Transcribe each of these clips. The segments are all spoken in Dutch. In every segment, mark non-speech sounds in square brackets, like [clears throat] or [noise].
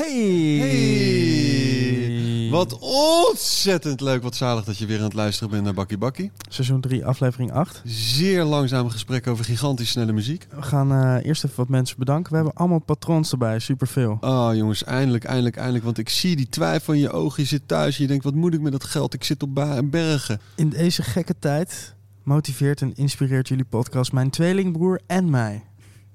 Hey! Hey! Wat ontzettend leuk, wat zalig dat je weer aan het luisteren bent naar Bakkie Bakkie. Seizoen 3, aflevering 8. Zeer langzame gesprek over gigantisch snelle muziek. We gaan eh, eerst even wat mensen bedanken. We hebben allemaal patrons erbij, superveel. Oh jongens, eindelijk, eindelijk, eindelijk. Want ik zie die twijfel in je ogen. Je zit thuis en je denkt, wat moet ik met dat geld? Ik zit op bergen. In deze gekke tijd motiveert en inspireert jullie podcast mijn tweelingbroer en mij.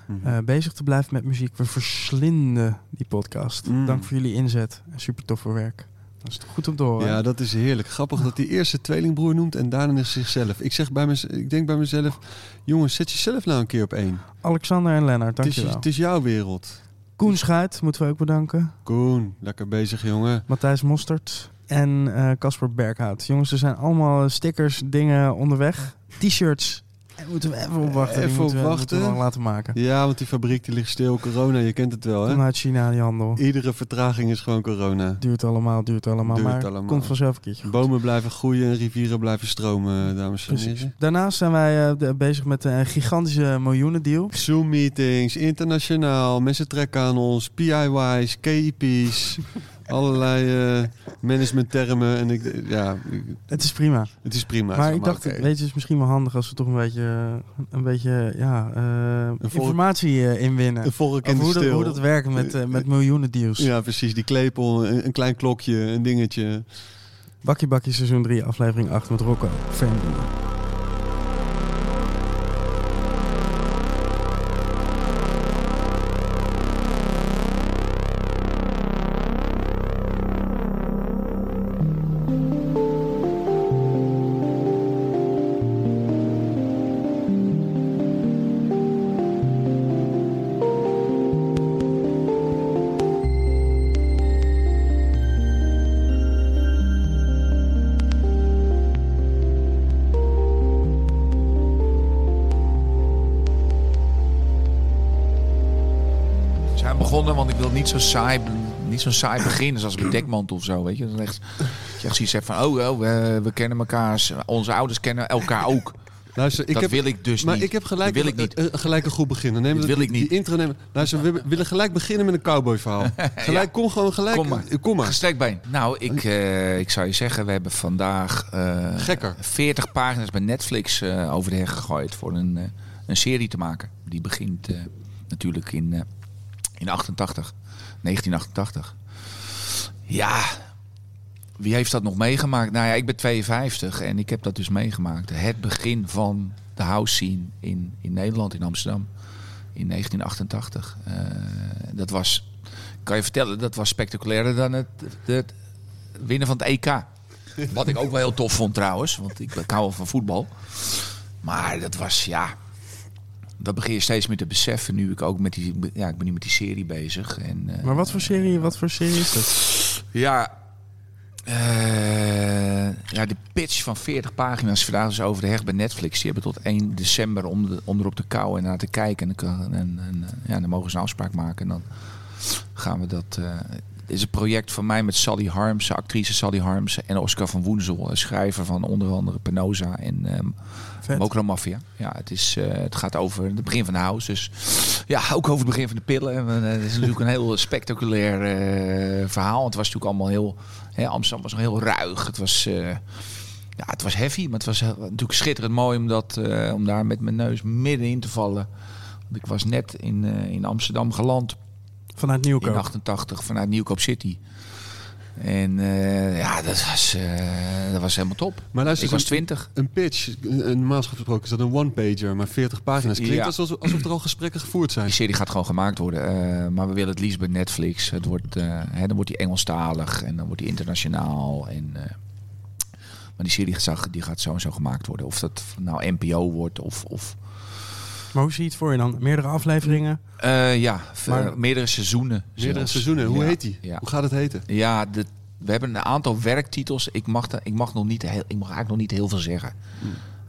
Mhm. eh, bezig te blijven met muziek. We verslinden die podcast. Mm. Dank voor jullie inzet en super tof voor werk. Dat is goed om te horen. Ja, dat is heerlijk. Grappig dat hij eerst zijn tweelingbroer noemt en daarna zichzelf. Ik zeg bij mezelf, ik denk bij mezelf, jongens, zet jezelf nou een keer op één. Alexander en Lennart, dankjewel. het is jouw wereld. Koen Schuit moeten we ook bedanken. Koen, lekker bezig jongen. Matthijs Mostert en eh, Casper Berghout. Jongens, er zijn allemaal stickers, dingen onderweg. T-shirts. En moeten we even opwachten. Even moeten we- opwachten. moeten we nog laten maken. Ja, want die fabriek die ligt stil. Corona, je kent het wel hè? Kom uit China, die handel. Iedere vertraging is gewoon corona. Duurt allemaal, duurt allemaal. Duurt maar allemaal. komt vanzelf een keertje goed. Bomen blijven groeien en rivieren blijven stromen, dames en heren. Daarnaast zijn wij eh, bezig met een gigantische miljoenendeal. Zoom-meetings, internationaal, mensen trekken aan ons, PIY's, KIP's, [laughs] allerlei eh managementtermen. En ik, ja, Het is prima. het is prima. maar zeg ik dacht, weet je, het is misschien wel handig als we toch een beetje, een beetje ja, eh, informatie eh, inwinnen. Een in hoe, dat, hoe dat werkt met, met miljoenen deals. Ja, precies. Die klepel, een, een klein klokje, een dingetje. Bakkie Bakkie seizoen 3, aflevering 8 met Rocco. Fan saai, niet zo saai beginnen zoals bij Dekmantel of zo, weet je. Dan echt, dat je echt zoiets hebt van, oh, oh we, we kennen elkaar, onze ouders kennen elkaar ook. Luister, ik dat heb, wil ik dus maar niet. ik heb gelijk, Dat wil ik niet. Gelijk een goed beginnen. Neem Dat dat- wil ik niet. Die intro nemen. Luister, we willen gelijk beginnen met een cowboy verhaal. [laughs] Gelijk, kom gewoon gelijk. Kom maar. Kom maar. Gestrekt been. Nou, ik, eh, ik zou je zeggen, we hebben vandaag eh, Gekker. 40 pagina's bij Netflix eh, over de heg gegooid voor een, een serie te maken. Die begint natuurlijk in, in 88, 1988. Ja, wie heeft dat nog meegemaakt? Nou ja, ik ben 52 en ik heb dat dus meegemaakt. Het begin van de house scene in, in Nederland, in Amsterdam, in 1988. Eh, dat was, kan je vertellen, dat was spectaculairder dan het, het winnen van het EK. Wat ik ook wel heel tof vond trouwens, want ik, hou wel van voetbal. Maar dat was, ja, dat begin je steeds meer te beseffen nu ik ook met die, ja, ik ben nu met die serie bezig. En, eh, Maar wat voor serie, wat voor serie is dat? ja. eh, ja, de pitch van 40 pagina's vandaag dus over de heg bij Netflix. Die hebben tot 1 december om, de, om erop te kouwen en naar te kijken. En, dan en, en eh, ja, dan mogen ze een afspraak maken. En dan gaan we dat... eh, het is een project van mij met Sally Harms, actrice Sally Harms en Oscar van Woensel, schrijver van onder andere Penosa en ehm. Mokro Mafia. Ja, het, is, eh, het gaat over het begin van de house. Dus ja, ook over het begin van de pillen. En, eh, het is natuurlijk een heel spectaculair eh, verhaal. Het was natuurlijk allemaal heel... Hè, Amsterdam was nog heel ruig. Het was... ja, het was heavy, maar het was natuurlijk schitterend mooi om, dat, om daar met mijn neus middenin te vallen. Want ik was net in, in Amsterdam geland Vanuit in Nieuwkoop. 88 vanuit Nieuwkoop City. En eh, ja, dat was, eh, dat was helemaal top. Maar luister, ik was een- 20. Een pitch, normaal gesproken is dat een one-pager, maar 40 pagina's. Klinkt Ja. alsof, alsof er al gesprekken gevoerd zijn. Die serie gaat gewoon gemaakt worden. eh, maar we willen het liefst bij Netflix. Het wordt, hè, dan wordt die Engelstalig en dan wordt die internationaal. En, maar die serie gaat, die gaat zo en zo gemaakt worden. Of dat nou NPO wordt of... of Maar hoe zie je het voor je dan? Meerdere afleveringen? eh, ja, Maar- meerdere seizoenen. Meerdere zelfs. seizoenen. Hoe Ja, heet die? Ja, Hoe gaat het heten? ja de, we hebben een aantal werktitels. Ik mag, ik mag, nog niet heel, ik mag eigenlijk nog niet heel veel zeggen.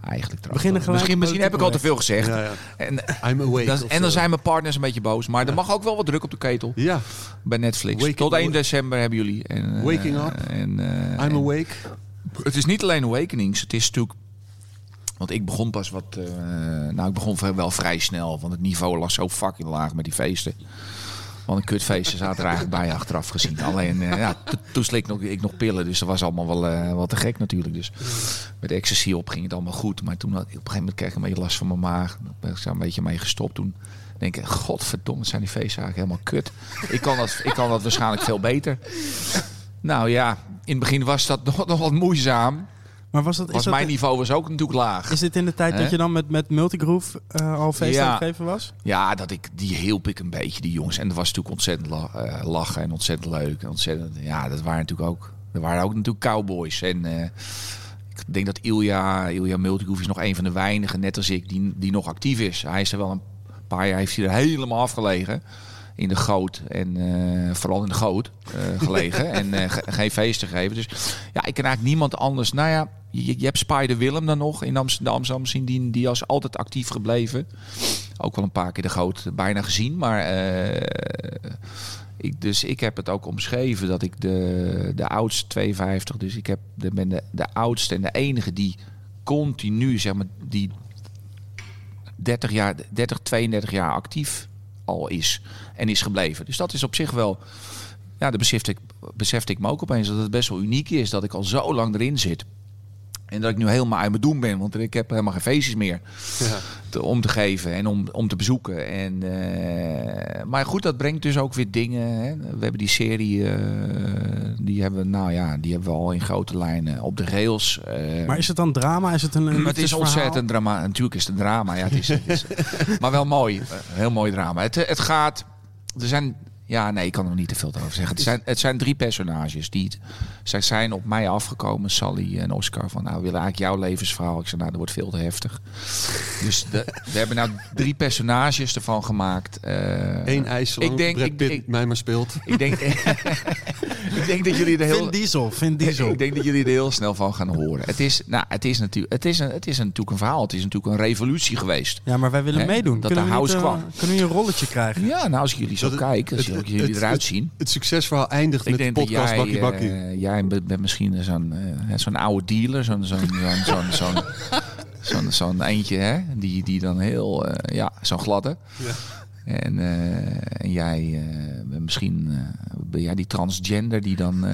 Eigenlijk trouwens. Beginnen gelijk misschien misschien heb ik al te veel gezegd. Ja, ja. En, I'm awake. dat- of en dan zijn mijn partners een beetje boos. Maar er mag ook wel wat druk op de ketel. Ja, Bij Netflix. Waking- Tot 1 december hebben jullie. En, eh, Waking up. En, eh, I'm en- awake. het is niet alleen Awakenings. Het is natuurlijk... Want ik begon pas wat... eh, nou, ik begon wel vrij snel. Want het niveau lag zo fucking laag met die feesten. Want een kutfeestje zaten er eigenlijk bij achteraf gezien. Alleen, eh, ja, to- toen slikte ik nog, ik nog pillen. Dus dat was allemaal wel, wel te gek natuurlijk. Dus met ecstasy op ging het allemaal goed. Maar toen had, op een gegeven moment kreeg ik een beetje last van mijn maag. Daar ben ik zo een beetje mee gestopt. Toen denk ik, godverdomme, zijn die feesten eigenlijk helemaal kut. Ik kan dat, ik kan dat waarschijnlijk veel beter. Nou ja, in het begin was dat nog, nog wat moeizaam. Maar was dat, is, Was dat mijn niveau was ook natuurlijk laag. is dit in de tijd dat je dan met, met Multigroove eh, al feest Ja. aan het geven was? Ja, dat ik, die hielp ik een beetje, die jongens. En dat was natuurlijk ontzettend la- eh, lachen en ontzettend leuk. En ontzettend, ja, dat waren natuurlijk ook, er waren ook natuurlijk cowboys. En eh, ik denk dat Ilja, Ilja Multigroove is nog een van de weinigen, net als ik, die, die nog actief is. Hij is er wel een paar jaar, heeft hij er helemaal afgelegen. In de goot en eh, vooral in de goot eh, gelegen [laughs] en ge- geen feesten gegeven. Dus ja, ik ken eigenlijk niemand anders. Nou ja, je, je hebt Spider Willem dan nog in Amsterdam, Amsterdam zien, die, die is altijd actief gebleven. Ook wel een paar keer de goot bijna gezien. Maar ik, dus ik heb het ook omschreven dat ik de, de oudste 52, dus ik heb de, ben de, de oudste en de enige die continu, zeg maar, die 30 jaar, 30, 32 jaar actief al is en is gebleven. Dus dat is op zich wel, ja, dat besefte ik, besefte ik me ook opeens dat het best wel uniek is dat ik al zo lang erin zit. En dat ik nu helemaal uit mijn doen ben, want ik heb helemaal geen feestjes meer Ja. te, om te geven en om, om te bezoeken. En, eh, maar goed, dat brengt dus ook weer dingen. Hè. We hebben die serie, eh, die hebben, we, nou ja, die hebben we al in grote lijnen op de rails. eh, Maar is het dan drama? Is het een, het is ontzettend drama. Natuurlijk is het een drama. Ja, het is, het is- maar wel mooi. Heel mooi drama. Het, het gaat. Er zijn. Ja, nee, ik kan er niet te veel over zeggen. Het zijn, het zijn drie personages die. Zij zijn op mij afgekomen, Sally en Oscar. Van nou, we willen eigenlijk jouw levensverhaal. Ik zei, nou, dat wordt veel te heftig. Dus de, we hebben nou drie personages ervan gemaakt. Eh, Eén ijsland, ik denk- Brad ik- Pitt ik- mij maar speelt. [laughs] Ik denk, [laughs] ik denk dat jullie er heel. Vin Diesel, Vin [laughs] Diesel. Ik denk dat jullie er heel snel van gaan horen. Het is, nou, het is, natuurlijk, het is, een, het is natuurlijk een verhaal. Het is natuurlijk een revolutie geweest. Ja, maar wij willen Hè, meedoen. dat kunnen, de niet, house eh, kwam. kunnen we een rolletje krijgen? Ja, nou, als ik jullie zo Dat- het- jullie het- eruit zien. Het succesverhaal eindigt Ik met de podcast jij, Bakkie Bakkie. eh, jij bent misschien zo'n eh, zo'n oude dealer, zo'n zo'n zo'n zo'n [laughs] zo'n zo'n eentje, hè? Die, die dan heel, eh, ja, zo'n gladde. Ja. En, eh, en jij eh, misschien eh, ben jij die transgender die dan. [laughs]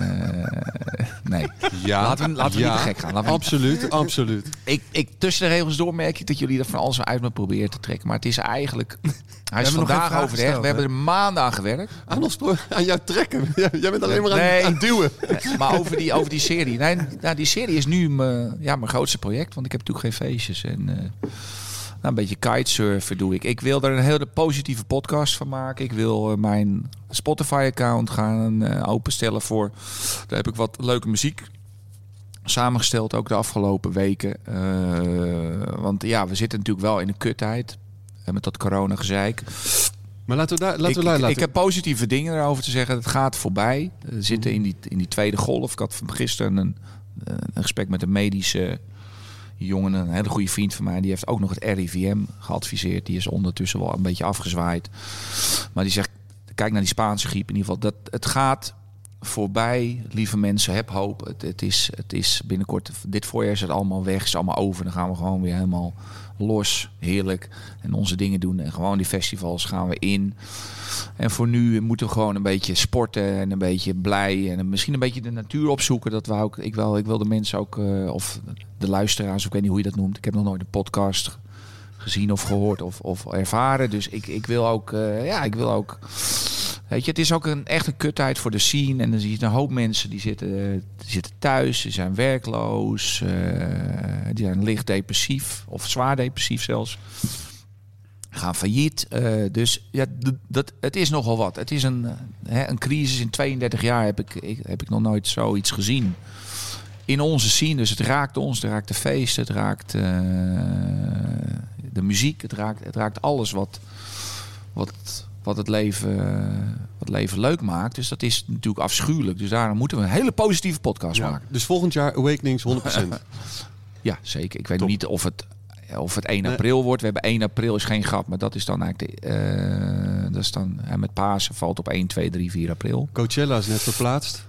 nee. ja, Laten we- laten we niet te gek gaan. Absoluut, absoluut. Ik, ik, tussen de regels door merk ik dat jullie er van alles uit me proberen te trekken. Maar het is eigenlijk. Hij is vandaag overlegd. gesteld, We hebben er maanden aan gewerkt. Aan, ons aan jou trekken. [laughs] Jij bent alleen maar aan, Nee. aan duwen. Maar over die, over die serie. Nee, nou, die serie is nu mijn, ja, mijn grootste project. Want ik heb natuurlijk geen feestjes. En nou, een beetje kitesurfen doe ik. Ik wil er een hele positieve podcast van maken. Ik wil eh, mijn Spotify-account gaan eh, openstellen voor. Daar heb ik wat leuke muziek samengesteld ook de afgelopen weken. Eh, want ja, we zitten natuurlijk wel in een kuttijd. En met dat corona-gezeik. Maar laten we daar, laten ik, we daar ik, laten. ik heb positieve dingen erover te zeggen. Het gaat voorbij. We zitten in die, in die tweede golf. Ik had van gisteren een, een gesprek met een medische jongen. Een hele goede vriend van mij. Die heeft ook nog het RIVM geadviseerd. Die is ondertussen wel een beetje afgezwaaid. Maar die zegt, kijk naar die Spaanse griep in ieder geval. Dat, het gaat voorbij. Lieve mensen, heb hoop. Het, het, is, het is binnenkort, dit voorjaar is het allemaal weg. is allemaal over. Dan gaan we gewoon weer helemaal los. Heerlijk. En onze dingen doen. En gewoon die festivals gaan we in. En voor nu moeten we gewoon een beetje sporten en een beetje blij en misschien een beetje de natuur opzoeken. Dat ik, wil, ik wil de mensen ook, eh, of de luisteraars, ik weet niet hoe je dat noemt. Ik heb nog nooit een podcast gezien of gehoord of, of ervaren. Dus ik, ik wil ook, eh, ja, ik wil ook. Weet je, het is ook een echt een kuttijd voor de scene. En dan zie je een hoop mensen die zitten, die zitten thuis, die zijn werkloos, eh, die zijn licht depressief of zwaar depressief zelfs gaan failliet. Eh, dus ja, dat, het is nogal wat. Het is een, eh, hè, een crisis. In 32 jaar heb ik, ik, heb ik nog nooit zoiets gezien. In onze scene. Dus het raakt ons, het raakt de feesten, het raakt eh, de muziek. Het raakt, het raakt alles wat, wat, wat, het leven, wat het leven leuk maakt. Dus dat is natuurlijk afschuwelijk. Dus daarom moeten we een hele positieve podcast Ja. maken. Dus volgend jaar Awakenings 100%. [laughs] Ja, zeker. Ik weet Top. niet of het, of het 1 Nee. april wordt. We hebben 1 april is geen grap, maar dat is dan eigenlijk de, eh, dat is dan hè, met Pasen valt op 1, 2, 3, 4 april. Coachella is net verplaatst.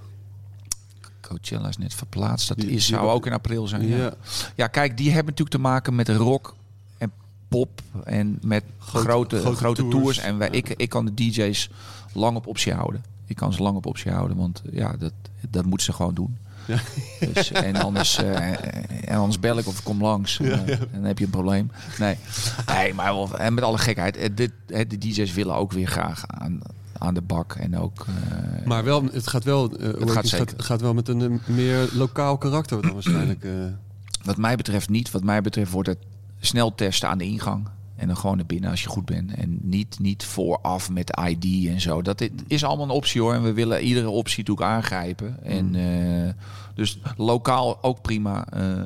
Coachella is net verplaatst. Dat Die- is, die- zou ook in april zijn. Ja. Ja. ja, kijk, die hebben natuurlijk te maken met rock en pop en met Grote- grote, grote grote, tours. tours. En wij, Ja. ik, ik kan de DJ's lang op optie houden. Ik kan ze lang op optie houden, want eh, ja, dat, dat moeten ze gewoon doen. Ja. Dus, en, anders, eh, en anders bel ik of ik kom langs. En, eh, en dan heb je een probleem. Nee, nee maar wel- en met alle gekheid. eh, Dit, eh, de DJ's willen ook weer graag aan, aan de bak. En ook... eh, Maar wel, het gaat wel, eh, gaat het, zeker. gaat wel met een eh, meer lokaal karakter dan waarschijnlijk. eh. Wat mij betreft niet. Wat mij betreft wordt het snel testen aan de ingang. En dan gewoon naar binnen als je goed bent. En niet, niet vooraf met ID en zo. Dat is allemaal een optie hoor. En we willen iedere optie natuurlijk aangrijpen. En, eh, dus lokaal ook prima. Eh, eh,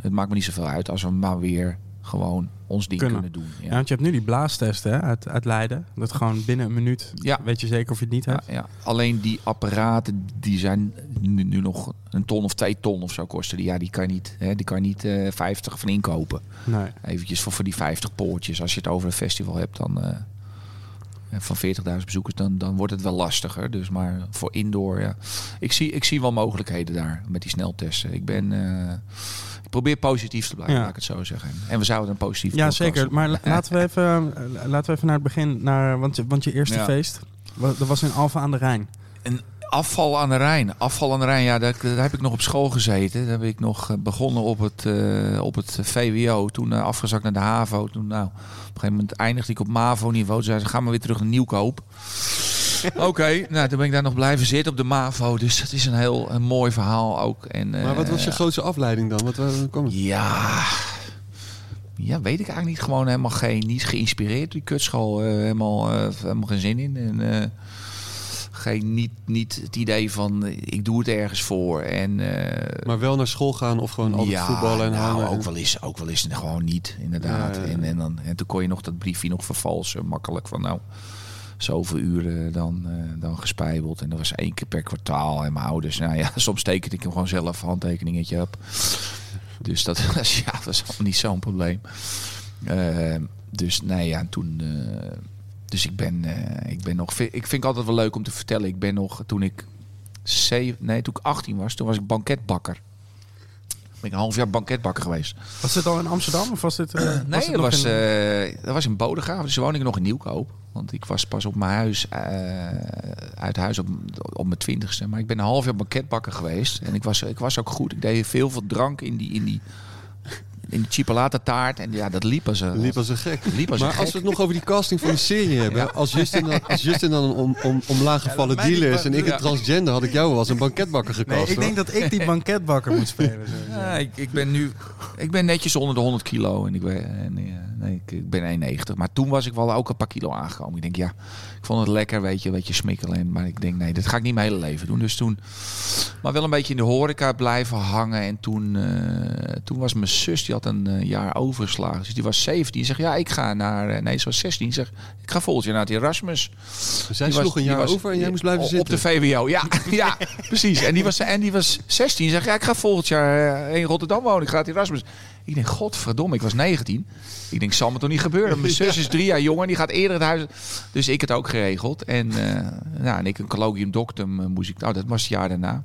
het maakt me niet zoveel uit als we maar weer gewoon ons ding Kunnen. kunnen, doen. Ja, Ja. want je hebt nu die blaastesten hè, uit, uit Leiden. Dat gewoon binnen een minuut Ja. weet je zeker of je het niet Ja, hebt. ja. Alleen die apparaten die zijn nu, nu nog een ton of twee ton of zo kosten. Die, ja, die kan je niet, hè, die kan je niet eh 50 van inkopen. Nee. Eventjes voor, voor die 50 poortjes. Als je het over een festival hebt, dan eh, van 40.000 bezoekers, dan, dan wordt het wel lastiger. Dus maar voor indoor, ja. Ik zie, ik zie wel mogelijkheden daar met die sneltesten. Ik ben. eh, ik probeer positief te blijven, Ja. laat ik het zo zeggen. En we zouden een positief Ja, zeker. doen. Maar la- [laughs] laten we even, eh, laten we even naar het begin. Naar, want, je- want je eerste Ja. feest, dat was in Alphen aan de Rijn. Een afval aan de Rijn. Afval aan de Rijn, ja, daar, daar heb ik nog op school gezeten. Daar heb ik nog eh, begonnen op het, eh, op het VWO. Toen eh, afgezakt naar de HAVO. Toen, nou, op een gegeven moment eindigde ik op MAVO-niveau. Toen zei ze, ga maar weer terug naar Nieuwkoop. [laughs] Oké, nou, toen ben ik daar nog blijven zitten op de MAVO. Dus dat is een heel een mooi verhaal ook. En, maar wat was je grootste afleiding dan? Wat waar kwam het? ja. Ja, weet ik eigenlijk niet. Gewoon helemaal geen, niet geïnspireerd. Die kutschool, helemaal, helemaal geen zin in. En, geen, niet, niet het idee van, eh, ik doe het ergens voor. En, eh, Maar wel naar school gaan of gewoon altijd voetballen en nou, hangen? ook wel eens, ook wel eens gewoon niet, inderdaad. Ja, ja, ja. En, en, dan, en toen kon je nog dat briefje nog vervalsen, makkelijk. Van nou, zoveel uren dan, eh, dan gespijbeld. En dat was één keer per kwartaal. En mijn ouders, nou ja, [laughs] soms tekende ik hem gewoon zelf, handtekeningetje op. Dus dat [laughs] was, ja, dat was niet zo'n probleem. Dus nee, ja, en toen... dus ik ben, eh, ik ben nog... Ik vind het altijd wel leuk om te vertellen. Ik ben nog, toen ik... Zeven, nee, toen ik 18 was, toen was ik banketbakker. Ben ik een half jaar banketbakker geweest. Was dit al in Amsterdam of was dit... eh, Nee, dat was, in- eh, dat was in Bodegraven. Dus toen woonde ik nog in Nieuwkoop. Want ik was pas op mijn huis, uit huis op, op mijn twintigste. Maar ik ben een half jaar banketbakker geweest. En ik was, ik was ook goed. Ik deed veel veel drank in die, in die, in die chipolata taart. En ja, dat liep als een, Liep als een gek. liep als Maar als we het nog over die casting van de serie hebben. Als, Justin dan, als Justin dan een om, om, omlaag gevallen Ja, dealer is en ik een transgender, had ik jou wel als een banketbakker gekast. Nee, ik denk dat ik die [laughs] banketbakker moet spelen. Ja, ik, ik ben nu ik ben netjes onder de 100 kilo en ik ben, en, eh, nee, ik, ik ben 1,90. Maar toen was ik wel ook een paar kilo aangekomen. Ik denk, ja, ik vond het lekker, weet je, weet je, smikkelen. En, maar ik denk, nee, dat ga ik niet mijn hele leven doen. Dus toen, maar wel een beetje in de horeca blijven hangen. En toen, eh, toen was mijn zus, die had een eh, jaar overgeslagen. Dus die was 17. Die zegt, ja, ik ga naar, eh, nee, ze was 16. Die zegt, ik ga volgend jaar naar het Erasmus. Zij Die was- sloeg een jaar was- over en jij moest blijven op zitten. Op de VWO, ja, [laughs] ja precies. En die, was, en die was 16. Zeg, ja, ik ga volgend jaar in Rotterdam wonen. Ik ga naar het Erasmus. Ik denk, godverdomme, ik was 19. Ik denk, zal me toch niet gebeuren. Mijn [laughs] zus is drie jaar jonger en die gaat eerder het huis. Dus ik het ook geregeld. En, eh, nou, en ik een colloquium doctum eh, moest ik. Oh, dat was het jaar daarna.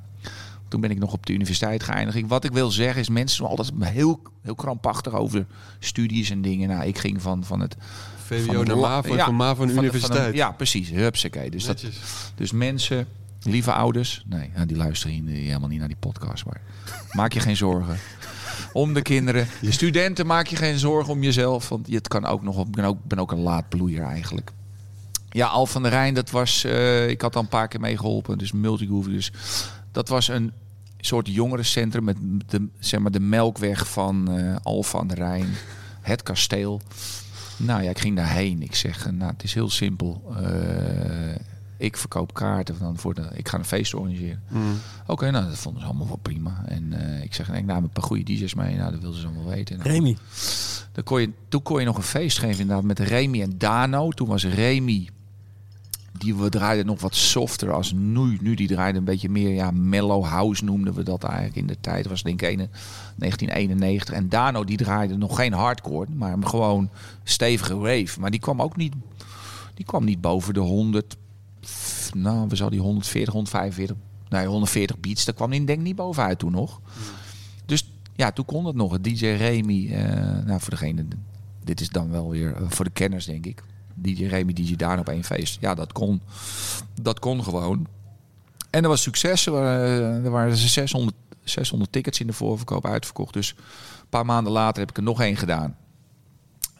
Toen ben ik nog op de universiteit geëindigd. Wat ik wil zeggen is, mensen zijn altijd heel, heel krampachtig over studies en dingen. Nou, ik ging van, van het... van VWO het naar MAVO ja, van MAVO naar van van universiteit. ja, precies. Hupsakee. Dus dat, dus mensen, lieve ouders, nee, nou, die luisteren hier helemaal niet naar die podcast, maar maak je geen zorgen. Om de kinderen. De studenten maak je geen zorgen om jezelf, want het kan ook nog. Ik ben ook, ben ook een laadbloeier eigenlijk. Ja, Al van der Rijn, dat was. eh, ik had al een paar keer meegeholpen, dus multigroove. Dus dat was een soort jongerencentrum met de, zeg maar, de melkweg van eh Al van der Rijn, het kasteel. Nou ja, ik ging daarheen. Ik zeg, eh, nou, het is heel simpel. Ik verkoop kaarten dan voor de. Ik ga een feest organiseren. Mm. Oké, nou, dat vonden ze allemaal wel prima. En eh, ik zeg, ik nam een paar goede DJ's mee. Nou, dat wilden ze allemaal weten. Nou, Remy. dan kon je, toen kon je nog een feest geven inderdaad met Remy en Dano. Toen was Remy, die we draaiden nog wat softer als nu. Nu die draaide een beetje meer, ja, mellow house noemden we dat eigenlijk in de tijd. was denk ik ene- 1991. En Dano die draaide nog geen hardcore, maar gewoon stevige rave. Maar die kwam ook niet, die kwam niet boven de 100, nou, we zouden die 140, 145, nee, 140 beats. Daar kwam die denk ik niet bovenuit toen nog. Dus ja, toen kon het nog. DJ Remy, eh, nou voor degene dit is dan wel weer eh, voor de kenners, denk ik. DJ Remy, DJ Daan op één feest. Ja, dat kon, dat kon gewoon. En er was succes. Er waren, er waren 600, 600 tickets in de voorverkoop uitverkocht. Dus een paar maanden later heb ik er nog één gedaan.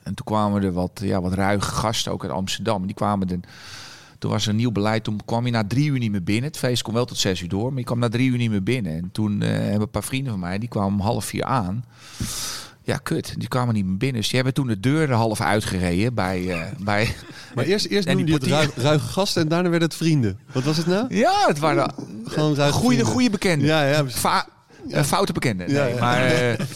En toen kwamen er wat, ja, wat ruige gasten ook uit Amsterdam. Die kwamen er, toen was er een nieuw beleid. Toen kwam je na drie uur niet meer binnen. Het feest kon wel tot zes uur door. Maar je kwam na drie uur niet meer binnen. En toen eh, hebben een paar vrienden van mij, die kwamen om half vier aan. Ja, kut. Die kwamen niet meer binnen. Dus die hebben toen de deur er half uitgereden bij... eh, bij [laughs] Maar eerst, eerst noemde die je het ruige, ruige gasten en daarna werden het vrienden. Wat was het nou? ja, het waren Gewoon ruige goede, goede bekenden. Ja, ja. Fa eh, foute bekenden. Nee, ja. maar [laughs] eh,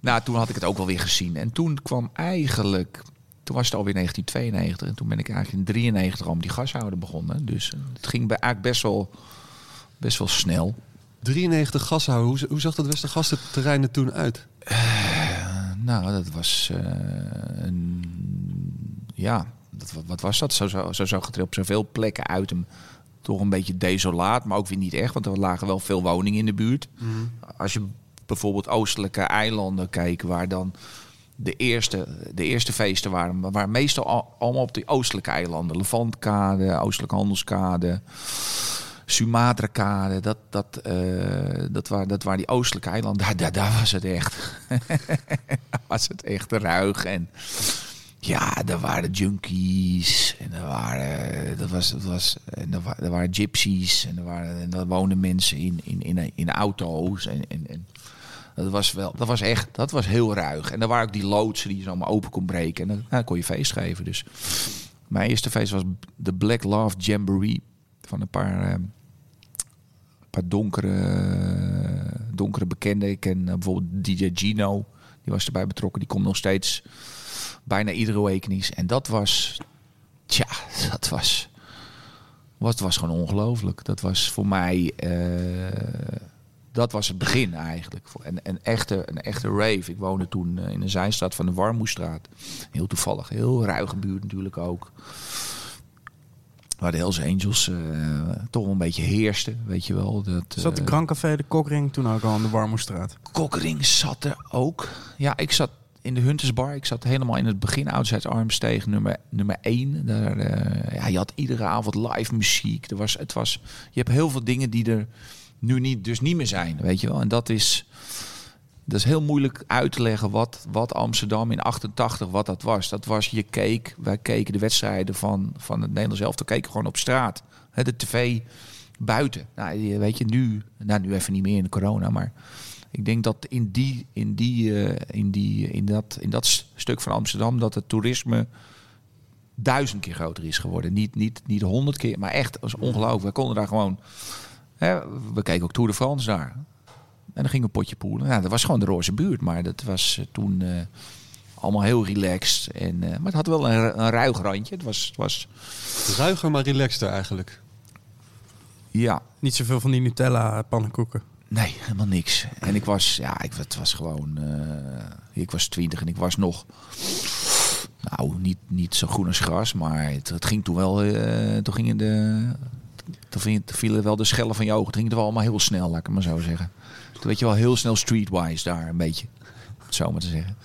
nou, toen had ik het ook wel weer gezien. En toen kwam eigenlijk... Toen was het alweer 1992. En toen ben ik eigenlijk in 93 al met die gashouder begonnen. Dus eh, het ging bij, eigenlijk best wel, best wel snel. 93 gashouden. Hoe, hoe zag dat Westergastenterrein er toen uit? Eh, nou, dat was eh, een... Ja, dat, wat- was dat? Zo, zo, zo zag het er op zoveel plekken uit. Hem toch een beetje desolaat, maar ook weer niet echt. Want er lagen wel veel woningen in de buurt. Als je bijvoorbeeld oostelijke eilanden kijkt, waar dan de eerste, de eerste feesten waren, waren meestal al- allemaal op die oostelijke eilanden. Levantkade, Oostelijke Handelskade, Sumatra-kade. Dat, dat, eh, dat, waren, dat waren die oostelijke eilanden. Daar, daar, daar was het echt. [laughs] was het echt ruig. En ja, daar waren junkies. En er waren, dat was, dat was, en er, wa- er waren gypsies. En er, waren, en er woonden mensen in, in, in, in auto's. En, en, en dat was wel, dat was echt, dat was heel ruig. En er waren ook die loodsen die je zomaar open kon breken. En dan nou, kon je feest geven. Dus mijn eerste feest was de Black Love Jamboree. Van een paar, eh, een paar donkere, donkere bekenden. Ik ken eh, bijvoorbeeld DJ Gino. Die was erbij betrokken. Die komt nog steeds bijna iedere weekenies. En dat was, tja, dat was, wat was gewoon ongelooflijk. Dat was voor mij, eh, dat was het begin eigenlijk. En een echte, een echte rave. Ik woonde toen eh, in een zijstraat van de Warmoestraat. Heel toevallig, heel ruige buurt natuurlijk ook. Waar de Hells Angels eh, toch wel een beetje heersten, weet je wel. Dat, Zat de eh, Grand Café de Kokring toen ook al aan de Warmoestraat? Kokkering zat er ook. Ja, ik zat in de Huntersbar. Ik zat helemaal in het begin Outside Armsteeg nummer, nummer 1. Daar, eh, ja, je had iedere avond live muziek. Er was, het was, je hebt heel veel dingen die er nu niet, dus niet meer zijn, weet je wel. En dat is, dat is heel moeilijk uit te leggen wat, wat Amsterdam in 88, wat dat was. Dat was, je keek, wij keken de wedstrijden van, van het Nederlands elftal, keken gewoon op straat. Hè, de tv buiten. Nou, weet je, nu, nou, nu even niet meer in de corona, maar ik denk dat in, die, in, die, eh, in, die, in, dat, in dat stuk van Amsterdam dat het toerisme duizend keer groter is geworden. Niet, niet, niet honderd keer, maar echt, dat ongelooflijk. We konden daar gewoon... Hè, we keken ook Tour de France daar. En dan gingen we potje poelen. Nou, dat was gewoon de roze buurt, maar dat was eh, toen eh, allemaal heel relaxed. En, eh, maar het had wel een, een ruig randje. Het was, het was Ruiger, maar relaxter eigenlijk. ja, Niet zoveel van die Nutella pannenkoeken. Nee, helemaal niks. En ik was, ja, ik, het was gewoon, eh, ik was twintig en ik was nog, nou, niet, niet zo groen als gras, maar het, het ging toen wel, eh, toen gingen de, toen vielen wel de schellen van je ogen. Het ging er wel allemaal heel snel, laat ik het maar zo zeggen. Toen weet je wel heel snel streetwise daar, een beetje, om het zo maar te zeggen.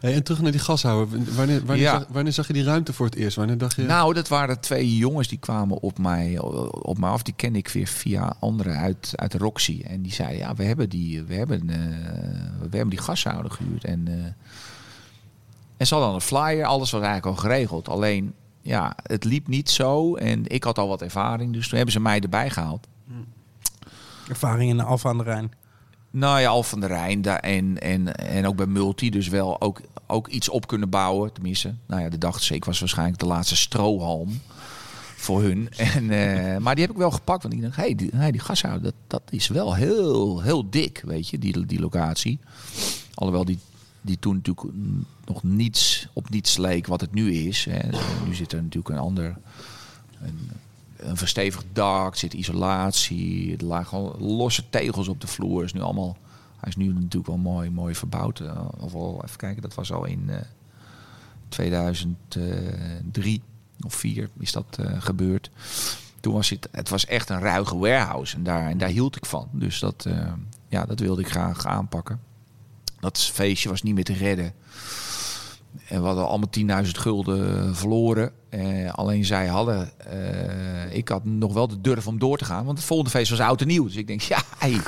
Hey, en terug naar die gashouder. Wanneer, wanneer, Ja. zag, wanneer zag je die ruimte voor het eerst? Wanneer dacht je... Nou, dat waren twee jongens die kwamen op mij, op mij af. Die kende ik weer via anderen uit, uit de Roxy. En die zeiden, ja, we hebben die, we hebben, eh, we hebben die gashouder gehuurd. En, eh, en ze hadden een flyer, alles was eigenlijk al geregeld. Alleen, ja, het liep niet zo. En ik had al wat ervaring, dus toen hebben ze mij erbij gehaald. Ervaring in de Alfa aan de Rijn. Nou ja, Al van der Rijn en, en, en ook bij Multi. Dus wel ook, ook iets op kunnen bouwen. Tenminste, nou ja, de dachten ze. Ik was waarschijnlijk de laatste strohalm voor hun. [laughs] En, eh, maar die heb ik wel gepakt. Want ik dacht, hé, hey, die, hey, die gashouder, dat, dat is wel heel, heel dik, weet je, die, die locatie. Alhoewel die, die toen natuurlijk nog niets op niets leek wat het nu is. Hè. Nu zit er natuurlijk een ander... Een, een verstevigd dak, zit isolatie, er lagen losse tegels op de vloer. Is nu allemaal, hij is nu natuurlijk wel mooi, mooi verbouwd. Eh, of al, even kijken, dat was al in eh 2003 of 4 is dat eh, gebeurd. Toen was het, het was echt een ruige warehouse en daar, en daar hield ik van. Dus dat, eh, ja, dat wilde ik graag aanpakken. Dat feestje was niet meer te redden. en we hadden allemaal 10.000 gulden verloren. Eh, alleen zij hadden, eh, ik had nog wel de durf om door te gaan. Want het volgende feest was oud en nieuw. Dus ik denk, ja, hey,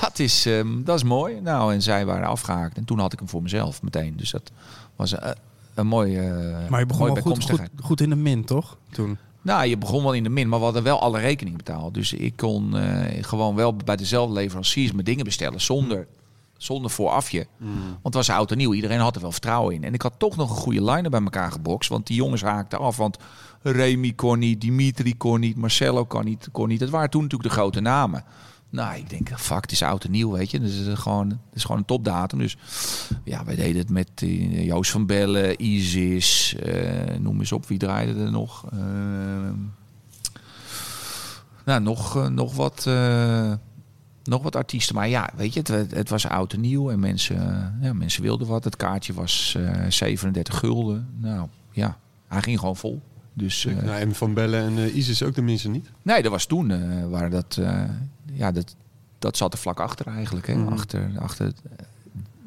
dat, is, ehm, dat is mooi. Nou, en zij waren afgehaakt. En toen had ik hem voor mezelf meteen. Dus dat was een, een mooie eh, Maar je begon wel goed, goed, in de min, toch? Toen. Nou, je begon wel in de min, maar we hadden wel alle rekeningen betaald. Dus ik kon eh, gewoon wel bij dezelfde leveranciers mijn dingen bestellen zonder, zonder voorafje. Want het was oud en nieuw. Iedereen had er wel vertrouwen in. En ik had toch nog een goede line bij elkaar gebokst. Want die jongens haakten af. Want Remy kon niet, Dimitri kon niet, Marcelo kon niet. Kon niet. Het waren toen natuurlijk de grote namen. Nou, ik denk, fuck, het is oud en nieuw, weet je. Dus het is gewoon, het is gewoon een topdatum. Dus ja, wij deden het met eh, Joost van Bellen, Isis, eh, noem eens op, wie draaide er nog? Eh, nou, nog, nog, wat, nog wat artiesten. Maar ja, weet je, het, het was oud en nieuw. En mensen, eh, ja, mensen wilden wat. Het kaartje was eh 37 gulden. Nou, ja, hij ging gewoon vol. Dus eh, Nou, en Van Bellen en eh, Isis ook tenminste niet. nee, dat was toen eh, waar dat, eh, ja, dat, dat zat er vlak achter eigenlijk. Hè? Mhm. Achter, achter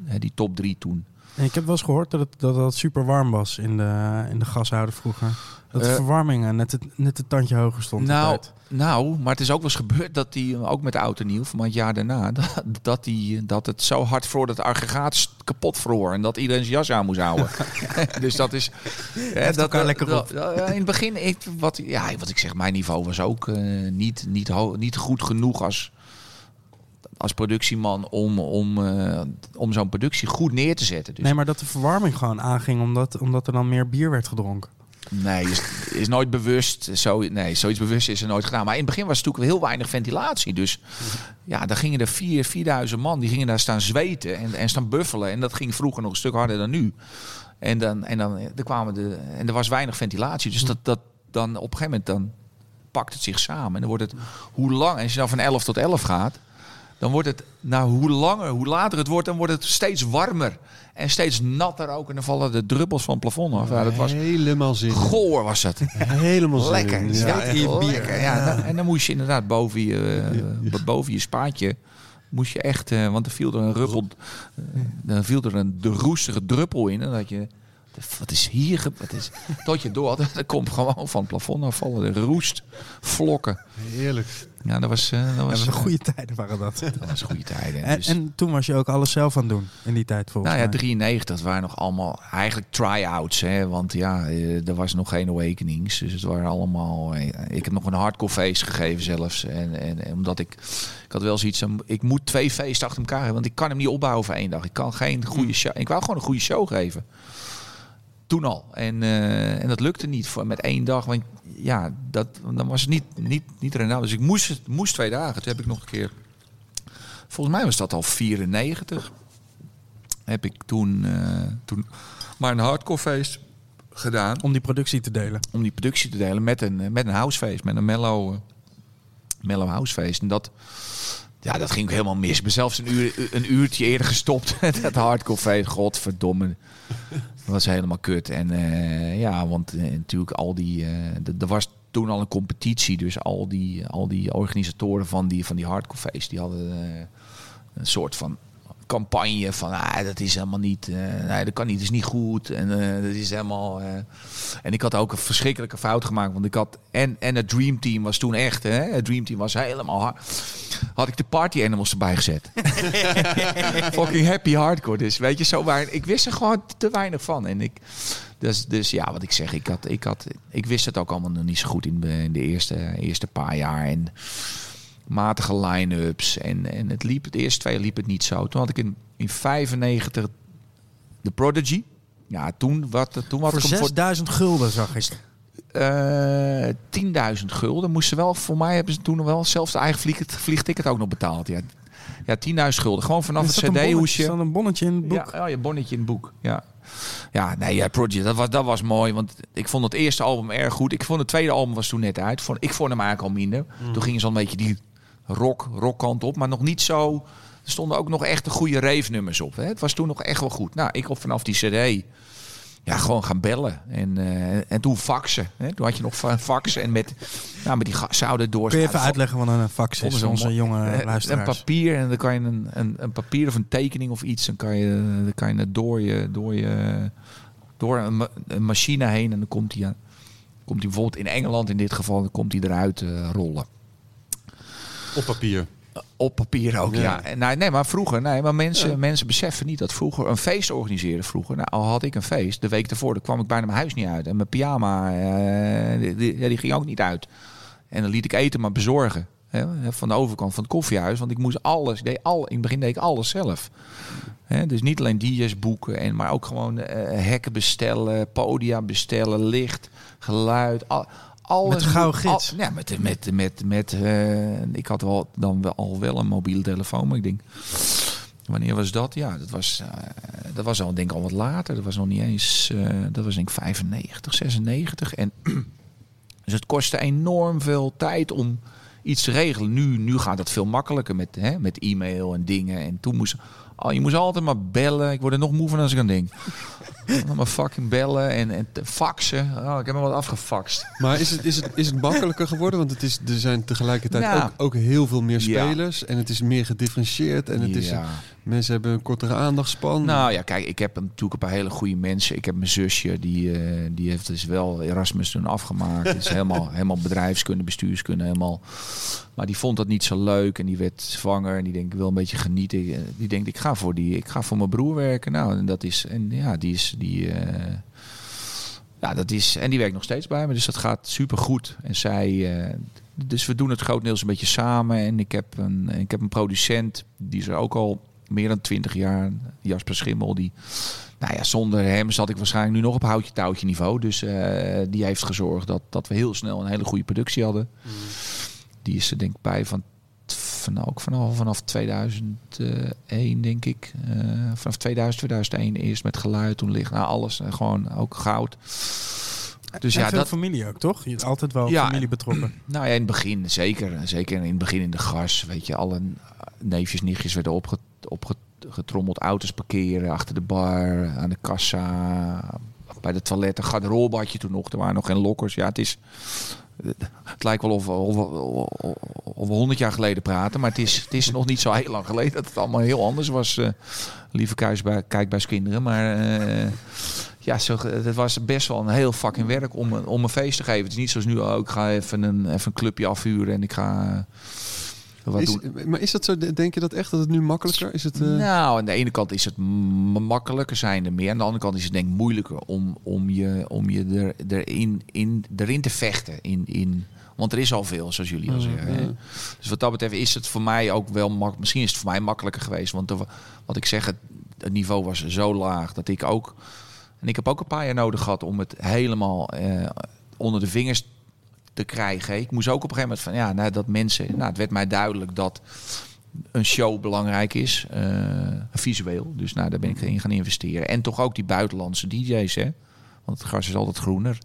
eh, die top drie toen. En ik heb wel eens gehoord dat het, dat het super warm was in de, in de gashouder vroeger. Dat de Eh, verwarming eh, net, het, net tandje hoger stond. Nou, nou, maar het is ook wel eens gebeurd dat die, ook met de auto nieuw, van het jaar daarna, [laughs] dat, dat, die, dat het zo hard vroor dat het aggregaat kapot vroor en dat iedereen zijn jas aan moest houden. [laughs] [laughs] dus dat is... hè, elkaar lekker dat- dat- in het begin, ik, wat, ja, wat ik zeg, mijn niveau was ook eh, niet, niet, niet goed genoeg als, als productieman om, om, eh, om zo'n productie goed neer te zetten. Dus Nee, maar dat de verwarming gewoon aanging omdat, omdat er dan meer bier werd gedronken. Nee, is, is nooit bewust. Zo, nee, zoiets bewust is er nooit gedaan. Maar in het begin was er natuurlijk heel weinig ventilatie. Dus ja, daar gingen er vier, 4000 man. Die gingen daar staan zweten en, en staan buffelen. En dat ging vroeger nog een stuk harder dan nu. En dan, en dan er kwamen de. En er was weinig ventilatie. Dus dat, dat dan op een gegeven moment dan pakt het zich samen. En dan wordt het hoe lang. Als je dan van 11 tot 11 gaat. Dan wordt het, nou hoe langer, hoe later het wordt, dan wordt het steeds warmer. En steeds natter ook. En dan vallen de druppels van het plafond af. Ja, dat was Helemaal zin. in. goor was het. Helemaal zin Lekker. Ja, Ja, lekker. Ja, dan- en dan moest je inderdaad boven je, eh, boven je spaatje... Moest je echt... eh, want er viel er een ruppel... eh, dan viel er een roestige druppel in. En dat je... Wat is hier... Wat is, tot je door had. [laughs] Dat komt gewoon van het plafond afvallen. De roest. Vlokken. Heerlijk. Ja, dat was... eh, dat Ja, was, dat eh, goede tijden waren dat. [laughs] dat was goede tijden. En, Dus- en toen was je ook alles zelf aan het doen in die tijd volgens nou ja, mij. 93, dat waren nog allemaal eigenlijk try-outs. Hè? Want ja, eh, er was nog geen awakenings. Dus het waren allemaal... Ik heb nog een hardcore feest gegeven zelfs. En, en, en omdat ik... Ik had wel zoiets. Ik moet twee feesten achter elkaar hebben. Want ik kan hem niet opbouwen voor één dag. Ik kan geen goede show... Ik wou gewoon een goede show geven. Toen al. En, eh, en dat lukte niet voor, met één dag. Want ja, dat, dan was het niet, niet, niet rendabel. Dus ik moest, moest twee dagen. Toen heb ik nog een keer... Volgens mij was dat al 94 heb ik toen, eh, toen maar een hardcore feest gedaan. Om die productie te delen. Om die productie te delen met een, met een housefeest. Met een mellow, mellow housefeest. En dat, ja, dat ging ook helemaal mis. Ik ben zelfs een, uur, een uurtje eerder gestopt. [laughs] dat hardcore feest. Godverdomme. Dat was helemaal kut. En eh, ja, want eh, natuurlijk al die... eh, er was toen al een competitie. Dus al die, al die organisatoren van die, van die hardcore feest... die hadden een soort van campagne van ah, dat is helemaal niet, eh, nee, dat kan niet, dat is niet goed en eh, dat is helemaal. eh. En ik had ook een verschrikkelijke fout gemaakt, want ik had en en het Dream Team was toen echt, hè, het Dream Team was helemaal hard. Had ik de Party Animals erbij gezet. [laughs] Fucking happy hardcore, dus weet je zo waar. Ik wist er gewoon te weinig van en ik. Dus, dus ja, wat ik zeg, ik, had, ik, had, ik wist het ook allemaal nog niet zo goed in de, in de eerste, eerste paar jaar. En matige line-ups. En, en het liep, het eerste twee liep het niet zo. Toen had ik in, in 95 de Prodigy. Ja, toen, wat, toen had Voor ik hem voor 6000 gulden zag ik. eh 10.000 gulden. Moesten wel, voor mij hebben ze toen nog wel zelfs de eigen vlieg, vliegticket ook nog betaald. Ja, ja 10.000 gulden. Gewoon vanaf Er het er cd-hoesje. staat een bonnetje in het boek. Ja, oh, je bonnetje in het boek. Ja, ja nee, ja, Prodigy, dat was, dat was mooi. Want ik vond het eerste album erg goed. Ik vond het tweede album was toen net uit. Vond, ik vond hem eigenlijk al minder. Toen gingen ze al een beetje die rock, rockkant op. Maar nog niet zo... Er stonden ook nog echt de goede rave-nummers op. Hè? Het was toen nog echt wel goed. Nou, ik op vanaf die cd... Ja, gewoon gaan bellen. En, eh, en toen faxen. Hè? Toen had je nog fa- faxen. En met, nou, met die zouden door. Kun je even uitleggen wat een fax is, ze onze mooi. jonge Eh, Een luisteraars? papier en dan kan je een, een, een papier of een tekening of iets, dan kan je, dan kan je het door je, door je door een, ma- een machine heen en dan komt hij, aan- komt hij bijvoorbeeld in Engeland in dit geval, dan komt hij eruit eh, rollen. Op papier. Op papier ook, ja. Ja. En Nee, nee, maar vroeger, nee, maar mensen, Ja. mensen beseffen niet dat vroeger een feest organiseren vroeger. Nou, al had ik een feest, de week daarvoor, dan kwam ik bijna mijn huis niet uit. En mijn pyjama, eh, die, die, ja, die ging ook niet uit. En dan liet ik eten maar bezorgen. Hè, van de overkant van het koffiehuis. Want ik moest alles, ik deed al, in het begin deed ik alles zelf. Hè, dus niet alleen DJ's boeken, en, maar ook gewoon eh, hekken bestellen, podia bestellen, licht, geluid. Al, alles Met moet- gids. al- ja, met, met, met, met eh, ik had wel, dan wel, al wel een mobiele telefoon, maar ik denk, wanneer was dat? Ja, dat was, eh, dat was al denk ik al wat later. Dat was nog niet eens, eh, dat was denk ik 95, 96. En [clears throat] dus het kostte enorm veel tijd om iets te regelen. Nu, nu gaat het veel makkelijker met, hè, met e-mail en dingen. En toen moest oh, je moest altijd maar bellen. Ik word er nog moe van als ik aan denk. [laughs] Maar fucking bellen en, en te faxen. Oh, ik heb me wat afgefaxt. Maar is het, is, het, is het makkelijker geworden? Want het is, er zijn tegelijkertijd Ja. ook, ook heel veel meer Ja. spelers. En het is meer gedifferentieerd. En het is, Ja. mensen hebben een kortere aandachtspan. Nou ja, kijk, ik heb natuurlijk een paar hele goede mensen. Ik heb mijn zusje, die, eh, die heeft dus wel Erasmus toen afgemaakt. Die is [laughs] helemaal, helemaal bedrijfskunde, bestuurskunde, helemaal. Maar die vond dat niet zo leuk en die werd zwanger en die denkt, ik wil een beetje genieten. Eh, Die denkt, ik ga voor, die, ik ga voor mijn broer werken. Nou, en dat is, en ja, die is, die, eh, ja, dat is, en die werkt nog steeds bij me, dus dat gaat super goed. En zij, eh, dus we doen het grotendeels een beetje samen. En ik heb een, ik heb een producent, die is er ook al meer dan twintig jaar, Jasper Schimmel, die, nou ja, zonder hem zat ik waarschijnlijk nu nog op houtje touwtje niveau. Dus die heeft gezorgd dat, dat we heel snel een hele goede productie hadden. Die is er denk ik bij van, van ook vanaf, vanaf 2001 denk ik. Eh, vanaf 2000, 2001 eerst met geluid, toen licht, nou alles, eh, gewoon ook goud. Dus en ja, veel dat, familie ook, toch? Je hebt altijd wel Ja, familie betrokken. [clears throat] nou ja, in het begin zeker. Zeker in het begin in de gas. Weet je, alle neefjes, nichtjes werden opge, opgetrommeld. Auto's parkeren, achter de bar, aan de kassa, bij de toiletten. Garderobe had je toen nog. Er waren nog geen lokkers. Ja, het is... Het lijkt wel of, we- of, we- of we honderd jaar geleden praten. Maar het is, het is nog niet zo heel lang geleden dat het allemaal heel anders was. eh lieve kijkbuiskinderen. Maar eh, ja, zo, het was best wel een heel fucking werk om, om een feest te geven. Het is niet zoals nu, oh, ik ga even een, even een clubje afhuren en ik ga wat Is, doen. maar is dat zo? Denk je dat echt dat het nu makkelijker is? Het, eh, Nou, aan de ene kant is het makkelijker zijn er meer. Aan de andere kant is het denk ik moeilijker om, om je, om je er, erin, in, erin te vechten. In, in, want er is al veel, zoals jullie al zeggen. hè. ja. Dus wat dat betreft is het voor mij ook wel Misschien is het voor mij makkelijker geweest. Want wa- wat ik zeg, het, het niveau was zo laag dat ik ook. En ik heb ook een paar jaar nodig gehad om het helemaal eh, onder de vingers te krijgen. Ik moest ook op een gegeven moment van ja, nou, dat mensen. Nou, het werd mij duidelijk dat een show belangrijk is, eh, visueel. Dus nou, daar ben ik in gaan investeren. En toch ook die buitenlandse DJ's, hè? Want het gras is altijd groener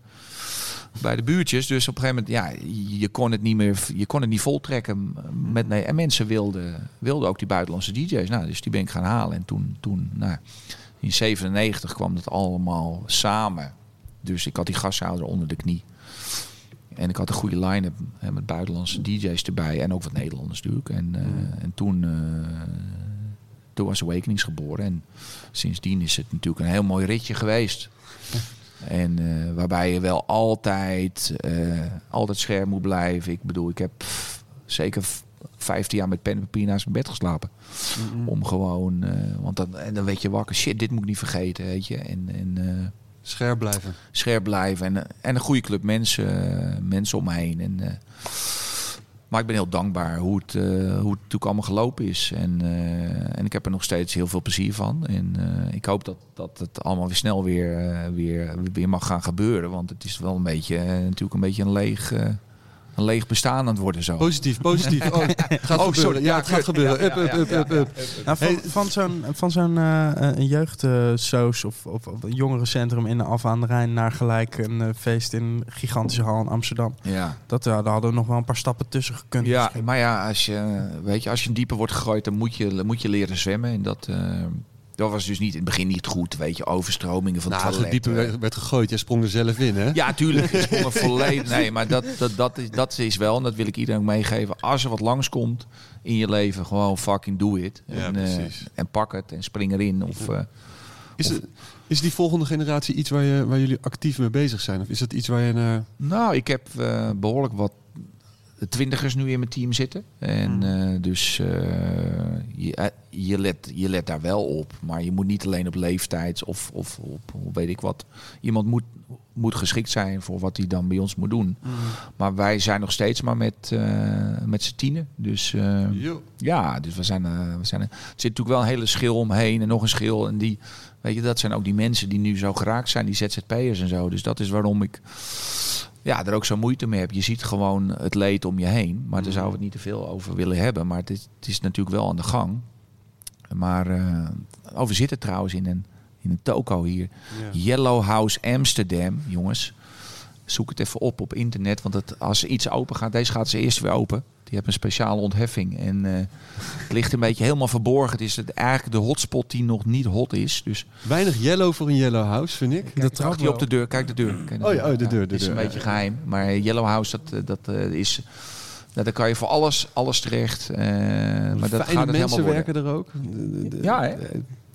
bij de buurtjes. Dus op een gegeven moment, ja, je kon het niet meer, je kon het niet voltrekken met nee. En mensen wilden, wilden ook die buitenlandse DJ's. Nou, dus die ben ik gaan halen. En toen, toen, nou, in 97 kwam dat allemaal samen. Dus ik had die gashouder onder de knie. En ik had een goede line-up hè, met buitenlandse DJ's erbij. En ook wat Nederlanders natuurlijk. En, eh, en toen, eh, toen was Awakenings geboren. En sindsdien is het natuurlijk een heel mooi ritje geweest. [laughs] En eh, waarbij je wel altijd, altijd scherp moet blijven. Ik bedoel, ik heb pff, zeker v- 15 jaar met pen en papier naast mijn bed geslapen. Om gewoon, want dan, en dan weet je wakker, shit, dit moet ik niet vergeten, weet je. En, en Scherp blijven. scherp blijven. En, eh, en een goede club mensen, eh, mensen om me heen. En, eh, maar ik ben heel dankbaar hoe het, hoe het natuurlijk allemaal gelopen is. En, en ik heb er nog steeds heel veel plezier van. En ik hoop dat, dat het allemaal weer snel weer, weer, weer mag gaan gebeuren. Want het is wel een beetje, natuurlijk een beetje een leeg, een leeg bestaan aan het worden zo. Positief, positief. [laughs] Oh, het gaat Oh, gebeuren. sorry. Ja, het gaat gebeuren. Up, up, up, up. Nou, van, van zo'n van zo'n eh, eh, een jeugdsoos of, of, of een jongerencentrum in de Alphen aan de Rijn naar gelijk een eh, feest in een gigantische hal in Amsterdam. Ja. Dat, ja, daar hadden we nog wel een paar stappen tussen gekund. Ja, misschien. maar ja, als je, weet je, als je dieper wordt gegooid, dan moet je, moet je leren zwemmen. En dat, eh, dat was dus niet in het begin niet goed, weet je, overstromingen van Nou, het werd, werd gegooid, jij sprong er zelf in, hè? Ja, tuurlijk. Ik sprong er [laughs] volledig. Nee, maar dat, dat, dat, is, dat is wel, en dat wil ik iedereen ook meegeven. Als er wat langskomt in je leven, gewoon fucking do it. Ja, en, eh, en pak het en spring erin. Of, eh, Is, Of- het, is die volgende generatie iets waar, je, waar jullie actief mee bezig zijn? Of is dat iets waar je naar... Nou, ik heb eh, behoorlijk wat twintigers nu in mijn team zitten. En Hmm. eh, dus eh, je, eh, je, let, je let daar wel op. Maar je moet niet alleen op leeftijd of, of op hoe weet ik wat. Iemand moet, moet geschikt zijn voor wat hij dan bij ons moet doen. Maar wij zijn nog steeds maar met, eh, met z'n tienen. Dus eh, ja, dus we zijn, we zijn, er zit natuurlijk wel een hele schil omheen en nog een schil. En die, weet je, dat zijn ook die mensen die nu zo geraakt zijn, die ZZP'ers en zo. Dus dat is waarom ik ja, er ook zo moeite mee heb. Je ziet gewoon het leed om je heen. Maar daar zouden we het niet te veel over willen hebben. Maar het is, het is natuurlijk wel aan de gang. Maar oh, we zitten trouwens in een, in een toko hier. Yellow House Amsterdam, jongens. Zoek het even op op internet. Want het, als iets open gaat, deze gaat ze eerst weer open. Die hebben een speciale ontheffing. En eh, het ligt een beetje helemaal verborgen. Het is het, eigenlijk de hotspot die nog niet hot is. Dus Weinig yellow voor een yellow house, vind ik. De trap Kijk die op de deur. Kijk de deur. Kijk Oh ja, oh, de deur, de Het is deur, een beetje ja. geheim. Maar Yellow House, dat, eh, dat eh, is... Nou, daar kan je voor alles, alles terecht. eh, maar dat gaat het helemaal mensen worden. werken er ook. De- de- Ja, hè?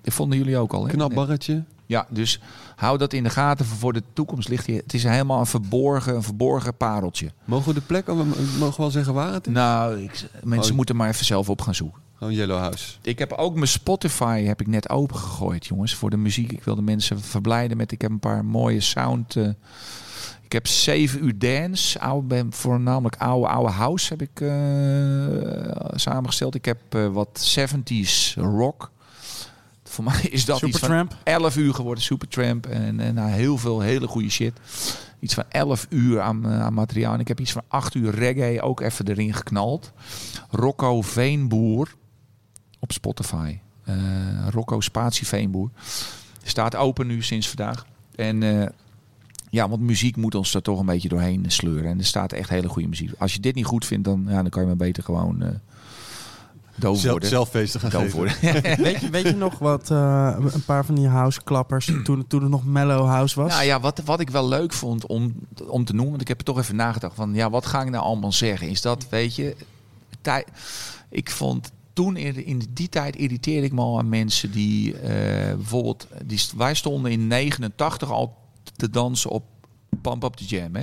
Dat vonden jullie ook al, hè? Knap barretje. Ja, dus hou dat in de gaten voor- de toekomst. Ligt hier. Het is helemaal een verborgen, een verborgen pareltje. Mogen we de plek, al- mogen we wel zeggen waar het is? Nou, ik, mensen Oh. moeten maar even zelf op gaan zoeken. Gewoon yellow house. Ik heb ook mijn Spotify heb ik net opengegooid, jongens, voor de muziek. Ik wil de mensen verblijden met. Ik heb een paar mooie sound. eh, ik heb 7 uur dance, oude, ben voornamelijk oude, oude house heb ik eh, samengesteld. Ik heb eh, wat 70s rock. Voor mij is dat iets van Supertramp. 11 uur geworden, Supertramp. En, en nou, heel veel hele goede shit. Iets van 11 uur aan, eh, aan materiaal. En ik heb iets van 8 uur reggae ook even erin geknald. Rocco Veenboer op Spotify. Eh, Rocco Spatie Veenboer. Staat open nu sinds vandaag. En eh, ja, want muziek moet ons er toch een beetje doorheen sleuren. En er staat echt hele goede muziek. Als je dit niet goed vindt, dan, ja, dan kan je maar beter gewoon eh doof Zelf, worden. zelffeesten gaan doof geven. worden. [laughs] weet, je, weet je nog wat eh, een paar van die houseklappers [clears throat] toen, toen het nog mellow house was? Nou ja, wat, wat ik wel leuk vond om, om te noemen, want ik heb er toch even nagedacht van, ja, wat ga ik nou allemaal zeggen? Is dat, weet je, tij, ik vond toen in, in die tijd irriteerde ik me al aan mensen die eh, bijvoorbeeld, die, wij stonden in 89 al te dansen op Pump Up the Jam, hè?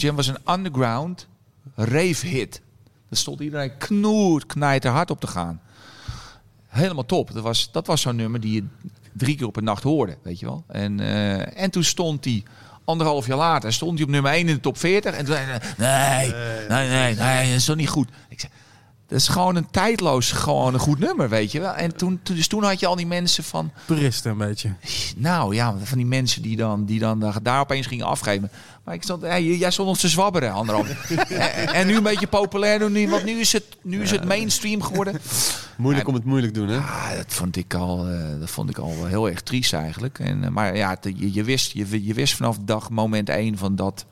Jam was een underground rave hit. Daar stond iedereen knoert, knijter hard op te gaan. Helemaal top. Dat was, dat was zo'n nummer die je drie keer op een nacht hoorde, weet je wel. En, eh, en toen stond hij, anderhalf jaar later, stond hij op nummer 1 in de top 40. En toen zei hij, nee, nee, nee, nee, dat is toch niet goed. Ik zei, dat is gewoon een tijdloos, gewoon een goed nummer, weet je wel. En toen, toen- dus toen had je al die mensen van, Puristen een beetje. nou ja, van die mensen die dan, die dan daar- opeens gingen afgeven. Maar ik stond, hey, jij stond ons te zwabberen, anderhalf. [laughs] en, en nu een beetje populair doen, want nu is het, nu is het mainstream geworden. Moeilijk om het moeilijk doen, hè? Ah, dat vond ik al, eh, dat vond ik al wel heel erg triest eigenlijk. En, eh, maar ja, je, je, wist, je, je wist vanaf dag moment één van dat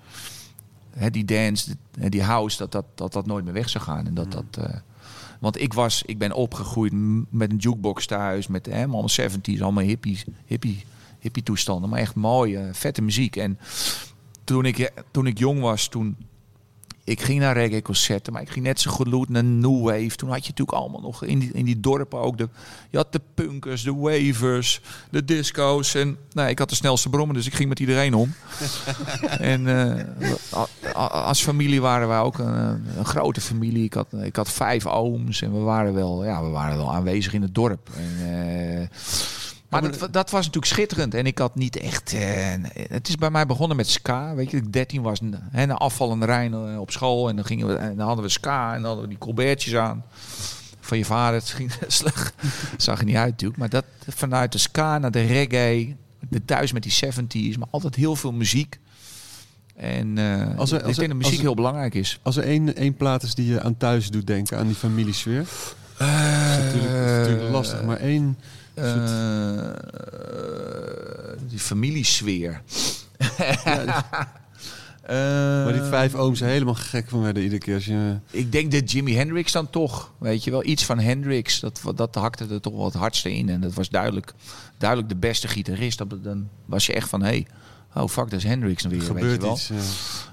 hè, die dance, die, house, dat dat, dat dat nooit meer weg zou gaan. En dat dat. eh, want ik was, ik ben opgegroeid met een jukebox thuis, met hè, allemaal 70s, allemaal hippie, hippie, hippie toestanden, maar echt mooie, vette muziek. En toen ik, toen ik jong was, toen ik ging naar reggae concerten, maar ik ging net zo goed naar New Wave. Toen had je natuurlijk allemaal nog in die, in die dorpen ook de, je had de punkers, de wavers, de disco's en nou, ik had de snelste brommen, dus ik ging met iedereen om. [laughs] en eh, als familie waren wij ook een, een grote familie. Ik had, ik had vijf ooms en we waren wel, ja, we waren wel aanwezig in het dorp. En, eh, Maar dat, dat was natuurlijk schitterend. En ik had niet echt... eh, het is bij mij begonnen met ska. Weet je, dat ik 13 was. Hè, na afvallende Rijn eh, op school. En dan, gingen we, en dan hadden we ska. En dan hadden we die colbertjes aan. Van je vader. Het ging [laughs] slecht. zag er niet uit natuurlijk. Maar dat vanuit de ska naar de reggae. De thuis met die 70s. Maar altijd heel veel muziek. En eh, Als er- ik als denk dat muziek er- heel belangrijk is. Als er één, één plaat is die je aan thuis doet denken, aan die familiesfeer. Dat is natuurlijk, dat is natuurlijk lastig, maar één... Eh, die familiesfeer. [laughs] Eh, Waar die vijf ooms helemaal gek van werden iedere keer als je... Ik denk dat Jimi Hendrix dan toch, weet je wel, iets van Hendrix, dat, dat hakte er toch wel het hardste in. En dat was duidelijk, duidelijk de beste gitarist. Dat, dan was je echt van, hé, hey, oh fuck, dat is Hendrix dan weer, weet je gebeurt wel. iets. ja.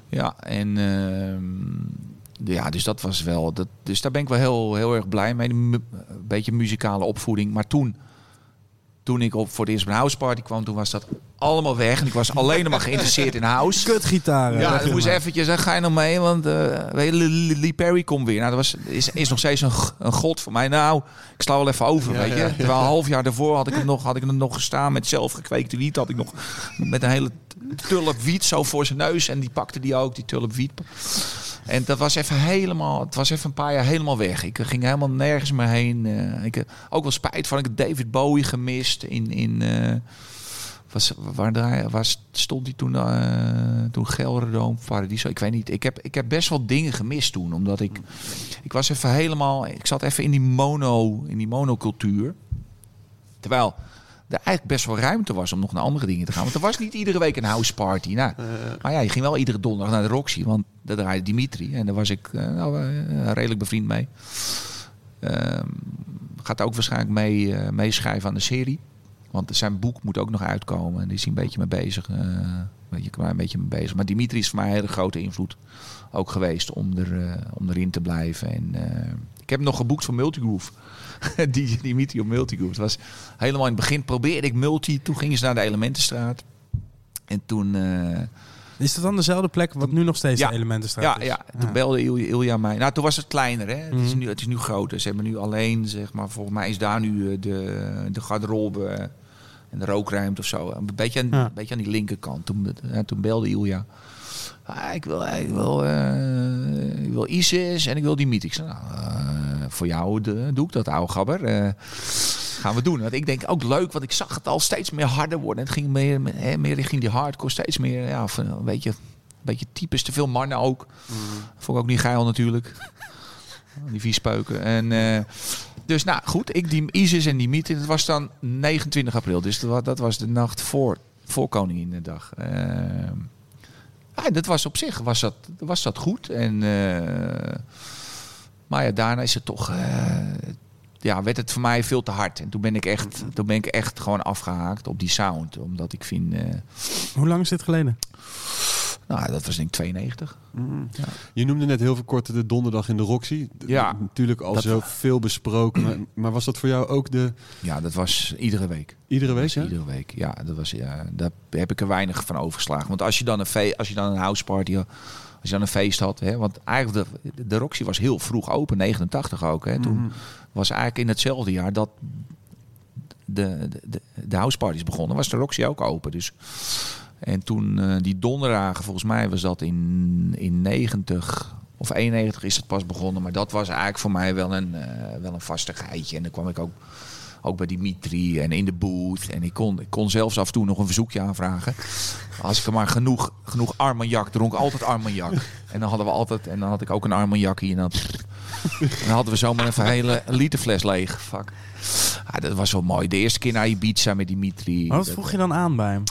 Ja, en ehm, ja, dus dat was wel, dat, dus daar ben ik wel heel, heel erg blij mee. Een beetje muzikale opvoeding. Maar toen, toen ik op voor de eerste house party kwam, toen was dat allemaal weg. En ik was alleen maar geïnteresseerd in house. [laughs] Kutgitaren. Ja, dan moest eventjes, dan ga je nog mee, want eh je, Lee Perry komt weer. Nou, dat was, is, is nog steeds een, een god voor mij. Nou, ik sla wel even over, Ja, weet je. ja, ja. Terwijl een half jaar daarvoor had ik hem nog, had ik hem nog gestaan met zelfgekweekte wiet. Had ik nog met een hele tulp wiet zo voor zijn neus. En die pakte die ook, die tulp wiet. En dat was even helemaal, het was even een paar jaar helemaal weg. Ik ging helemaal nergens meer heen. Eh, ik ook wel spijt van, ik heb David Bowie gemist in... in eh, was, waar, draai- waar stond hij toen? eh toen Gelderdoom, Paradiso. Ik weet niet. Ik heb, ik heb best wel dingen gemist toen. Omdat ik... Ik was even helemaal... Ik zat even in die mono... In die monocultuur. Terwijl er eigenlijk best wel ruimte was om nog naar andere dingen te gaan. Want er was niet iedere week een house party. Nou, maar ja, je ging wel iedere donderdag naar de Roxy. Want daar draaide Dimitri. En daar was ik eh, nou, eh, redelijk bevriend mee. Ehm, gaat ook waarschijnlijk mee, eh, meeschrijven aan de serie. Want zijn boek moet ook nog uitkomen. En die is hij een beetje mee bezig. eh, je, een beetje mee bezig. Maar Dimitri is voor mij een hele grote invloed ook geweest om, er, eh, om erin te blijven. En, eh, ik heb hem nog geboekt voor Multigroove. [laughs] die Dimitri op Multigroove. Het was helemaal in het begin probeerde ik multi. Toen gingen ze naar de Elementenstraat. En toen... eh, Is dat dan dezelfde plek wat nu nog steeds Ja. de Elementenstraat ja, is? ja, toen belde Ilja, Ilja mij. Nou, toen was het kleiner, hè. Het, is Mhm. nu, het is nu groter. Ze hebben nu alleen, zeg maar, volgens mij is daar nu eh, de, de garderobe eh, en de rookruimte of zo. Een beetje aan, Ja. een beetje aan die linkerkant. Toen, toen belde Ilja. Ah, ik wil, ik wil, eh, ik wil ISIS en ik wil die. Ik zei, nou, eh, voor jou de- doe ik dat, ouwe gabber. Eh, gaan we doen. Want ik denk ook leuk, want ik zag het al steeds meer harder worden. Het ging meer, hè, meer richting die hardcore, steeds meer, ja, een beetje, een beetje types, te veel mannen ook. Vond ik ook niet geil natuurlijk. [laughs] Die viespeuken. En, dus nou goed, ik die ISIS en die Miet. Het was dan 29 april. Dus dat wa- dat was de nacht voor, voor Koninginnedag. Eh ja, dat was op zich was dat, was dat goed. En, eh, maar ja, daarna is het toch... eh, ja, werd het voor mij veel te hard. En toen ben ik echt, toen ben ik echt gewoon afgehaakt op die sound. Omdat ik vind... eh, Hoe lang is dit geleden? Nou, dat was denk ik 92. Ja. Je noemde net heel veel kort de donderdag in de Roxy. Ja. Natuurlijk al Dat- zo veel besproken. Maar, [clears throat] maar was dat voor jou ook de Ja, dat was iedere week. iedere week? Ja? Iedere week. Ja, dat was, ja, daar heb ik er weinig van overgeslagen. Want als je dan een, fe als je dan een house party had, als je dan een feest had. Hè, want eigenlijk de, de Roxy was heel vroeg open, 89 ook. Hè. Toen Mhm. was eigenlijk in hetzelfde jaar dat de, de, de, de house parties begonnen, was de Roxy ook open. Dus. En toen eh, die donderdagen, volgens mij was dat in, in 90 of 91 is het pas begonnen. Maar dat was eigenlijk voor mij wel een, eh, wel een vastigheidje. En dan kwam ik ook, ook bij Dimitri en in de booth. En ik kon, ik kon zelfs af en toe nog een verzoekje aanvragen. Als ik er maar genoeg, genoeg Armagnac dronk, altijd Armagnac. En dan hadden we altijd, en dan had ik ook een Armagnac hier. En dan, en dan hadden we zomaar een hele literfles leeg. Fuck. Ah, dat was wel mooi. De eerste keer naar Ibiza met Dimitri. Wat Dat- vroeg je dan aan bij hem?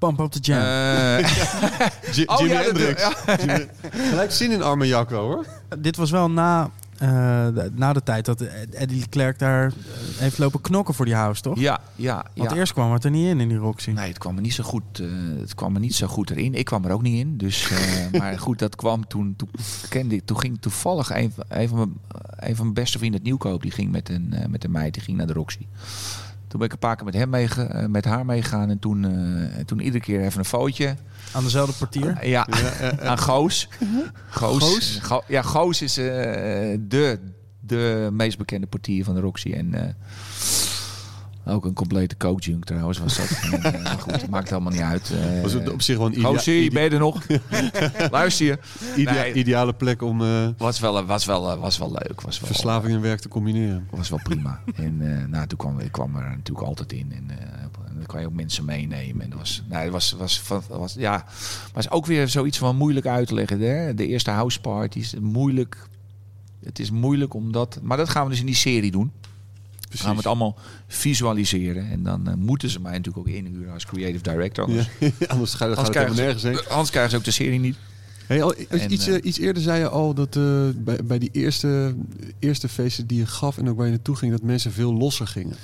Pump up the jam. J- Oh, Jimi ja, dat- Hendrix. Gelijk zin in Armagnac wel hoor. Dit was wel na, eh, de, na de tijd dat Eddie Leclerc daar eh, heeft lopen knokken voor die house, toch? ja, ja, Want ja. eerst kwam het er niet in, in die Roxy. Nee, het kwam er niet zo goed, eh, het kwam er niet zo goed erin. Ik kwam er ook niet in. Dus, eh, [laughs] maar goed, dat kwam toen. Toen, kende ik, toen ging toevallig een, van- een, van mijn, een van mijn beste vrienden, het Nieuwkoop, die ging met een, met een meid, die ging naar de Roxy. Toen ben ik een paar keer met, hem meege, eh, met haar meegegaan. En toen, eh, en toen iedere keer even een foutje. Aan dezelfde portier. Ja, [laughs] aan Goos. Goos. Goos? Go- ja, Goos is eh, de, de meest bekende portier van de Roxy. En, eh, Ook een complete junk trouwens was dat. Eh, [laughs] maar goed, het maakt helemaal niet uit. Eh, Was het op zich wel een idea- Gozer, ide- ben je er nog? [laughs] Luister je. idea- Nee. ideale plek om eh, Was wel, was wel, was wel leuk. Was wel, verslaving en werk te combineren. was wel prima. En eh, nou, toen kwam ik kwam er natuurlijk altijd in. En, eh, en dan kan je ook mensen meenemen. En dat was, nou, het was, was, was, was, ja, was ook weer zoiets van moeilijk uit te leggen. Hè? De eerste house parties, moeilijk. Het is moeilijk omdat. Maar dat gaan we dus in die serie doen. Gaan we het allemaal visualiseren. En dan eh, moeten ze mij natuurlijk ook inhuren als creative director. Anders, [laughs] Ja, anders ga- gaat het ze- nergens heen. anders krijgen ze ook de serie niet. Hey, al, En, iets, eh, eh, iets eerder zei je al dat eh, bij, bij die eerste, eerste feesten die je gaf en ook waar je naartoe ging, dat mensen veel losser gingen.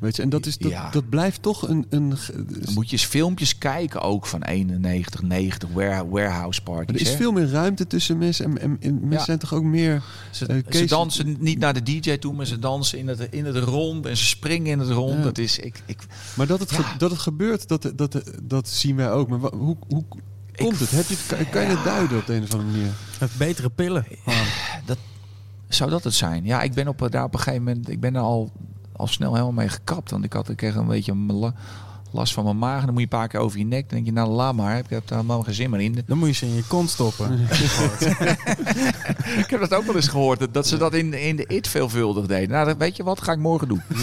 Weet je, en dat, is, dat, Ja. dat blijft toch een. een Dan moet je eens filmpjes kijken ook van 91, 90 ware- warehouse er parties. is hè. veel meer ruimte tussen mensen en, en, en mensen Ja. zijn toch ook meer. Ze, Eh, ze dansen niet naar de DJ toe, maar ze dansen in het, in het rond en ze springen in het rond. Ja. Dat is, ik, ik, Maar dat het, ge- dat het gebeurt, dat, dat, dat zien wij ook. Maar hoe, hoe komt het? Heb je het? Kan, kan je het duiden op de een of andere manier? Met betere pillen. Gewoon. zou dat het zijn? Ja, ik ben op, daar op een gegeven moment, ik ben er al, al snel helemaal mee gekapt. Want ik had ik kreeg een beetje last van mijn maag. En dan moet je een paar keer over je nek. Dan denk je, nou laat maar. Ik heb daar helemaal geen zin meer in. Dan moet je ze in je kont stoppen. [laughs] ik heb dat ook wel eens gehoord. Dat, dat ze dat in, in de IT veelvuldig deden. Nou, weet je wat? Ga ik morgen doen. [laughs]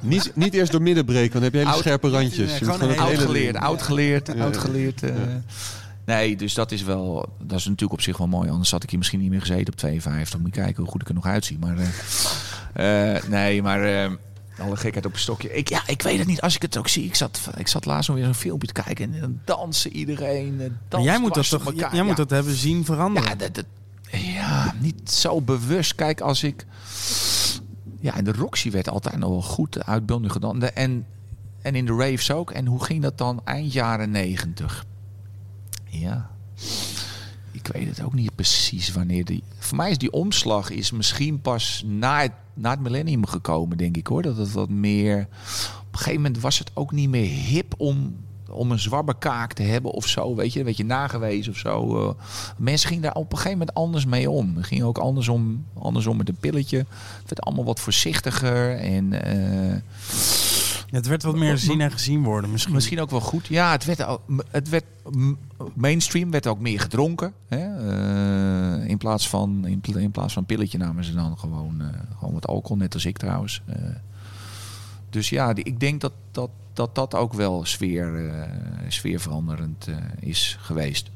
Niet, niet eerst door midden breken, want dan heb je hele Oud- scherpe randjes. Moet gewoon Oud geleerd, oud geleerd, Ja. oud geleerd. eh. Nee, dus dat is wel, dat is natuurlijk op zich wel mooi. Anders had ik hier misschien niet meer gezeten op 52. Moet je kijken hoe goed ik er nog uitzie. Maar eh, eh, nee, maar eh, alle gekheid op een stokje. Ik, ja, ik weet het niet. Als ik het ook zie, ik zat, ik zat laatst nog weer zo'n filmpje te kijken en dan dansen iedereen. jij moet dat toch elkaar. jij moet Ja. dat hebben zien veranderen. Ja, dat, dat- ja, niet zo bewust. Kijk, als ik... Ja, en de Roxy werd altijd nog wel goed uitbeelding gedaan. En, en in de raves ook. En hoe ging dat dan eind jaren negentig? Ja, ik weet het ook niet precies wanneer die... Voor mij is die omslag is misschien pas na het, na het millennium gekomen, denk ik hoor. Dat het wat meer... Op een gegeven moment was het ook niet meer hip om, om een zwabberkaak te hebben of zo. Weet je, een beetje nagewezen of zo. Eh, mensen gingen daar op een gegeven moment anders mee om. Het ging ook andersom, andersom met een pilletje. Het werd allemaal wat voorzichtiger. En eh, Het werd wat meer zien en gezien worden misschien. misschien ook wel goed. Ja, het werd, ook- het werd mainstream werd ook meer gedronken. Hè? Eh, in, plaats van, in, pla- in plaats van pilletje namen ze dan gewoon, eh, gewoon wat alcohol, net als ik trouwens. Eh, dus ja, die, ik denk dat dat, dat, dat ook wel sfeer, sfeerveranderend is geweest.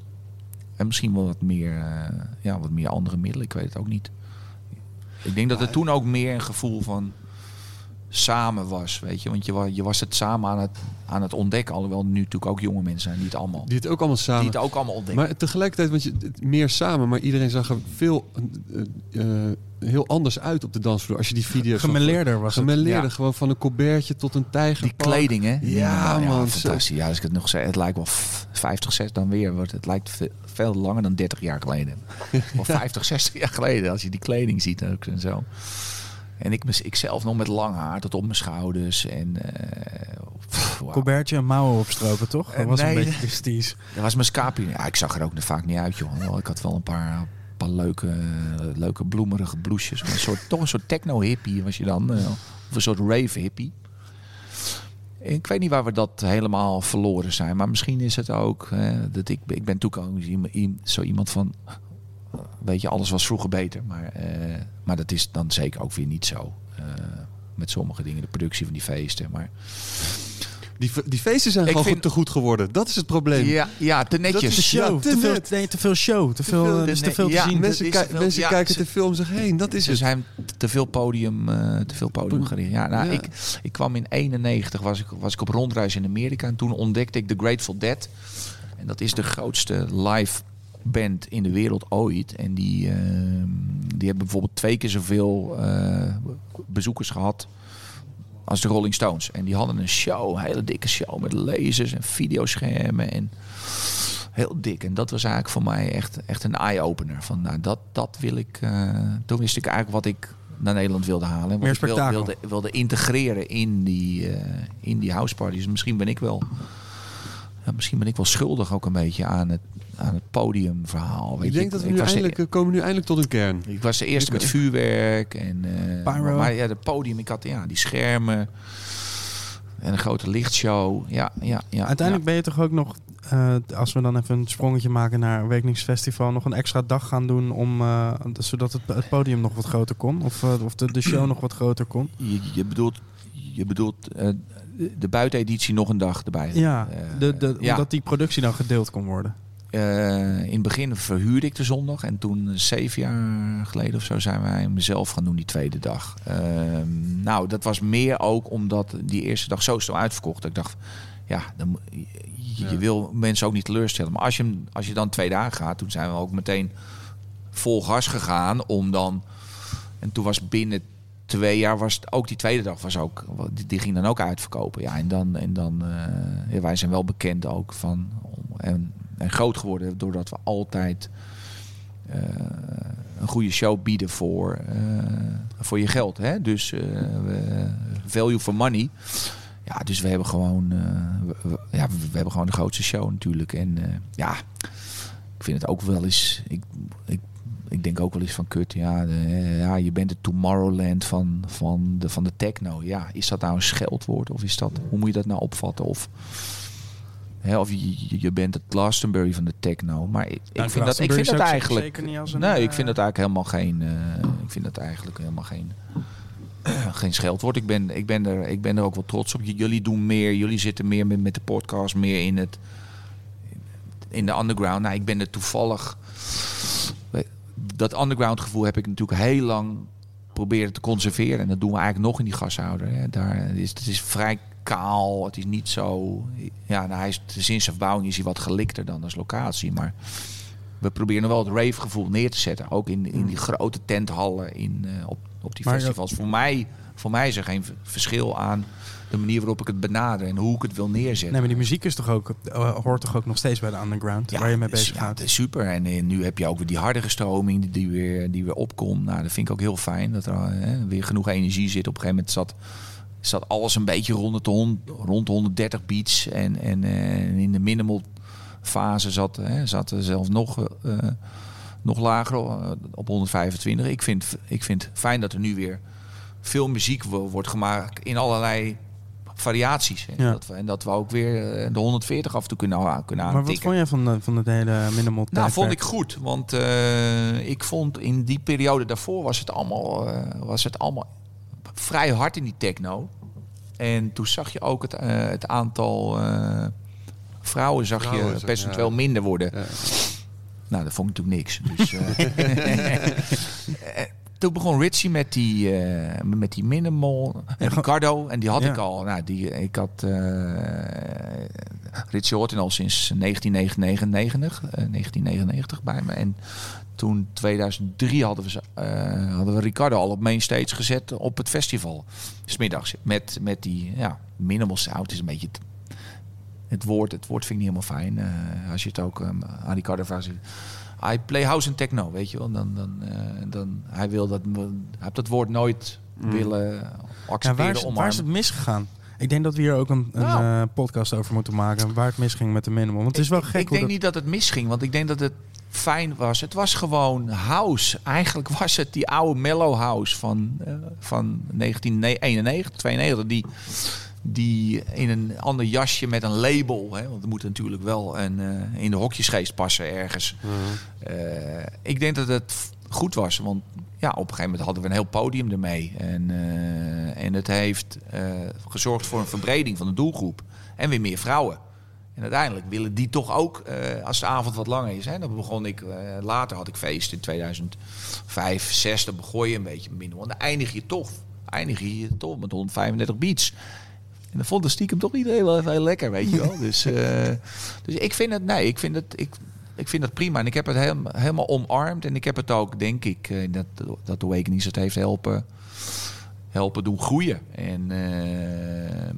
En misschien wel wat meer, ja, wat meer andere middelen, ik weet het ook niet. Ik denk dat er toen ook meer een gevoel van samen was, weet je. Want je, je was het samen aan het, aan het ontdekken. Alhoewel nu natuurlijk ook jonge mensen zijn die het allemaal, Die het ook allemaal samen. die het ook allemaal ontdekken. Maar tegelijkertijd, want je, meer samen, maar iedereen zag er veel eh, eh, heel anders uit op de dansvloer. Als je die video's zag. Gemeleerder was het. Gemeleerde, Ja. gewoon van een colbertje tot een tijger. die kleding, hè? Ja, man, fantastisch. Ja, als ik het nog zeg, het lijkt wel f- 50, 60 dan weer. wordt Het lijkt ve- veel langer dan 30 jaar geleden. [laughs] Of 50, 60 jaar geleden, als je die kleding ziet ook en zo. En ik, ik zelf nog met lang haar tot op mijn schouders. En, eh, pff, wauw. Colbertje en mouwen opstropen, toch? Dat Eh, was nee. een beetje prestige. Dat was mijn scapi. Ja, ik zag er ook vaak niet uit, joh. Ik had wel een paar, paar leuke, leuke bloemerige. Maar Een soort, toch een soort techno-hippie was je dan. eh, Of een soort rave-hippie. Ik weet niet waar we dat helemaal verloren zijn. Maar misschien is het ook eh, dat ik, ik ben natuurlijk ook iem- iem- zo iemand van... Weet je, alles was vroeger beter. Maar, eh, maar dat is dan zeker ook weer niet zo. eh, met sommige dingen, de productie van die feesten. Maar Die, die feesten zijn Ik gewoon vind- te goed geworden. Dat is het probleem. ja, ja, te netjes. De show. Ja, te te, veel, nee, te veel show. Te veel, veel- dus te veel te ja, zien. Mensen, is ki- te veel- mensen ja, kijken ze- de film en zeggen, hé, dat is Ze het. zijn te veel podium, eh, te veel podium gericht. Ja, nou, Ja. Ik, ik kwam in 91, was ik, was ik op rondreis in Amerika. En toen ontdekte ik The Grateful Dead. En dat is de grootste live band in de wereld ooit. En die, eh, die hebben bijvoorbeeld twee keer zoveel eh, bezoekers gehad als de Rolling Stones. En die hadden een show, een hele dikke show met lasers en videoschermen en heel dik. En dat was eigenlijk voor mij echt, echt een eye-opener. Van nou, dat, dat wil ik. eh, toen wist ik eigenlijk wat ik naar Nederland wilde halen. Wat Meer ik wilde, wilde integreren in die, eh in die houseparties. Misschien ben ik wel ja, misschien ben ik wel schuldig ook een beetje aan het, aan het podiumverhaal. Weet Ik je. denk dat we nu de- eindelijk, we komen nu eindelijk tot een kern. ik was de eerste met vuurwerk en eh, Pyro. maar ja, de podium. Ik had ja, die schermen en een grote lichtshow. Ja, ja, ja. Uiteindelijk ben je toch ook nog, eh, als we dan even een sprongetje maken naar een Awakeningsfestival, nog een extra dag gaan doen om, eh, zodat het, het podium nog wat groter kon? Of, eh, of de, de show nog wat groter kon? Je, je bedoelt, je bedoelt eh, de buiteneditie nog een dag erbij. Ja, Eh, de, de, ja. omdat die productie dan gedeeld kon worden. Eh, in het begin verhuurde ik de zondag. En toen, eh, zeven jaar geleden of zo, zijn wij hem zelf gaan doen die tweede dag. Ehm, nou, dat was meer ook omdat die eerste dag zo snel uitverkocht. Dat ik dacht, ja, dan, je, je Ja. wil mensen ook niet teleurstellen. Maar als je, als je dan twee dagen gaat, toen zijn we ook meteen vol gas gegaan om dan... En toen was binnen twee jaar was het ook die tweede dag was ook die, die ging dan ook uitverkopen ja en dan en dan eh, wij zijn wel bekend ook van en, en groot geworden doordat we altijd eh, een goede show bieden voor, eh, voor je geld hè dus we- value for money ja dus we hebben gewoon ja we, hebben gewoon de grootste show natuurlijk en ja ik vind het ook wel eens ik, ik ik denk ook wel eens van kut, ja, ja je bent het Tomorrowland van, van, de, van de techno. Ja, is dat nou een scheldwoord of is dat, hoe moet je dat nou opvatten? Of, hè, of je, je- bent het Glastonbury van de techno. Maar ik, ik Nou, vind dat, ik vind dat eigenlijk, zeker niet als een, nee, ik eh, vind dat eigenlijk helemaal geen, eh, ik vind dat eigenlijk helemaal geen, [clears throat] geen scheldwoord. Ik ben, ik, ben er, ik ben er ook wel trots op. J- Jullie doen meer, jullie zitten meer met, met de podcast, meer in het, in de underground. Nou, ik ben er toevallig dat underground gevoel heb ik natuurlijk heel lang proberen te conserveren. En dat doen we eigenlijk nog in die gashouder. Hè. Daar is, het is vrij kaal. Het is niet zo... Ja, nou, hij is, sinds zijn verbouwing is hij wat gelikter dan als locatie. Maar we proberen nog wel het rave gevoel neer te zetten. Ook in, in die grote tenthallen in, eh, op, op die Maar- festivals. Voor mij, voor mij is er geen verschil aan de manier waarop ik het benader. En hoe ik het wil neerzetten. Nee, maar die muziek is toch ook, eh, hoort toch ook nog steeds bij de underground, waar je mee bezig ja, gaat? het is super. En eh, nu heb je ook weer die hardere stroming die- die weer, die weer opkomt. Nou, dat vind ik ook heel fijn. Dat er weer genoeg energie zit. Op een gegeven moment zat, zat alles een beetje rond, het hond, rond de 130 beats. En, en eh, in de minimal fase zat, hè, zat er zelfs nog, eh, nog lager eh, op 125. Ik vind, ik vind fijn dat er nu weer veel muziek wo- wordt gemaakt in allerlei variaties. En, Ja. dat, we, en dat we ook weer de 140 af en toe kunnen, kunnen Maar wat aantikken. vond jij van, de, van het hele minimal Nou, vond ik goed. Want ik vond in die periode daarvoor was het allemaal, was het allemaal vrij hard in die techno. En toen zag je ook het, eh, het aantal eh, vrouwen zag Vrouwen, je percentueel ja. minder worden. Ja. Nou, dat vond ik natuurlijk niks. Dus, eh, [laughs] toen begon Richie met die, eh, met die minimal. En Ricardo, en die had Ja. ik al. Nou, die, ik had eh Richie Horton al sinds 1999, eh, 1999 bij me. En toen 2003 hadden we, ze, eh, hadden we Ricardo al op main stage gezet op het festival. Smiddags. Met, met die ja, minimal sound. is een beetje... t- het woord, het woord vind ik niet helemaal fijn. Eh, als je het ook ehm, aan Ricardo vraagt. I play house and techno, weet je wel. Dan, dan, eh, dan, hij wil dat, hij heeft dat woord nooit willen Ja, accepteren, waar, is, waar is het misgegaan? Ik denk dat we hier ook een, een Nou. podcast over moeten maken. Waar het misging met de minimal. Want het is wel ik, gek Ik hoe denk dat- niet dat het misging, want ik denk dat het fijn was. Het was gewoon house. Eigenlijk [laughs] was het die oude mellow house van, eh, van 1991, 92. Die, die in een ander jasje met een label. Hè, want er moet natuurlijk wel een, eh, in de hokjesgeest passen ergens. Eh, ik denk dat het goed was, want ja, op een gegeven moment hadden we een heel podium ermee. En, en het heeft gezorgd voor een verbreding van de doelgroep. En weer meer vrouwen. En uiteindelijk willen die toch ook, eh, als de avond wat langer is. Hè, dan begon ik, eh, later had ik feest in 2005, 6. Dan begon je een beetje minder. Want dan eindig je toch, eindig je toch met 135 beats. En dan vond de stiekem toch iedereen wel even heel lekker, weet je wel. [laughs] Dus, eh, dus ik vind het, nee, ik vind het, ik, ik vind het prima. En ik heb het helemaal, helemaal omarmd. En ik heb het ook, denk ik, dat, dat de Awakenings het heeft helpen, helpen doen groeien. En eh,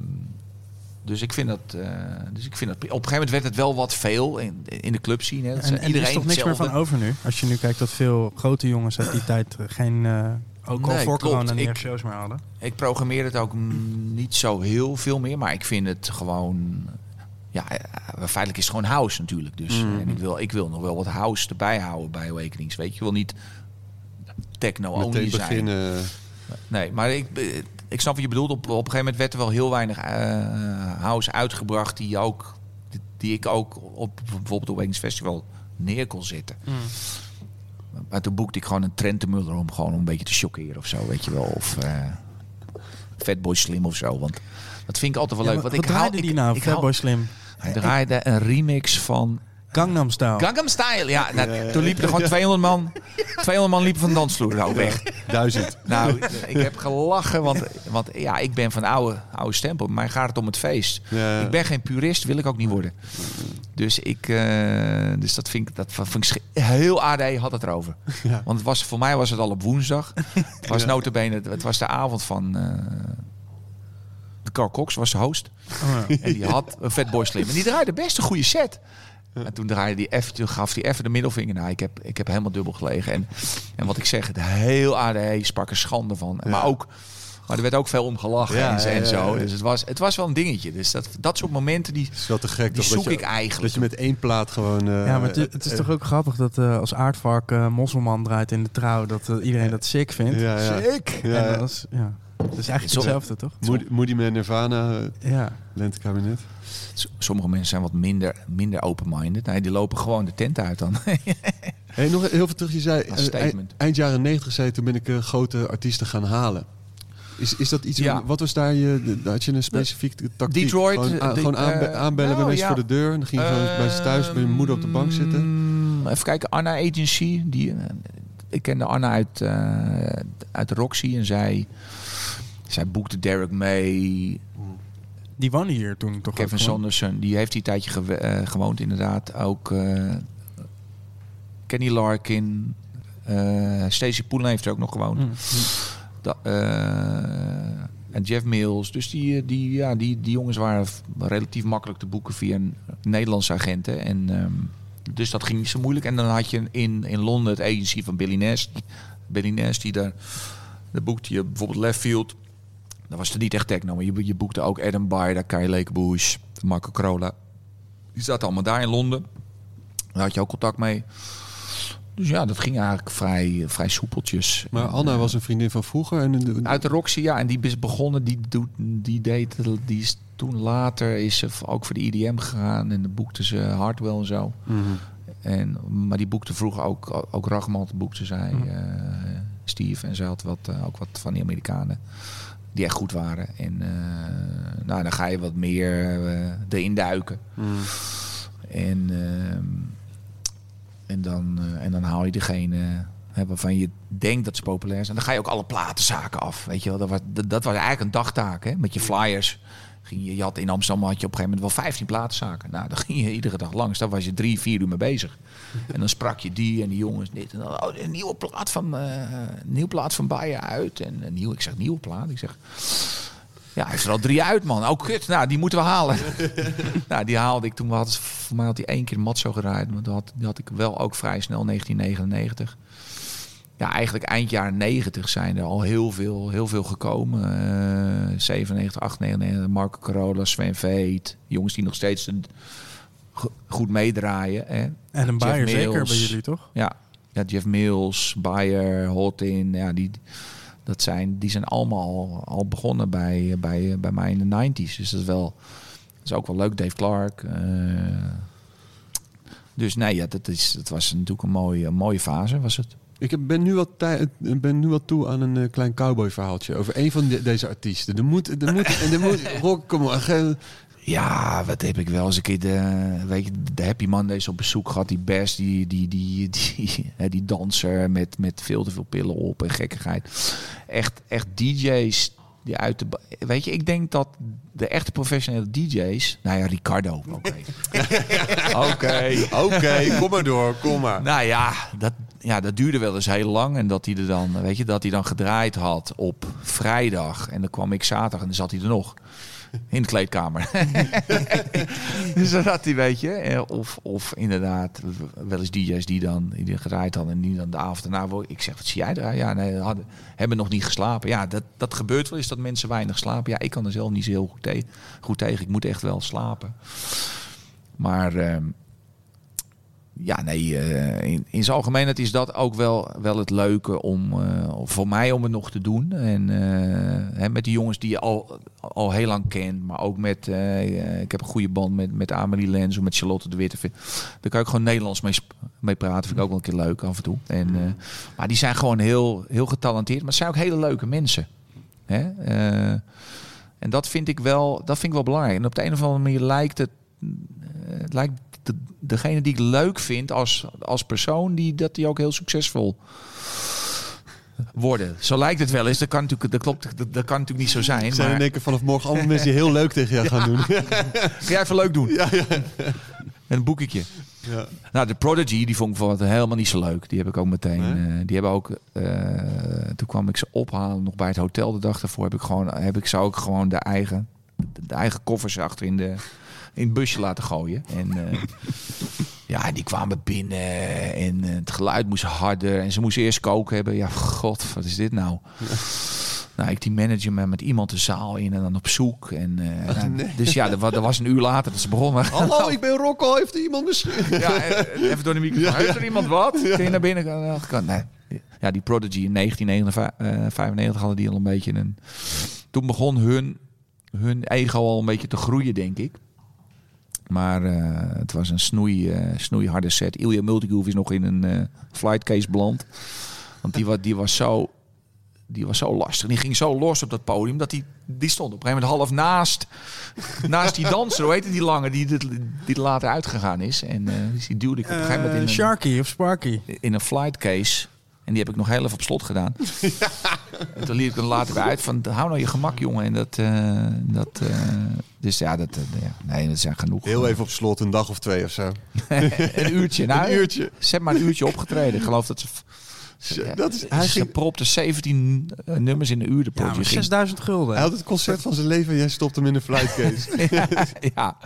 dus ik vind dat, eh, dus ik vind dat, op een gegeven moment werd het wel wat veel in, in de club zien. Hè. Dat En, zijn en er is toch niks meer van over nu? Als je nu kijkt dat veel grote jongens uit die tijd eh, geen... eh, ook al Nee, voor klopt. corona meer Ik- shows meer hadden. Ik programmeer het ook mm, niet zo heel veel meer, maar ik vind het gewoon ja, feitelijk is het gewoon house natuurlijk. Dus en ik wil, ik wil nog wel wat house erbij houden bij Awakenings. Weet je wel niet techno only Meteen zijn. beginnen. Nee, maar ik, ik snap wat je bedoelt. Op, op een gegeven moment werd er wel heel weinig eh, house uitgebracht die, ook, die ik ook op bijvoorbeeld op Wings Festival neer kon zetten. Maar toen boekte ik gewoon een Trentemuller om gewoon een beetje te chockeren of zo, weet je wel. Of eh Fatboy Slim of zo. Want dat vind ik altijd wel leuk. wat want ik draaide hou, die ik, nou, ik Fatboy Slim? Hij draaide een remix van Gangnam Style. Gangnam Style. Ja, nou, toen liepen er gewoon 200 man. [laughs] 200 man liepen van de dansvloer nou weg. Duizend. Nou, ik heb gelachen, want, want ja, ik ben van oude, oude stempel. Maar gaat het om het feest. Ja. Ik ben geen purist, wil ik ook niet worden. Dus ik, eh, dus dat vind ik, dat vind ik heel AD had het erover. Ja. Want het was, voor mij was het al op woensdag. [laughs] Het was Ja. notabene, het was de avond van. eh de Carl Cox was de host. Oh, ja. En die had een Fatboy Slim. En die draaide best een goede set. En toen draaide die even, toen gaf hij even de middelvinger. Nou, ik heb, ik heb helemaal dubbel gelegen. En, en wat ik zeg, het heel ADE sprak er schande van. Maar ook, maar er werd ook veel om gelachen Ja, en, zo- ja, en ja, zo. ja. Dus het was, het was wel een dingetje. Dus dat, dat soort momenten, die, Het is wel te gek. die toch, zoek dat je, ik eigenlijk. Dat je met één plaat gewoon... eh, Ja, maar het, het is eh, toch ook grappig dat eh, als aardvark eh Mosselman draait in de trouw, dat iedereen dat sick vindt. Ja, ja. Sick! Ja, En ja. dat is, ja. Het is eigenlijk hetzelfde, toch? Moody, Moody Man Nirvana, eh, Ja. Lentekabinet. Sommige mensen zijn wat minder, minder open-minded. Nee, die lopen gewoon de tent uit dan. [laughs] Hey, nog heel veel terug. Je zei, eh, eind, eind jaren negentig zei je, toen ben ik eh, grote artiesten gaan halen. Is, is dat iets, Ja. wat was daar je, had je een specifiek tactiek? Detroit, Gewoon, a- gewoon de- aanbe- eh, aanbellen bij mensen ja. voor de deur. En dan ging je gewoon bij ze thuis, bij je moeder op de bank zitten. Ehm, Even kijken, Anna Agency. Die, ik kende Anna uit, uit Roxy en zij, zij boekte Derek May, Die woonde hier toen toch Kevin? Sanderson. Die heeft die tijdje eh, gewoond inderdaad. Ook eh, Kenny Larkin, eh Stacey Poelen heeft er ook nog gewoond. Mm. Da- en Jeff Mills. Dus die, die, ja, die, die jongens waren relatief makkelijk te boeken via een Nederlandse agenten. En, ehm, dus dat ging niet zo moeilijk. En dan had je in, in Londen het agency van Billy Nash. Billy Nash, die daar, daar boekte je bijvoorbeeld Left Field. Dat was er niet echt techno, maar je, je boekte ook Adam Byer, Kai Lakebush, Marco Carola. Die zaten allemaal daar in Londen. Daar had je ook contact mee. Dus ja, dat ging eigenlijk vrij, vrij soepeltjes. Maar Anna eh, was een vriendin van vroeger. En, uit de Roxy, ja. En die is begonnen, die, doet, die deed, die is toen later is ze ook voor de IDM gegaan. En dan boekte ze Hardwell en zo. Mhm. En, maar die boekte vroeger ook, ook boekte zij, Mhm. eh, Steve. En ze had wat, eh, ook wat van die Amerikanen die echt goed waren. En eh, nou, dan ga je wat meer eh erin duiken. Mhm. En, ehm, en, dan, eh, en dan haal je degene waarvan je denkt dat ze populair zijn. Dan ga je ook alle platenzaken af. Weet je wel? Dat, was, dat, dat was eigenlijk een dagtaak. Hè? Met je flyers. Ging je, je had in Amsterdam had je op een gegeven moment wel 15 platenzaken. Nou, daar ging je iedere dag langs. Daar was je drie, vier uur mee bezig. En dan sprak je die en die jongens dit. En dan, oh, een nieuwe plaat van, eh een plaat van Bayer uit. En een nieuw, ik zeg nieuwe plaat. Ik zeg, ja, hij heeft er al drie uit, man. Oh, kut. Nou, die moeten we halen. [laughs] nou, die haalde ik toen. Had, voor mij had hij één keer Matzo geraaid. Maar dat had, die had ik wel ook vrij snel, 1999. Ja, eigenlijk eind jaren 90 zijn er al heel veel, heel veel gekomen. Eh 97, 98, Marco Carola, Sven Veet. Jongens die nog steeds een, go- goed meedraaien. Hè. En een Bayer zeker bij jullie, toch? Ja, ja Jeff Mills, Bayer, Hotin, ja, die, dat zijn, die zijn allemaal al, begonnen bij, bij, bij mij in de 90s. Dus dat is, wel, dat is ook wel leuk. Dave Clark. eh. dus nee, ja, dat, is, dat was natuurlijk een mooie, een mooie fase, was het. Ik ben nu, wat tij- ben nu wat toe aan een eh, klein cowboy verhaaltje over een van de- deze artiesten. Er moet, er moet, en er moet, [laughs] Rock, kom maar. Ja, wat heb ik wel eens een keer de, weet je, de Happy Mondays op bezoek gehad. Die Bess, die, die, die, die, [laughs] hè, die danser met, met veel te veel pillen op en gekkigheid. Echt, echt DJ's die uit de... Weet je, ik denk dat de echte professionele DJ's... Nou ja, Ricardo. [laughs] Oké. Oké. Oké, kom maar door, kom maar. Nou ja, dat, ja, dat duurde wel eens heel lang. En dat hij er dan, weet je, dat hij dan gedraaid had op vrijdag. En dan kwam ik zaterdag en dan zat hij er nog. In de kleedkamer. [laughs] dus had hij, weet je. eh, Of, of inderdaad, wel eens DJ's die dan die gedraaid hadden. En die dan de avond daarna. Ik zeg, wat zie jij daar? Ja, nee, hadden, hebben nog niet geslapen. Ja, dat, dat gebeurt wel eens dat mensen weinig slapen. Ja, ik kan er zelf niet zo heel goed, goed tegen. Ik moet echt wel slapen. Maar ehm, ja, nee, eh, in, in zijn algemeenheid is dat ook wel, wel het leuke om eh, voor mij om het nog te doen. En eh, hè, met die jongens die je al, al heel lang kent, maar ook met, ik heb een goede band met, met Amelie Lens of met Charlotte de Witte. Vind- Daar kan ik gewoon Nederlands mee, mee praten. Vind ik ook wel een keer leuk af en toe. En, eh, maar die zijn gewoon heel, heel getalenteerd, maar het zijn ook hele leuke mensen. Hè? En dat vind ik wel, dat vind ik wel belangrijk. En op de een of andere manier lijkt het, het lijkt de, degene die ik leuk vind als, als persoon, die, dat die ook heel succesvol worden. Zo lijkt het wel eens. Dat kan natuurlijk, dat klopt, dat, dat kan natuurlijk niet zo zijn. zijn in Maar één keer vanaf morgen allemaal mensen die heel leuk tegen jou gaan doen. [laughs] ga jij even leuk doen. ja, ja. Een boeketje. ja. Nou, de Prodigy, die vond ik bijvoorbeeld helemaal niet zo leuk. Die heb ik ook meteen. Nee? eh, die hebben ook. eh, toen kwam ik ze ophalen nog bij het hotel. De dag daarvoor heb ik gewoon. Heb ik ze ook gewoon de eigen. De eigen koffers achter in de. In het busje laten gooien. En eh, [laughs] ja, die kwamen binnen. En eh, het geluid moest harder. En ze moesten eerst koken hebben. Ja, god, wat is dit nou? [laughs] Nou, ik die manager met, met iemand de zaal in en dan op zoek. En, eh, nou, Dus ja, dat, wa- dat was een uur later dat ze begonnen. [laughs] Hallo, ik ben Rocco. Heeft er iemand misschien... Ja, even door de microfoon. Heeft er iemand wat? Kun je naar binnen gaan? Nee. Ja, die Prodigy in 1995 hadden die al een beetje een... Toen begon hun, hun ego al een beetje te groeien, denk ik. Maar eh, het was een snoei, eh, snoeiharde set. Ilja Multigroove is nog in een eh flightcase beland. Want die, wa- die was zo... Die was zo lastig. Die ging zo los op dat podium dat die, die stond op een gegeven moment half naast, naast die danser. Hoe heet die lange die, die, die er later uitgegaan is? En die duwde ik op een gegeven moment in een, Sharky of Sparky. in een flight case. En die heb ik nog heel even op slot gedaan. [laughs] En toen liet ik hem later weer uit van hou nou je gemak jongen. En dat, eh, dat eh, dus ja, dat, eh, ja, nee, dat zijn genoeg. Heel even op slot, een dag of twee of zo. [laughs] een uurtje. Nou, Een uurtje. Ze hebben maar een uurtje opgetreden. Ik geloof dat ze... Ja, Dat is, hij ging, propte 17 eh, nummers in een uur. De Ja, maar Prodigy ging 6000 gulden. hij had het concert van zijn leven en jij stopt hem in een flightcase. [laughs] ja,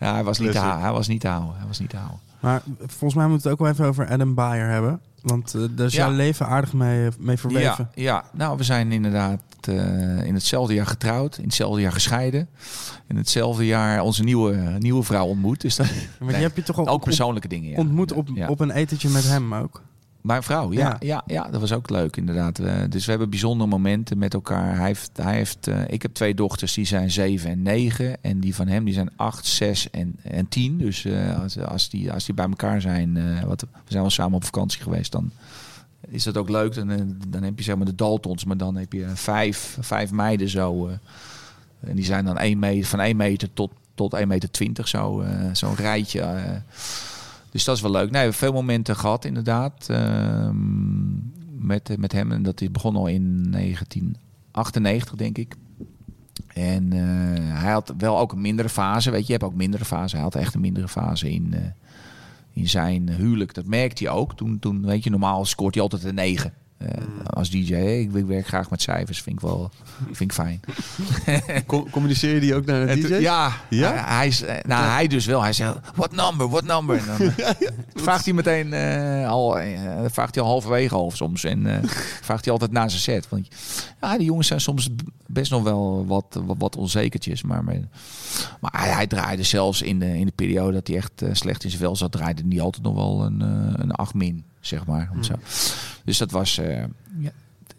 ja hij, was niet te houden. hij was niet te houden. Hij was niet te houden. Maar volgens mij moeten we het ook wel even over Adam Beyer hebben. Want eh, daar is Ja. jouw leven aardig mee, mee verweven. Ja, ja, nou, we zijn inderdaad eh, in hetzelfde jaar getrouwd, in hetzelfde jaar gescheiden, in hetzelfde jaar onze nieuwe, nieuwe vrouw ontmoet. Dus dat, Maar Nee, die heb je toch ook, ook persoonlijke dingen. Ja. ontmoet op, op een etentje met hem ook? Mijn vrouw, ja, Ja. ja. Ja, dat was ook leuk inderdaad. Dus we hebben bijzondere momenten met elkaar. Hij heeft, hij heeft, eh, ik heb twee dochters, die zijn zeven en negen. En die van hem, die zijn acht, zes en, en tien. Dus eh, als, als, die, als die bij elkaar zijn, eh, wat, we zijn wel samen op vakantie geweest, dan is dat ook leuk. Dan, dan heb je zeg maar de Daltons, maar dan heb je vijf, vijf meiden zo. en die zijn dan één meter, van 1 meter tot, tot 1 meter 20, zo, zo'n rijtje. Dus dat is wel leuk. Nee, we hebben veel momenten gehad, inderdaad. ehm, met, met hem. En dat begon al in 1998, denk ik. En eh, hij had wel ook een mindere fase. Weet je, je hebt ook mindere fase. Hij had echt een mindere fase in, eh, in zijn huwelijk. Dat merkte hij ook. Toen, toen, weet je, normaal scoort hij altijd een 9. Eh, als DJ. Ik, ik werk graag met cijfers. Vind ik wel vind ik fijn. [laughs] Com- communiceer je die ook naar de toen- ja, Ja? Hij, hij is, eh, nou, hij dus wel. Hij zegt, what number, what number? En dan [laughs] eh, vraagt hij meteen eh, al, vraagt hij al halverwege half soms. En [laughs] vraagt hij altijd na zijn set. Want ja, die jongens zijn soms best nog wel wat, wat, wat onzekertjes. Maar, maar, maar hij, hij draaide zelfs in de, in de periode dat hij echt slecht in zijn vel zat, draaide hij altijd nog wel een, een 8 min, zeg maar. Om Zo. Dus dat was... eh, ja,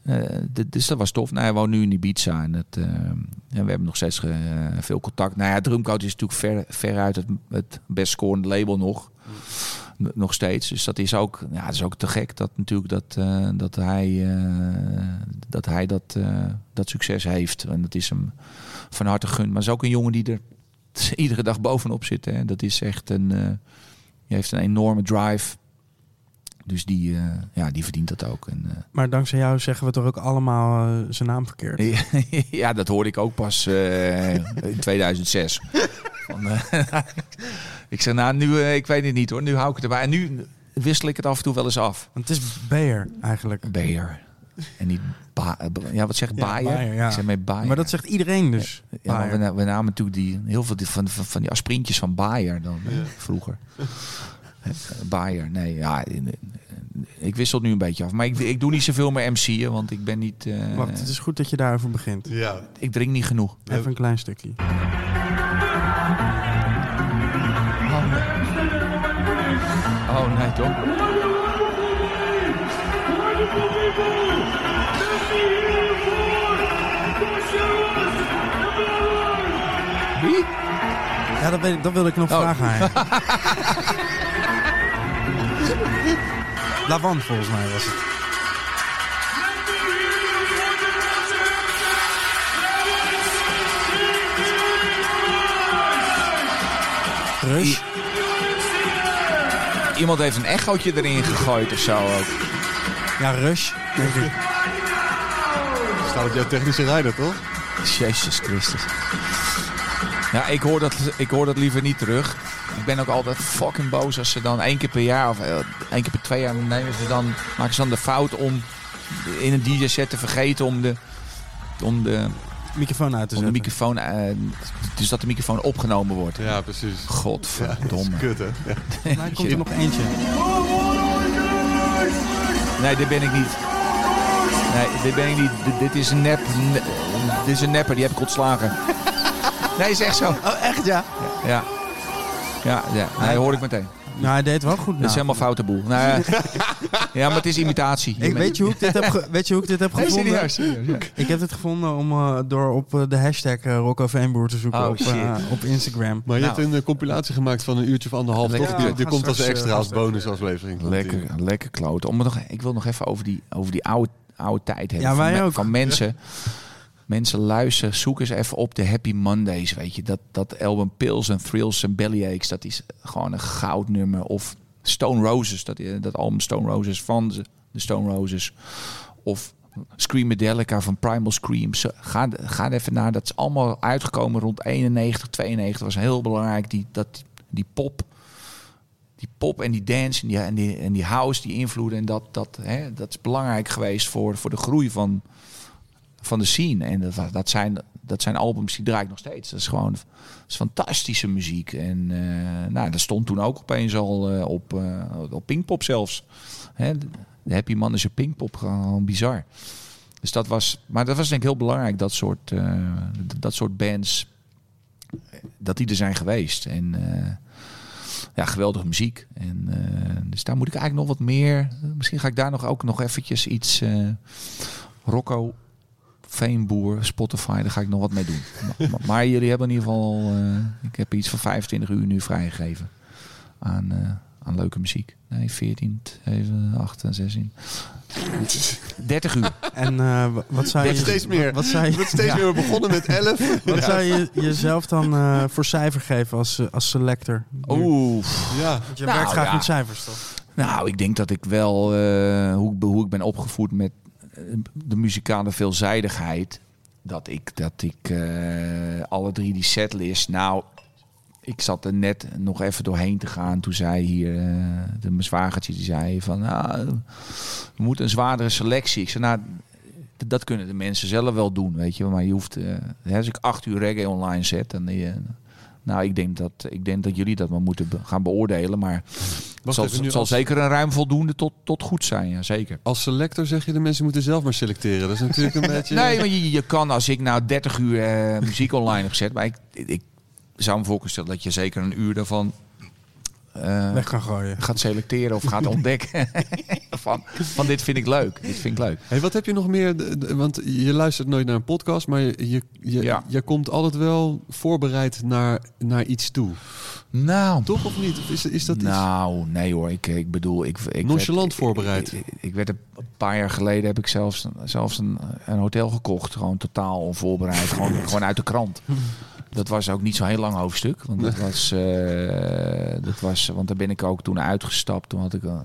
eh, dus dat was tof. Nou, hij woont nu in Ibiza en, het, eh, en we hebben nog steeds veel contact. Nou ja, Drumcode is natuurlijk ver, veruit het, het best scorende label nog. Nog steeds. Dus dat is ook, ja, dat is ook te gek dat natuurlijk dat, dat hij, dat, hij dat, dat succes heeft. En dat is hem van harte gegund. Maar is ook een jongen die er [laughs] iedere dag bovenop zit. Hè. Dat is echt een, heeft een enorme drive. Dus die, eh, ja, die verdient dat ook. En, eh, Maar dankzij jou zeggen we toch ook allemaal eh, zijn naam verkeerd. ja, [laughs] dat hoorde ik ook pas eh, in 2006. Van, eh, [laughs] ik zeg, nou, nu, ik weet het niet hoor. Nu hou ik het erbij. En nu, wissel ik het af en toe wel eens af. Want het is Bayer eigenlijk. Beer. En niet ba ja, wat zegt Ja, Bayer? Ja. Ik zeg met Bayer. Maar dat zegt iedereen dus. ja, maar we, na- we namen natuurlijk die, heel veel die- van, van, van die aspirintjes van Bayer dan vroeger. Eh, Bayer, nee, ja. Ik wissel nu een beetje af. Maar ik, ik doe niet zoveel meer MC'en, want ik ben niet... eh, Wacht, het is goed dat je daarover begint. Ja. Ik drink niet genoeg. Even een klein stukje. Oh nee. Oh nee, toch? Wie? Ja, dat, weet ik, dat wilde ik nog Oh. vragen aan. [laughs] Lavant volgens mij was het. Rush? Iemand heeft een echootje erin gegooid of zo ook. Ja, Rush. Denk ik. Staat op jouw technische rijder, toch? Jezus Christus. Ja, ik hoor, dat, ik hoor dat liever niet terug. Ik ben ook altijd fucking boos als ze dan één keer per jaar of eh, één keer per twee jaar nemen ze dan, maken ze dan de fout om in een DJ-set te vergeten om de, om de, Microfoon uit te om de zetten. microfoon, eh, dus dat de microfoon opgenomen wordt. Ja, precies. Ja, dat Godverdomme. is kut, hè? Ja. Maar er komt er nog eentje. Nee, dit ben ik niet. Nee, dit ben ik niet. Dit, dit is een nep. ne- dit is een nepper, die heb ik ontslagen. Nee, is echt zo. Oh, echt ja? Ja. Ja, ja. Nee, hoor ik meteen. Nou, hij deed het wel goed. Dat is nou. helemaal foute boel. Nou, ja. [laughs] ja, maar het is imitatie. Ik, weet, je hoe ik dit heb ge- weet je hoe ik dit heb Nee, gevonden? serieus, serieus, ja. Ik heb dit gevonden om, eh, door op eh, de hashtag uh, Rocco Veenboer te zoeken Oh, op, eh, op Instagram. Maar je Nou. hebt een eh, compilatie gemaakt van een uurtje of anderhalf, Lekker toch? uur. Die, komt als straks, extra, eh, als straks bonusaflevering. Lekker, lekker kloten. Om het nog, ik wil nog even over die, over die oude, oude tijd hebben. Ja, wij van, me- ook. van mensen. Mensen luisteren, zoek eens even op de Happy Mondays, weet je. Dat, dat album Pills and Thrills and Bellyaches, dat is gewoon een goudnummer. Of Stone Roses, dat, dat album Stone Roses van de Stone Roses. Of Screamadelica van Primal Scream. Ga, ga even naar. Dat is allemaal uitgekomen rond 91, 92. was heel belangrijk. Die, dat, die pop die pop en die dance en die, en die, en die house, die invloeden. En dat, dat, hè, dat is belangrijk geweest voor, voor de groei van, van de scene. En dat, dat, zijn, dat zijn albums die draai ik nog steeds. Dat is gewoon fantastische muziek. En eh, nou, dat stond toen ook opeens al eh, op, eh, op Pinkpop zelfs. Hè, de Happy Man is een Pinkpop, gewoon bizar. Dus dat was, maar dat was denk ik heel belangrijk, dat soort, dat soort bands, dat die er zijn geweest. En ja, geweldige muziek. En, dus daar moet ik eigenlijk nog wat meer. Misschien ga ik daar nog ook nog eventjes iets. Rocco, Veenboer, Spotify, daar ga ik nog wat mee doen. maar, jullie hebben in ieder geval. eh, ik heb iets van 25 uur nu vrijgegeven aan, eh, aan leuke muziek. Nee, 14, 7, 8 en 16. 30 uur. En eh, w- wat zou je... Steeds meer. Wat zou je, steeds meer begonnen met 11. [laughs] wat zou je jezelf dan eh, voor cijfer geven als, als selector? Oeh. Ja. Want je Nou, werkt graag ja. met cijfers, toch? Nou, ik denk dat ik wel, eh, hoe, ik- hoe ik ben opgevoed met de muzikale veelzijdigheid, dat ik, dat ik eh, alle drie die setlist, nou, ik zat er net nog even doorheen te gaan. Toen zei hier, eh, de, mijn zwagertje, die zei van, nou, we moeten een zwaardere selectie. Ik zei, nou, dat kunnen de mensen zelf wel doen, weet je. Maar je hoeft, eh, als ik acht uur reggae online zet, dan... eh, nou, ik denk, dat, ik denk dat jullie dat maar moeten gaan beoordelen. Maar Wacht zal, nu het zal als- zeker een ruim voldoende tot, tot goed zijn, ja, zeker. Als selector zeg je de mensen moeten zelf maar selecteren. Dat is natuurlijk een [laughs] beetje... Nee, maar je, je kan als ik nou 30 uur eh, muziek online heb gezet, maar ik, ik zou me voor kunnen stellen dat je zeker een uur daarvan eh, Weg kan gooien. gaat selecteren of gaat [laughs] ontdekken. [laughs] van, van dit vind ik leuk, dit vind ik leuk. Hey, wat heb je nog meer? Want je luistert nooit naar een podcast, maar je, je, je, Ja. je komt altijd wel voorbereid naar, naar iets toe. Nou, Toch of niet? Of is, is dat iets? nou, nee hoor. Ik, ik bedoel, ik, ik Nonchalant werd- voorbereid. Ik, ik, ik werd een paar jaar geleden heb ik zelfs, zelfs een, een hotel gekocht, gewoon totaal onvoorbereid, gewoon, [laughs] gewoon uit de krant. Dat was ook niet zo'n heel lang hoofdstuk, want dat was, eh, dat was, want daar ben ik ook toen uitgestapt. Toen had ik een,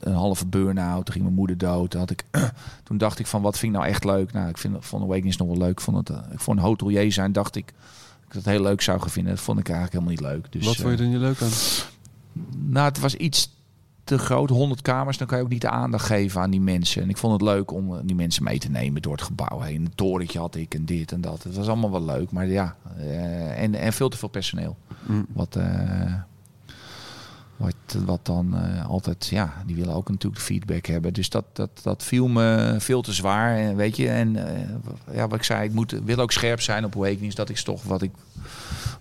een halve burn-out, toen ging mijn moeder dood. Toen, had ik, [clears throat] toen dacht ik van, wat vind ik nou echt leuk? Nou, ik vind vond Awakenings nog wel leuk. Ik vond het, eh, ik vond een hotelier zijn, dacht ik, ik dat heel leuk zou gaan vinden. Dat vond ik eigenlijk helemaal niet leuk. Dus, Wat vond je eh, er niet leuk aan? nou, het was iets te groot, 100 kamers, dan kan je ook niet de aandacht geven aan die mensen. En ik vond het leuk om eh, die mensen mee te nemen door het gebouw heen. Een torentje had ik en dit en dat. Het was allemaal wel leuk, maar ja, eh, en, en veel te veel personeel. Mm. Wat, wat, wat dan eh, altijd, ja, die willen ook natuurlijk feedback hebben. Dus dat, dat, dat viel me veel te zwaar, en weet je. En eh, ja, wat ik zei, ik moet, wil ook scherp zijn op Awakenings. Dat ik toch wat ik,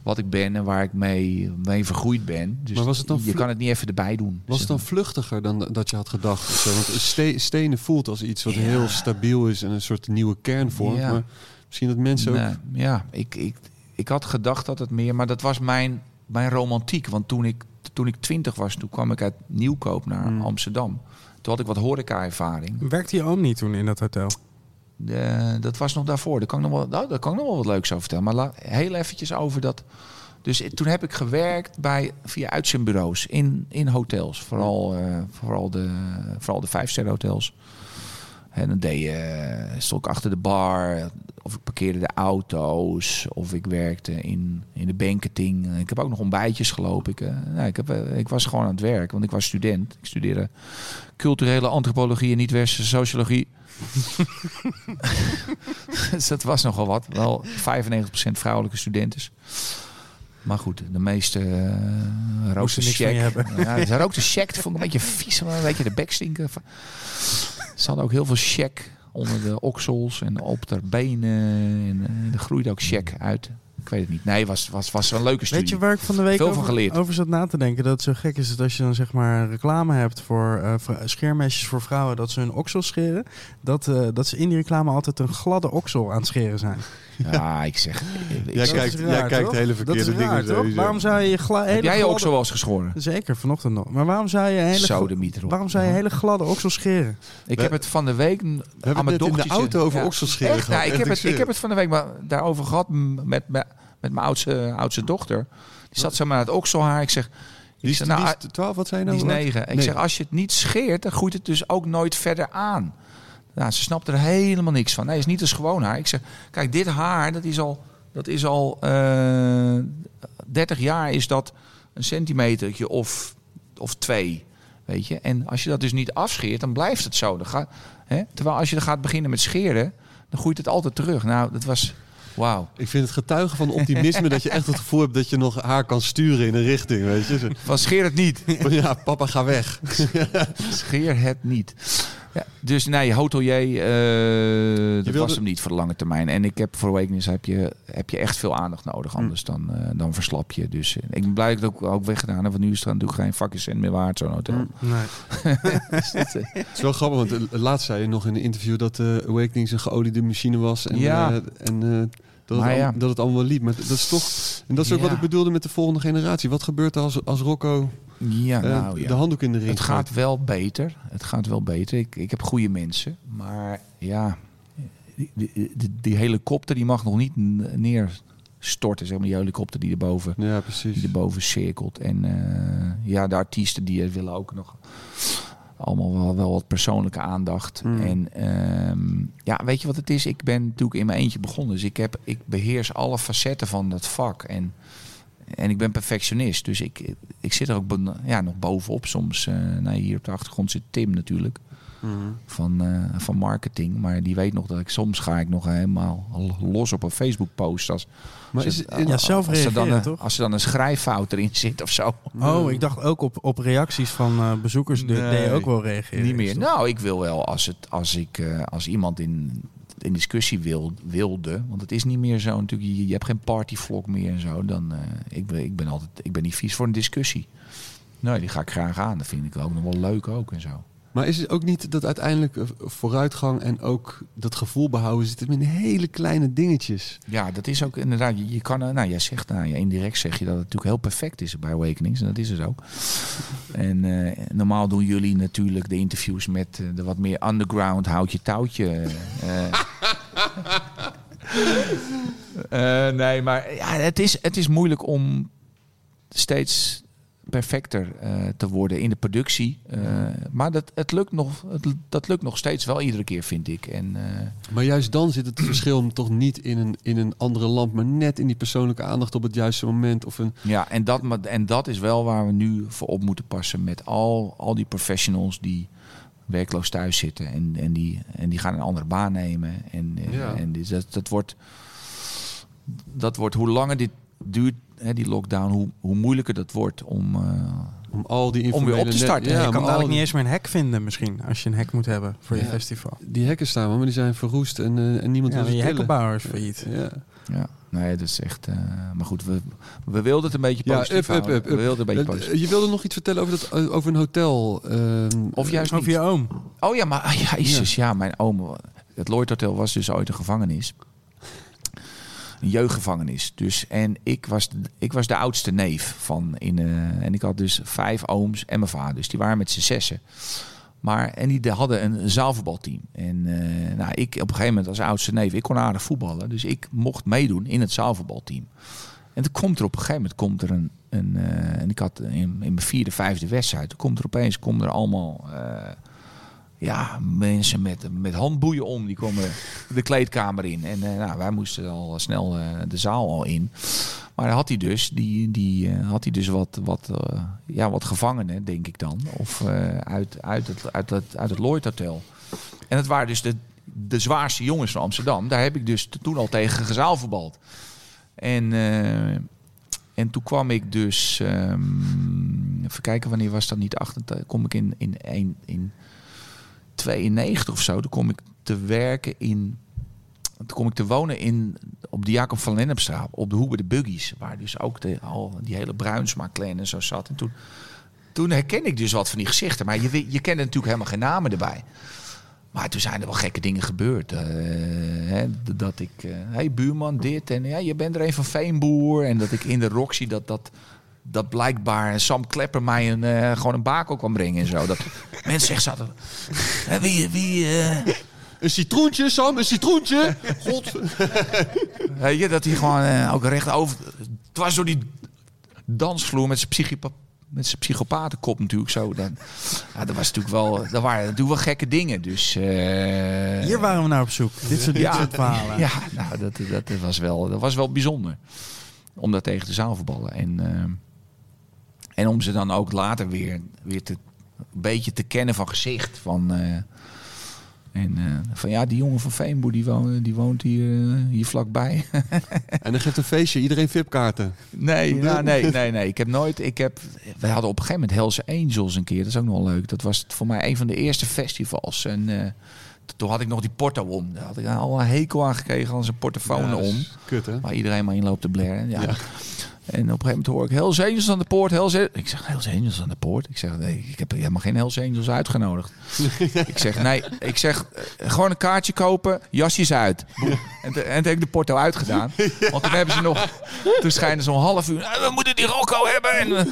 wat ik ben en waar ik mee, mee vergroeid ben. Dus Maar was het dan je kan het niet even erbij doen. Was het dan vluchtiger dan dat je had gedacht? zo? Want ste- stenen voelt als iets wat Ja. heel stabiel is en een soort nieuwe kern vormt. Ja. Maar misschien dat mensen ook... Ja, ik, ik, ik had gedacht dat het meer, maar dat was mijn, mijn romantiek. Want toen ik, toen ik twintig was, toen kwam ik uit Nieuwkoop naar Hmm. Amsterdam. Toen had ik wat horeca-ervaring. Werkte je oom niet toen in dat hotel? Dat was nog daarvoor. Daar kan ik nog wel, nou, daar kan ik nog wel wat leuks over vertellen. Maar la- heel eventjes over dat. Dus toen heb ik gewerkt bij, via uitzendbureaus in, in hotels. Vooral, eh, vooral de, vooral de vijfsterren hotels. En dan deed je, eh, stond ik achter de bar. Of ik parkeerde de auto's. Of ik werkte in, in de banketing. Ik heb ook nog ontbijtjes gelopen. Ik, nou, ik, heb, eh, ik was gewoon aan het werk. Want ik was student. Ik studeerde culturele antropologie en niet-westerse sociologie. [laughs] dus dat was nogal wat. Wel 95% vrouwelijke studenten. Maar goed, de meeste uh, rookte niks check. Ja, [laughs] ze rookte check. Vond ik een beetje vies. Een beetje de bek stinken. Ze hadden ook heel veel check onder de oksels en op de benen. En uh, er groeide ook check uit. Ik weet het niet. Nee, was, was, was een leuke studie. Weet je waar ik van de week Veel van over, geleerd. over zat na te denken? Dat het zo gek is dat als je dan zeg maar reclame hebt voor uh, scheermesjes voor vrouwen dat ze hun oksel scheren, dat, uh, dat ze in die reclame altijd een gladde oksel aan het scheren zijn. Ja, ik zeg. [laughs] Ik, jij kijkt, raar, jij kijkt hele verkeerde dat is raar, dingen toch? Waarom zou je je gla- hele Heb jij je gladde... oksel wel eens geschoren? Zeker, vanochtend nog. Maar waarom zou je hele, waarom zou je hele gladde oksel scheren? Ik We- heb het van de week We aan hebben mijn het net in de dochtertje- auto over Ja. Echt? gehad. Nou, ik, heb het, ik heb het van de week maar daarover gehad met, met, met mijn oudste, oudste dochter. Die zat zo maar het okselhaar. Ik zeg, Die is, nou, die is 12, wat zei je die nou? is negen. Ik Nee. zeg, als je het niet scheert, dan groeit het dus ook nooit verder aan. Nou, ze snapt er helemaal niks van. Nee, het is niet als gewoon haar. Ik zeg, kijk, dit haar, dat is al, dat is al eh 30 jaar is dat een centimetertje of, of twee. Weet je? En als je dat dus niet afscheert, dan blijft het zo. Dan gaat, hè? Terwijl als je er gaat beginnen met scheren, dan groeit het altijd terug. Nou, dat was... Wauw. Ik vind het getuigen van optimisme dat je echt het gevoel hebt dat je nog haar kan sturen in een richting. Weet je? Van scheer het niet. [laughs] ja, papa, ga weg. [laughs] Scheer het niet. Ja, dus nee, hotelier, eh dat wilde- was hem niet voor de lange termijn. En ik heb voor Awakenings heb je, heb je echt veel aandacht nodig. Hm. Anders dan, eh, dan verslap je. Dus eh, ik ben blij dat ik het ook, ook weggedaan heb. Want nu is het natuurlijk geen fucking cent meer waard, zo'n hotel. Hm. Nee. [laughs] Dus dat, Het is wel grappig, want laatst zei je nog in een interview dat uh, Awakenings een geoliede machine was. En, Ja. eh, en eh, dat, het al- ja. dat het allemaal liep. Maar dat is toch. En dat is ook Ja. wat ik bedoelde met de volgende generatie. Wat gebeurt er als, als Rocco ja, eh, nou ja. de handdoek in de ring Het gaat wel beter. Het gaat wel beter. Ik, ik heb goede mensen. Maar ja, die, die, die, die helikopter die mag nog niet neerstorten. Zeg maar, die helikopter die erboven, Ja, die precies. erboven cirkelt. En eh, ja, de artiesten die willen ook nog allemaal wel, wel wat persoonlijke aandacht. Hmm. En ehm, ja, weet je wat het is? Ik ben natuurlijk in mijn eentje begonnen. Dus ik, heb, ik beheers alle facetten van dat vak. En, en ik ben perfectionist. Dus ik, ik zit er ook ben- ja, nog bovenop soms. eh nou, hier op de achtergrond zit Tim natuurlijk. Van, eh, van marketing. Maar die weet nog dat ik soms ga ik nog helemaal los op een Facebook post. Als, Maar als is het- het, in- Ja, zelf als er, dan toch? als er dan een schrijffout erin zit of zo. Oh, ik dacht ook op, op reacties van eh, bezoekers. de- Nee. deed je ook wel reageren. Niet meer. Nou, ik wil wel als, het, als, ik, eh, als iemand in, in discussie wil, wilde. Want het is niet meer zo natuurlijk. Je, je hebt geen partyvlog meer en zo. Dan, eh, ik, ben, ik ben altijd. Ik ben niet vies voor een discussie. Nee, die ga ik graag aan. Dat vind ik ook nog wel leuk ook en zo. Maar is het ook niet dat uiteindelijk eh, vooruitgang en ook dat gevoel behouden zit in hele kleine dingetjes? Ja, dat is ook inderdaad. Je, je kan, nou, jij zegt, nou, indirect zeg je dat het natuurlijk heel perfect is bij Awakenings. En dat is het ook. En eh, normaal doen jullie natuurlijk de interviews met eh, de wat meer underground houtje touwtje. [laughs] nee, maar ja, het, is, het is moeilijk om steeds perfecter eh, te worden in de productie. Eh, maar dat, het lukt nog, het, dat lukt nog steeds wel iedere keer, vind ik. En, eh, Maar juist dan zit het [clears throat] verschil toch niet in een, in een andere land, maar net in die persoonlijke aandacht op het juiste moment. Of een, ja, en dat, maar- en dat is wel waar we nu voor op moeten passen met al, al die professionals die werkloos thuis zitten. En, en, die, en die gaan een andere baan nemen. En, Ja. en die- dat, dat, wordt, dat wordt, hoe langer dit duurt, hè, die lockdown, hoe, hoe moeilijker dat wordt om... eh, om al die Om weer op te net- starten. je Ja, kan maar al dadelijk niet eens meer een hek vinden misschien, als je een hek moet hebben voor je Ja. festival. die hekken staan, maar die zijn verroest en, eh, en niemand Ja, wil ze je hekkenbouwer is failliet. Ja. Ja, nee, dat is echt. eh, maar goed, we, we wilden het een beetje Ja, positief up, up, up, up. We wilden een beetje positief. Je wilde nog iets vertellen over, dat, over een hotel. ehm, Of juist Over niet. je oom. Oh ja, maar ah, Jezus, ja. mijn oom. Het Lloyd Hotel was dus ooit een gevangenis. Een jeugdgevangenis. Dus, en ik was, ik was de oudste neef van in. eh, en ik had dus vijf ooms en mijn vader. Dus die waren met z'n zessen. Maar, en die hadden een zaalvoetbalteam. En eh, nou, ik op een gegeven moment als oudste neef, ik kon aardig voetballen. Dus ik mocht meedoen in het zaalvoetbalteam. En toen komt er op een gegeven moment komt er een. een eh, en ik had in, in mijn vierde, vijfde wedstrijd. Toen komt er opeens komen er allemaal. Ja, mensen met, met handboeien om. Die komen de kleedkamer in. En eh, nou, wij moesten al snel eh, de zaal al in. Maar had hij dus, die, die, eh, had hij dus wat, wat, ja, wat gevangenen, denk ik dan. Of uit, uit, het, uit, het, uit het Lloyd Hotel. En het waren dus de, de zwaarste jongens van Amsterdam. Daar heb ik dus toen al tegen gezaalvoetbald. En, en toen kwam ik dus... ehm, even kijken, wanneer was dat niet? 88, kom ik in, in, in, in 92 of zo. Toen kom ik te werken in... Toen kom ik te wonen in, op de Jacob van Lennepstraat. Op de hoek bij de Buggies. Waar dus ook al die hele Bruinsma clan en zo zat. En toen, toen herken ik dus wat van die gezichten. Maar je, je kende natuurlijk helemaal geen namen erbij. Maar toen zijn er wel gekke dingen gebeurd. eh, hè, dat ik, hé hey, buurman, dit. En ja, je bent er een van Veenboer. En dat ik in de Roxy dat, dat, dat blijkbaar Sam Klepper mij een, eh, gewoon een bakel kwam brengen en zo. Dat [laughs] mensen echt zaten. "Hè, wie, wie, eh, Een citroentje, Sam, een citroentje. God. [laughs] Weet je, dat hij gewoon eh, ook recht over... Het was door die dansvloer met zijn psychipa- met zijn psychopatenkop natuurlijk zo. Dan, ja, dat was natuurlijk wel... Dat waren natuurlijk wel gekke dingen. Dus... eh, Hier waren we naar op zoek. Dit soort, dit ja, soort verhalen. Ja, nou, dat, dat, was wel, dat was wel bijzonder. Om dat tegen de zaalvoetballen. En, eh, en om ze dan ook later weer, weer te, een beetje te kennen van gezicht. Van, eh, en eh, van ja, die jongen van Veenboer die woont, die woont hier, eh, hier vlakbij. [laughs] En dan geeft een feestje, iedereen VIP-kaarten. Nee, [laughs] nou, nee, nee, nee. Ik heb nooit. Ik heb, wij hadden op een gegeven moment Hells Angels een keer. Dat is ook nog wel leuk. Dat was voor mij een van de eerste festivals. En toen had ik nog die porto om. Daar had ik al een hekel aan gekregen als een portofoon Ja, om. Kut, hè? Waar iedereen maar in loopt te blaren. Ja. En op een gegeven moment hoor ik Hells Angels aan de poort. Hells Angels. Ik zeg Hells Angels aan de poort. Ik zeg nee, ik heb helemaal geen Hells Angels uitgenodigd. [laughs] ik zeg nee, ik zeg eh, gewoon een kaartje kopen, jasjes uit. En, te- en toen heb ik de porto uitgedaan. [laughs] Want toen hebben ze nog, toen schijnen ze om half uur. "Ah, We moeten die Rocco hebben. En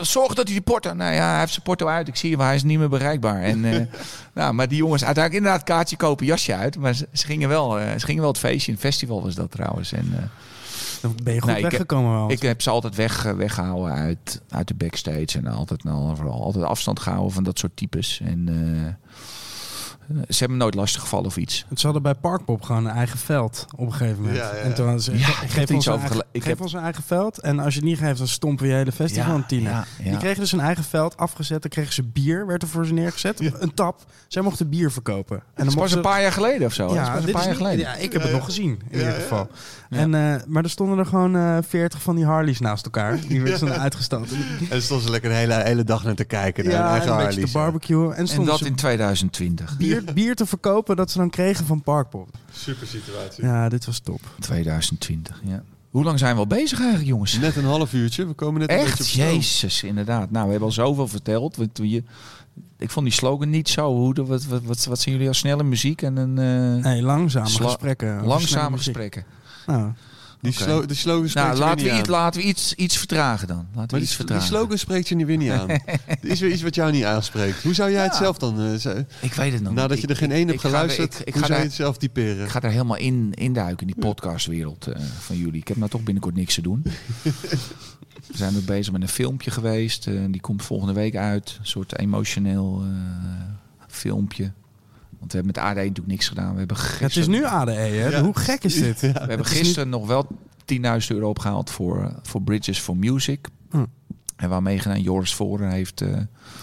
zorg dat hij die porto. Nou ja, hij heeft zijn porto uit. Ik zie hem, hij is niet meer bereikbaar. En, eh, [laughs] nou, maar die jongens uiteindelijk inderdaad kaartje kopen, jasje uit. Maar ze, ze gingen wel, eh, ze gingen wel het feestje. Een festival was dat trouwens. En, Dan ben je goed Nee, ik weggekomen wel. ik heb ze altijd weg, eh, weggehouden uit, uit de backstage. En altijd, nou, vooral altijd afstand gehouden van dat soort types. En eh, ze hebben nooit lastig gevallen of iets. Ze hadden bij Parkpop gewoon een eigen veld op een gegeven moment. Ja, ja, ja. En toen hadden ze, Ja, ik geef ons een over eigen, gele- ik geef heb- ons een eigen veld. En als je het niet geeft, dan stompen we je hele festival een ja, ja. Die kregen dus een eigen veld afgezet. Dan kregen ze bier, werd er voor ze neergezet. Een tap. Zij mochten bier verkopen. En Dat dan mochten een paar jaar geleden of zo. dat is pas een dit paar is jaar niet- geleden. Ja, ik heb het nog gezien in ieder geval. Ja. En, eh, maar er stonden er gewoon eh 40 van die Harleys naast elkaar. Die werden dan uitgestoten. [laughs] En stonden ze lekker de hele, hele dag naar te kijken. Naar hun Ja, eigen een beetje Harleys, te ja. barbecuen. En En dat in 2020. bier, bier te verkopen dat ze dan kregen van Parkpop. Super situatie. Ja, dit was top. 2020, ja. Hoe lang zijn we al bezig eigenlijk, jongens? Net een half uurtje. We komen net een beetje op Echt? Jezus, inderdaad. Nou, we hebben al zoveel verteld. Want je, ik vond die slogan niet zo. Hoe, de- wat, wat, wat, wat zien jullie als snelle muziek en een eh, Nee, langzame gesprekken. langzame gesprekken? Nou, Die, slo die slogan spreekt Nou, je laten we, niet iets, aan. laten we iets, iets vertragen dan. Laten we Maar die, iets die vertragen. slogan spreekt je nu weer niet aan. [laughs] er is weer iets wat jou niet aanspreekt. Hoe zou jij het zelf dan... ze- Ik weet het nog niet. nadat je er geen één hebt er- geluisterd, ik- ik hoe ga zou je het zelf typeren? Ik ga daar helemaal in induiken, in die podcastwereld eh, van jullie. Ik heb nou toch binnenkort niks te doen. [laughs] We zijn ook bezig met een filmpje geweest. eh, die komt volgende week uit. Een soort emotioneel filmpje. Want we hebben met AD natuurlijk niks gedaan. We hebben Het is gisteren, nu ADE, hè? Ja. Hoe gek is dit? we hebben gisteren nog wel 10.000 euro opgehaald voor, voor Bridges for Music. Hm. En waar meegedaan Joris Voren heeft eh,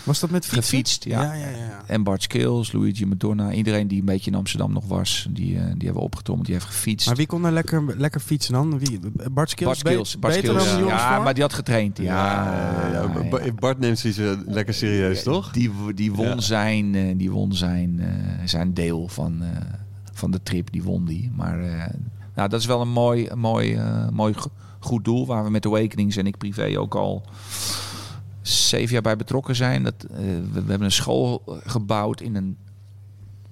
Was dat met fietsen? gefietst. Ja. Ja, ja. En Bart Skills, Luigi Madonna. Iedereen die een beetje in Amsterdam nog was. Die, eh, die hebben we opgetommeld. Die heeft gefietst. Maar wie kon er lekker, lekker fietsen dan? Wie? Bart Skills? Bart Skills. Be- Bart beter Skills. dan ja. Joris Ja, Voor? maar die had getraind. Ja, Ja, ja, ja, Ba- ja. Bart neemt zich eh, lekker serieus, toch? Die, die won, Ja. zijn, eh, die won zijn, eh, zijn deel van, eh, van de trip. Die won die. Maar eh, nou, dat is wel een mooi, een mooi, eh, mooi goed doel. Waar we met Awakenings en ik privé ook al zeven jaar bij betrokken zijn. Dat, eh, we, we hebben een school gebouwd in een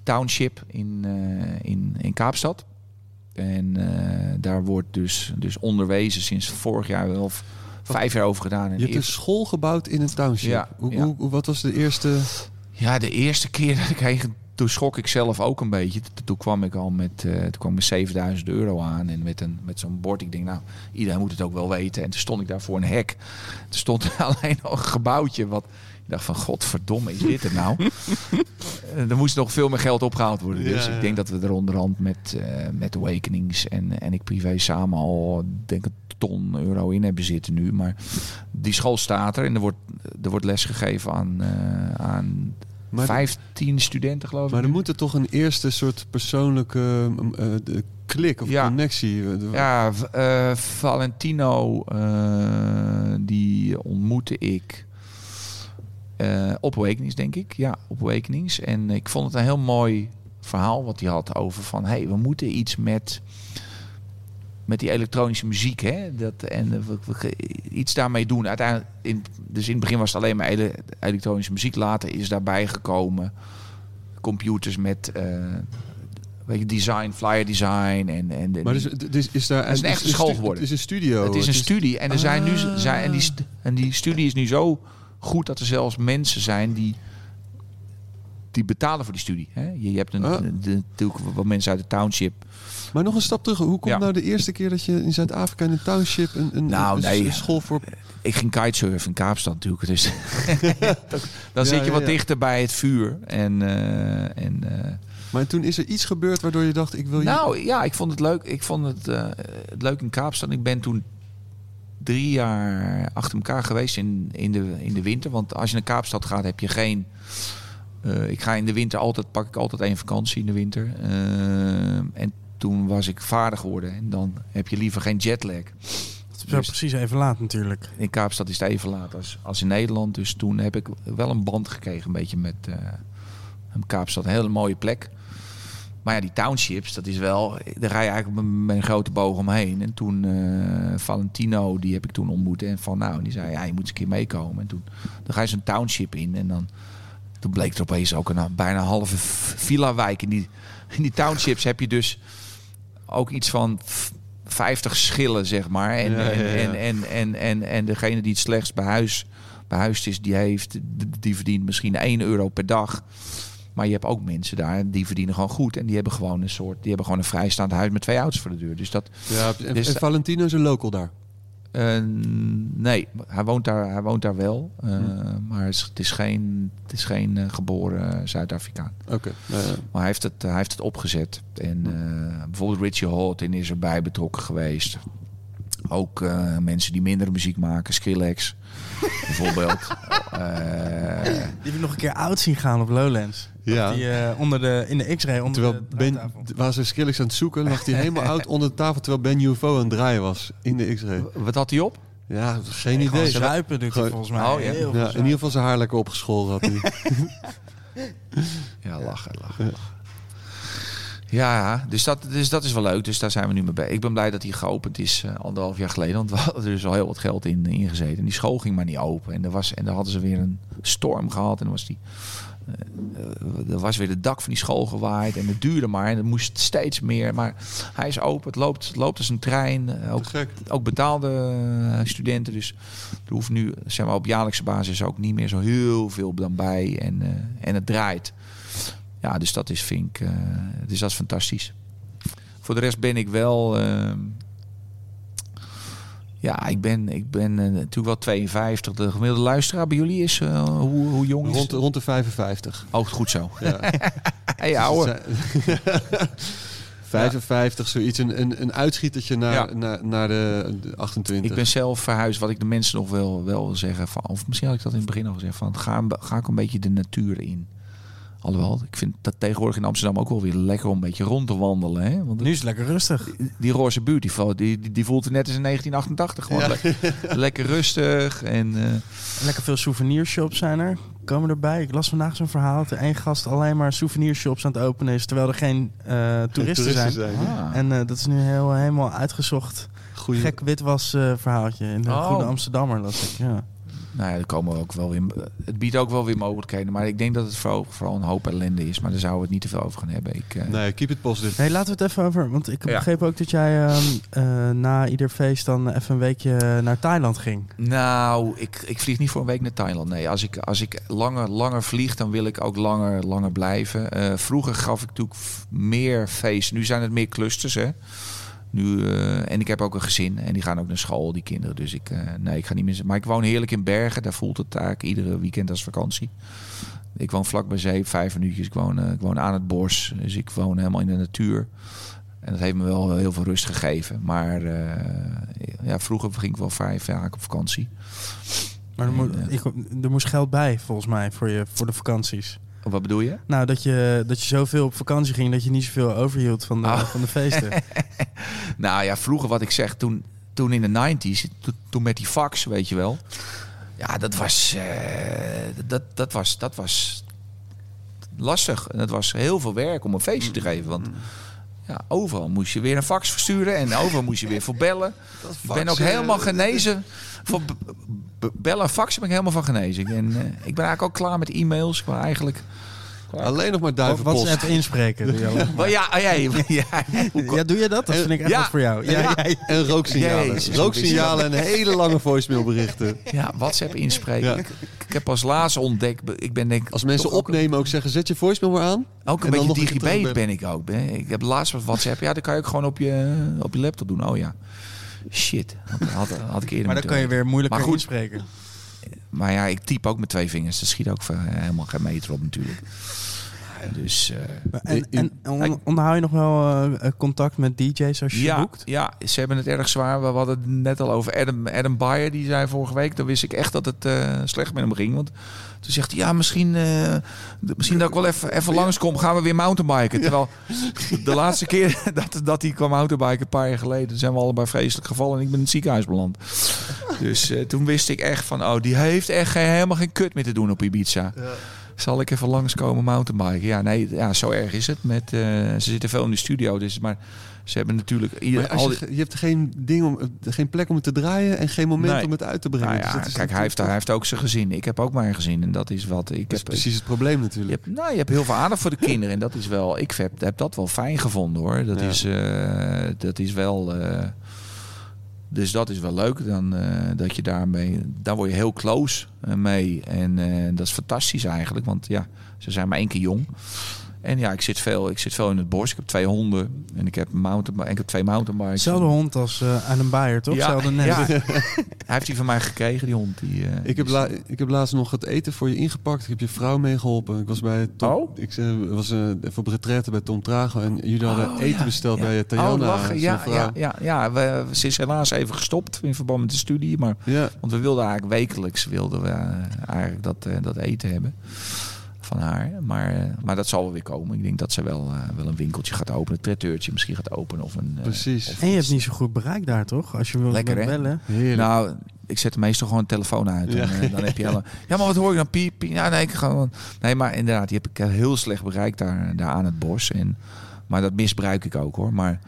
township in, eh, in, in Kaapstad. En eh, daar wordt dus, dus onderwezen sinds vorig jaar v- vijf jaar over gedaan. En Je hebt een school gebouwd in een township. Ja, hoe, ja. Hoe, wat was de eerste... Ja, de eerste keer dat ik heen toen schrok ik zelf ook een beetje. Toen kwam ik al met, eh toen kwam ik met 7000 euro aan en met, een, met zo'n bord. Ik denk, nou, iedereen moet het ook wel weten. En toen stond ik daar voor een hek. Er stond [laughs] alleen nog een gebouwtje wat... Ik dacht van, godverdomme, is dit het nou? [laughs] Eh, er moest nog veel meer geld opgehaald worden. Dus Ja, ja. ik denk dat we er onderhand met, eh, met Awakenings en, en ik privé samen al, denk een ton euro in hebben zitten nu. Maar die school staat er en er wordt, er wordt les gegeven aan, aan Maar, 15 studenten, geloof ik. maar er moet er toch een eerste soort persoonlijke eh, de klik of Ja. connectie... eh, Ja, eh, Valentino, eh, die ontmoette ik eh, op Awakenings, denk ik. Ja, op Awakenings. En ik vond het een heel mooi verhaal wat hij had over van... hé, hey, we moeten iets met, met die elektronische muziek, hè? Dat, en eh, iets daarmee doen. Uiteindelijk, in, dus in het begin was het alleen maar ele- elektronische muziek. Later is daarbij gekomen computers met... eh, Weet je, design, flyer design en, en Maar dus, dus is daar... Het is een echte school geworden. Het is een studio. het is een studie en, er zijn nu, Ah. zijn, en, die, en die studie is nu zo goed dat er zelfs mensen zijn die, die betalen voor die studie. Hè? Je, je hebt een, Ah. de, natuurlijk wat mensen uit de township. Maar nog een stap terug. Hoe komt Ja. nou de eerste keer dat je in Zuid-Afrika in een township een, een, Nou, een, nee. een school voor... Ik ging kitesurfen in Kaapstad natuurlijk. Dus [laughs] [laughs] dan zit je wat dichter bij het vuur. En, eh, en eh, Maar toen is er iets gebeurd waardoor je dacht, ik wil je... Nou ja, ik vond het leuk. Ik vond het, eh, leuk in Kaapstad. Ik ben toen drie jaar achter elkaar geweest in, in, de, in de winter. Want als je naar Kaapstad gaat, heb je geen. eh, ik ga in de winter altijd, pak ik altijd één vakantie in de winter. Eh, en toen was ik vader geworden. En dan heb je liever geen jetlag. Wel Dus- precies even laat natuurlijk. In Kaapstad is het even laat als, als in Nederland. Dus toen heb ik wel een band gekregen een beetje met eh, Kaapstad. Een hele mooie plek. Maar ja, die townships, dat is wel... Daar ga je eigenlijk met- een grote boog omheen. En toen eh, Valentino, die heb ik toen ontmoet. En van nou, die zei, ja, je moet eens een keer meekomen. En toen dan ga je zo'n township in. En dan toen bleek er opeens ook een bijna halve villa-wijk. In die, in die townships heb je dus ook iets van... v- 50 schillen, zeg maar. En, Ja, ja, ja. En, en, en, en, en degene die het slechtst behuis, behuisd is, die, heeft, die verdient misschien 1 euro per dag. Maar je hebt ook mensen daar, die verdienen gewoon goed. En die hebben gewoon een soort, die hebben gewoon een vrijstaand huis met twee auto's voor de deur. Dus dat, Ja, en, Dus- en Valentino is een local daar. Eh, nee, hij woont daar, hij woont daar wel. eh, Hm. Maar het is, het is geen, het is geen eh, geboren Zuid-Afrikaan. Oké. Nou. Maar hij heeft het, hij heeft het opgezet. En eh, bijvoorbeeld Richie Houghton is erbij betrokken geweest. Ook eh, mensen die minder muziek maken, Skrillex bijvoorbeeld. [laughs] Eh, Die heb ik nog een keer oud zien gaan op Lowlands. Ja. Die eh, onder de, in de X-ray onder Terwijl de Ben, waar ze Skrillex aan het zoeken, lag hij [laughs] helemaal oud onder de tafel terwijl Ben UFO aan het draaien was in de X-ray. wat had hij op? Ja, geen Nee, gewoon idee. zuipen doet hij volgens mij. Oh, ja. In ieder geval zijn haar lekker opgeschoren had hij. [laughs] Ja, lachen, lachen, lachen. Ja, dus dat, dus dat is wel leuk. Dus daar zijn we nu mee bij. Ik ben blij dat hij geopend is eh, anderhalf jaar geleden. Want we hadden er dus al heel wat geld in ingezeten. En die school ging maar niet open. En, er was, en daar hadden ze weer een storm gehad. En dan was die eh, er was weer het dak van die school gewaaid en het duurde maar. En het moest steeds meer. Maar hij is open, het loopt, het loopt als een trein. Eh, Ook, ook betaalde eh, studenten. Dus er hoeft nu zeg maar, op jaarlijkse basis ook niet meer zo heel veel dan bij. En, eh, en het draait. Ja, dus dat is, vind ik, eh, dus dat is fantastisch. Voor de rest ben ik wel... ja, ik ben, ik ben eh, natuurlijk wel 52. De gemiddelde luisteraar bij jullie is eh, hoe, hoe jong is Rond, de- rond de 55. Oh, goed zo. Ja. [laughs] [laughs] Hey, ouwe. 55, [laughs] zoiets. Een, een, een uitschietertje naar, Ja. naar, naar de, de 28. Ik ben zelf verhuisd, wat ik de mensen nog wel, wel wil zeggen. Van, of misschien had ik dat in het begin al gezegd. Van, ga, ga ik een beetje de natuur in. Alhoewel, ik vind dat tegenwoordig in Amsterdam ook wel weer lekker om een beetje rond te wandelen. Hè? Want Nu is het lekker rustig. die roze beautiful, die, die, die voelt het net als in 1988. Gewoon le- [laughs] lekker rustig. En, eh, Lekker veel souvenirshops zijn er. Komen erbij. Ik las vandaag zo'n verhaal dat er één gast alleen maar souvenirshops aan het openen is. Terwijl er geen eh, toeristen, zijn. ah. En eh, dat is nu heel, helemaal uitgezocht. Goeie, Gek witwas eh, verhaaltje in de Oh. Goede Amsterdammer. las ik. Ja. Nou ja, er komen ook wel weer, het biedt ook wel weer mogelijkheden. Maar ik denk dat het vooral, vooral een hoop ellende is. Maar daar zouden we het niet te veel over gaan hebben. Ik, eh, Nee, keep it positive. Hey, laten we het even over. Want ik Ja. begreep ook dat jij ehm, eh, na ieder feest dan even een weekje naar Thailand ging. Nou, ik, ik vlieg niet voor een week naar Thailand. Nee, als ik, als ik langer, langer vlieg, dan wil ik ook langer, langer blijven. Eh, vroeger gaf ik natuurlijk meer feest. Nu zijn het meer clusters, hè. Nu, eh, en ik heb ook een gezin en die gaan ook naar school, die kinderen. Dus ik, eh, nee, ik ga niet meer. Maar ik woon heerlijk in Bergen. Daar voelt het eigenlijk iedere weekend als vakantie. Ik woon vlak bij zee, vijf minuutjes. Ik woon, eh, ik woon aan het bos, dus ik woon helemaal in de natuur. En dat heeft me wel heel veel rust gegeven. Maar ja, vroeger ging ik wel vrij vaak op vakantie. Maar er, moet, Nee, ik, er moest geld bij, volgens mij, voor, je, voor de vakanties. Wat bedoel je? Nou, dat je, dat je zoveel op vakantie ging dat je niet zoveel overhield van de, Ah. van de feesten. [laughs] [laughs] Nou ja, vroeger wat ik zeg, toen, toen in de 90s, to- toen met die fax, weet je wel. Ja, dat was, eh, dat, dat was, dat was lastig. En het was heel veel werk om een feestje te geven. Want ja, overal moest je weer een fax versturen en overal moest je weer voor bellen. [laughs] Ik ben ook helemaal genezen. Voor bellen en faxen ben ik helemaal van genezen. En, eh, ik ben eigenlijk ook klaar met e-mails. Ik ben Alleen nog maar Wat duivenpost. WhatsApp inspreken. [laughs] Ja, ah, [laughs] ja, ja, ja, doe je dat? Dat vind ik echt Ja. wat voor jou. Ja, Ja. ja, ja. En rooksignalen. Rooksignalen en hele lange voicemailberichten. Ja, WhatsApp inspreken. Ja. Ik, ik heb als laatste ontdekt, ik ben denk Als mensen opnemen ook zeggen, zet je voicemail maar aan. ook en een beetje digibet terugbellen. ben ik ook. Ben. Ik heb laatst wat WhatsApp, ja, dat kan je ook gewoon op je, op je laptop doen. Oh ja, shit, had, had, had ik eerder Maar dan kan je weer moeilijker Maar goed. inspreken. Maar ja, ik typ ook met twee vingers. Dat schiet ook ver- helemaal geen meter op natuurlijk. Dus eh, En, en on- onderhoud je nog wel eh, eh, contact met DJ's als je ja, boekt? ja, ze hebben het erg zwaar. We hadden het net al over Adam, Adam Bayer. Die zei vorige week, dan wist ik echt dat het slecht met hem ging. Want toen zegt hij, ja, misschien, misschien dat ik wel even, even langskom. Gaan we weer mountainbiken. Terwijl de laatste keer [laughs] dat, dat hij kwam mountainbiken, een paar jaar geleden... zijn we allebei vreselijk gevallen en ik ben in het ziekenhuis beland. Dus toen wist ik echt van, oh, die heeft echt helemaal geen kut meer te doen op Ibiza. Zal ik even langskomen mountainbiken? Ja, nee, ja, zo erg is het. Met, eh, ze zitten veel in de studio, dus, maar ze hebben natuurlijk... Ieder, als al je, je hebt geen, ding om, geen plek om het te draaien en geen moment Nee. om het uit te brengen. Nou Dus ja, kijk, hij heeft, hij heeft ook zijn gezin. Ik heb ook mijn gezin en dat is wat ik Dat is heb. precies het probleem Je natuurlijk. hebt, nou, je hebt heel veel aandacht voor de kinderen en dat is wel. Ik heb, heb dat wel fijn gevonden hoor. Dat Ja. is, eh, dat is wel. eh, dus dat is wel leuk. Dan eh, dat je daarmee, daar word je heel close eh, mee en eh, dat is fantastisch eigenlijk, want ja, ze zijn maar één keer jong. En ja, ik zit veel, ik zit veel in het bos. Ik heb twee honden en ik heb mountain, ik heb twee mountainbikes. Zelfde hond als eh aan een Bayer, toch? Ja, Zelfde net. ja. [laughs] Hij heeft die van mij gekregen, die hond. Die, eh, Ik heb, la, ik heb laatst nog het eten voor je ingepakt. Ik heb je vrouw meegeholpen. Ik was bij Tom, Oh? ik eh, was eh, even op retraite bij Tom Trago en jullie hadden Oh, eten ja, bij ja. bij Tajana. Oh, Ja, ja, ja, ja. We, ze is helaas even gestopt in verband met de studie. Maar, Ja. want we wilden eigenlijk wekelijks wilden we, eigenlijk dat, dat eten hebben van haar. Maar, eh, maar dat zal wel weer komen. Ik denk dat ze wel, eh, wel een winkeltje gaat openen. Een traiteur misschien gaat openen. Of een, eh, Precies. of En je iets. hebt niet zo goed bereik daar, toch? Als je wil Lekker, hè? bellen. Heerlijk. Nou, ik zet meestal gewoon een telefoon uit. Ja. En, dan heb je helemaal... [laughs] Ja, maar wat hoor ik dan? Piep, piep. Ja, nee, ik gewoon... Nee, maar inderdaad, die heb ik heel slecht bereikt daar, daar aan het bos. En, maar dat misbruik ik ook, hoor. Maar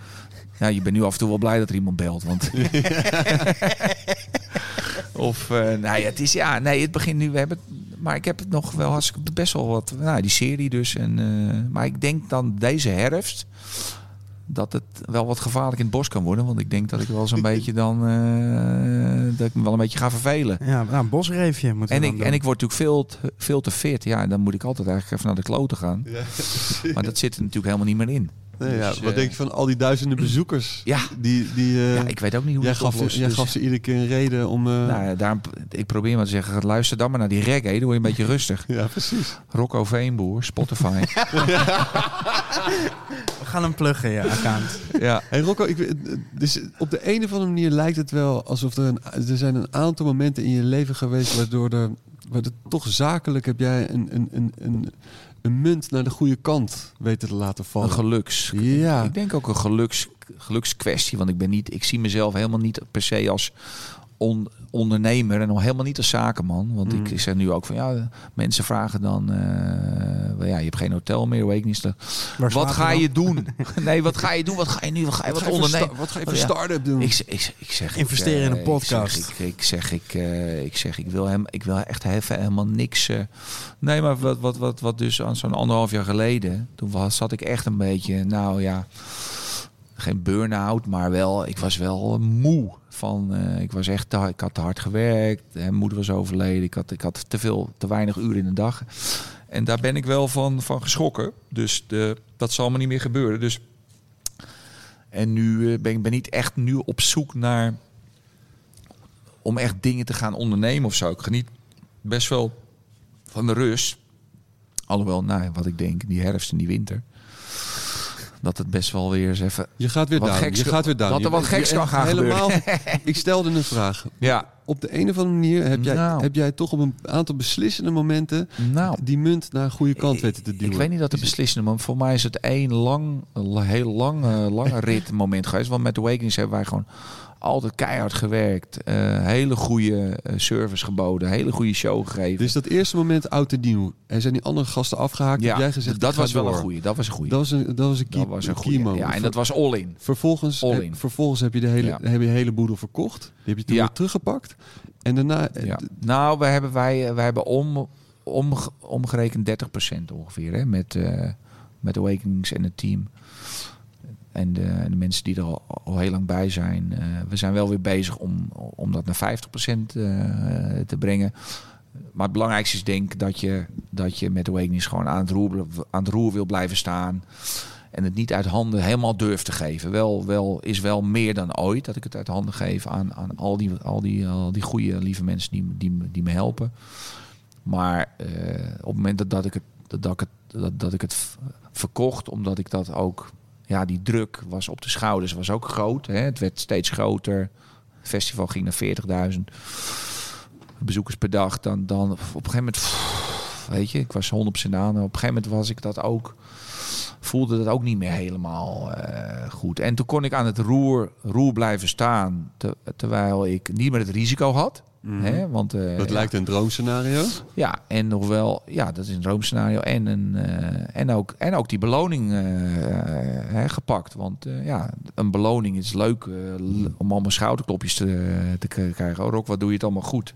ja, je bent nu af en toe wel blij dat er iemand belt. Want... [laughs] [laughs] of, eh nou ja, het is... Ja, nee, het begint nu... We hebben maar ik heb het nog wel hartstikke best wel wat. Nou, die serie dus. En, eh, maar ik denk dan deze herfst dat het wel wat gevaarlijk in het bos kan worden. Want ik denk dat ik wel zo'n [laughs] beetje dan. eh, dat ik me wel een beetje ga vervelen. Ja, nou, een bosreefje En ik, doen. en ik word natuurlijk veel te, veel te fit. Ja, dan moet ik altijd eigenlijk even naar de kloten gaan. [laughs] Maar dat zit er natuurlijk helemaal niet meer in. Nee, ja, Dus, wat eh, denk je van al die duizenden [clears throat] bezoekers? Ja. Die, die, eh, Ja, ik weet ook niet hoe jij, het gaf, oplost. jij dus- gaf ze iedere keer een reden om... eh, Nou, ja, daarom, ik probeer maar te zeggen, luister dan maar naar die reggae. Dan word je een beetje rustig. [laughs] ja, precies. Rocco Veenboer, Spotify. [laughs] We gaan hem pluggen, ja, account. ja. Hey Rocco, ik, dus op de een of andere manier lijkt het wel alsof er, een, er zijn een aantal momenten in je leven geweest waardoor er, waardoor toch zakelijk heb jij een, een, een, een, een munt naar de goede kant weten te laten Een vallen. geluks. Ja. Ik denk ook een geluks, gelukskwestie. Want ik ben niet, ik zie mezelf helemaal niet per se als on- ondernemer en nog helemaal niet als zakenman. Want Mm. ik zeg nu ook van ja, mensen vragen dan, eh, ja, je hebt geen hotel meer, weet ik niet. Wat ga je doen? [laughs] Nee, wat ga je doen? Wat ga je nu? Wat ga je wat, voor ondernemen? wat ga je voor Oh, ja. start-up doen? Ik, z- ik, ik zeg, Investeren ik, in een eh, podcast. Ik zeg, ik, ik zeg, ik, eh, ik, zeg, ik wil hem, ik wil echt even helemaal niks. eh. nee, maar wat, wat, wat, wat dus aan zo'n anderhalf jaar geleden, toen was, zat ik echt een beetje, nou ja, geen burn-out, maar wel, ik was wel moe. Van, eh, ik was echt, ik had te hard gewerkt. Mijn moeder was overleden. Ik had, ik had te veel, te weinig uren in de dag. En daar ben ik wel van, van geschrokken. Dus de, dat zal me niet meer gebeuren. Dus en nu eh, ben ik ben niet echt nu op zoek naar om echt dingen te gaan ondernemen of zo. Ik geniet best wel van de rust. Alhoewel, nou, wat ik denk, die herfst en die winter. Dat het best wel weer eens even. Je gaat weer down. geks Je gaat weer down. dat er wat geks je- kan gaan helemaal, [laughs] [laughs] Ik stelde een vraag. Ja, Op de een of andere manier heb jij, Nou. heb jij toch op een aantal beslissende momenten nou. die munt naar een goede kant weten te duwen. Ik weet niet dat de beslissende moment. Voor mij is het één lang, heel lang, lange [laughs] rit moment geweest. Want met Awakenings hebben wij gewoon altijd keihard gewerkt. eh, hele goede eh, service geboden. Hele goede show gegeven. Dus dat eerste moment oud en nieuw. Er zijn die andere gasten afgehaakt. ja, heb jij gezegd, dat was wel door. een goede. Dat was een goede. Dat was een, dat was een key, Dat was een key goede. moment. Ja, en dat was all in. Vervolgens, All heb, in. vervolgens heb je de hele, Ja. heb je de hele boedel verkocht. Die heb je toen Ja. weer teruggepakt. En daarna... eh, Ja. Nou, we hebben, wij, wij hebben om, om, omgerekend 30% ongeveer. Hè, met, eh met Awakenings en het team. En de, en de mensen die er al, heel lang bij zijn. Eh, we zijn wel weer bezig om, om dat naar 50% eh, te brengen. Maar het belangrijkste is denk ik dat je, dat je met Awakenings gewoon aan het, roer, aan het roer wil blijven staan. En het niet uit handen helemaal durft te geven. Wel, wel, is wel meer dan ooit dat ik het uit handen geef aan, aan al, die, al, die, al die goede, lieve mensen die, die, die me helpen. Maar eh, op het moment dat, dat ik het, dat, ik het, dat, dat ik het verkocht, omdat ik dat ook, ja, die druk was op de schouders, was ook groot. Hè? Het werd steeds groter. Het festival ging naar 40.000 bezoekers per dag. Dan, dan op een gegeven moment, weet je, ik was 100% aan. Op een gegeven moment was ik dat ook voelde dat ook niet meer helemaal eh, goed. En toen kon ik aan het roer, roer blijven staan, te- terwijl ik niet meer het risico had. Hè? Want, eh, Mhm. dat ja, lijkt een droomscenario. Ja, en nog wel, ja, dat is een droomscenario. En, een, eh, en, ook, en ook die beloning eh, hè, gepakt. Want ja, een beloning is leuk om allemaal schouderklopjes te, te krijgen. Oh, Rock, wat doe je het allemaal goed?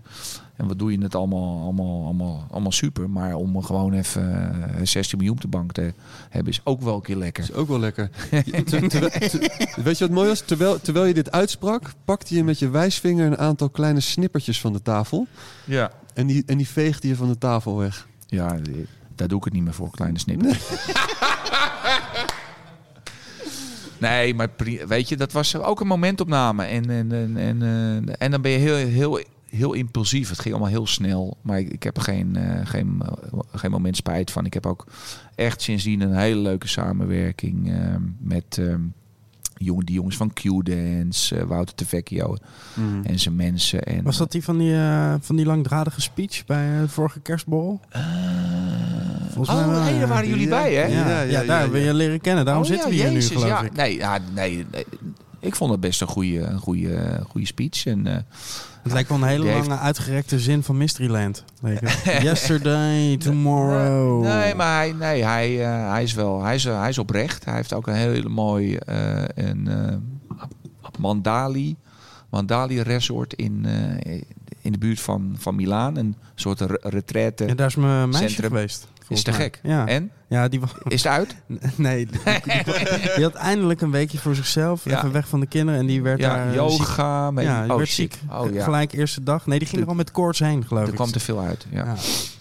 En wat doe je het allemaal, allemaal, allemaal, allemaal super. Maar om gewoon even eh, 16 miljoen op de bank te hebben, is ook wel een keer lekker. is ook wel lekker. [laughs] Weet je wat mooi was? Terwijl, terwijl je dit uitsprak, pakte je met je wijsvinger een aantal kleine snippertjes van de tafel. Ja. En die, en die veegde je van de tafel weg. Ja, eh, daar doe ik het niet meer voor, kleine snippen. [laughs] Nee, maar weet je, dat was ook een momentopname. En, en, en, en, eh, en dan ben je heel, heel, heel impulsief. Het ging allemaal heel snel. Maar ik, ik heb er geen, eh, geen, eh, geen moment spijt van. Ik heb ook echt sindsdien een hele leuke samenwerking eh, met eh, jongen, die jongens van Q-Dance, eh, Wouter Tevecchio en zijn mensen. En, Was dat die van die, van die langdradige speech bij de vorige? Volgens mij oh, nee, daar waren jullie Ja. bij, hè? Ja, Ja, ja, ja, daar ja. je leren kennen. Daarom Oh, zitten ja, we hier Jezus, nu, geloof ja. ik. Nee, ja, nee, nee. Ik vond het best een goede, een goede, goede speech. En, eh, Het lijkt wel een hele heeft- lange uitgerekte zin van Mysteryland. [laughs] Yesterday, tomorrow. Nee, maar hij, nee, hij, eh, hij is wel hij is, eh, hij is oprecht. Hij heeft ook een hele mooi een, Mandali, Mandali Resort in, in de buurt van, van Milaan. Een soort re- retraite. Ja, daar is mijn meisje Centrum. geweest. Is te mij. gek. Ja. En? Ja, die. Is het uit? [laughs] Nee, [laughs] die, had eindelijk een weekje voor zichzelf. Ja. Even weg van de kinderen. En die werd Ja, daar eh, yoga. ziek. Ja, die oh, werd ziek. Oh, ja. Gelijk eerste dag. Nee, die ging De- er al met koorts heen, geloof Er ik. kwam te veel uit. Ja.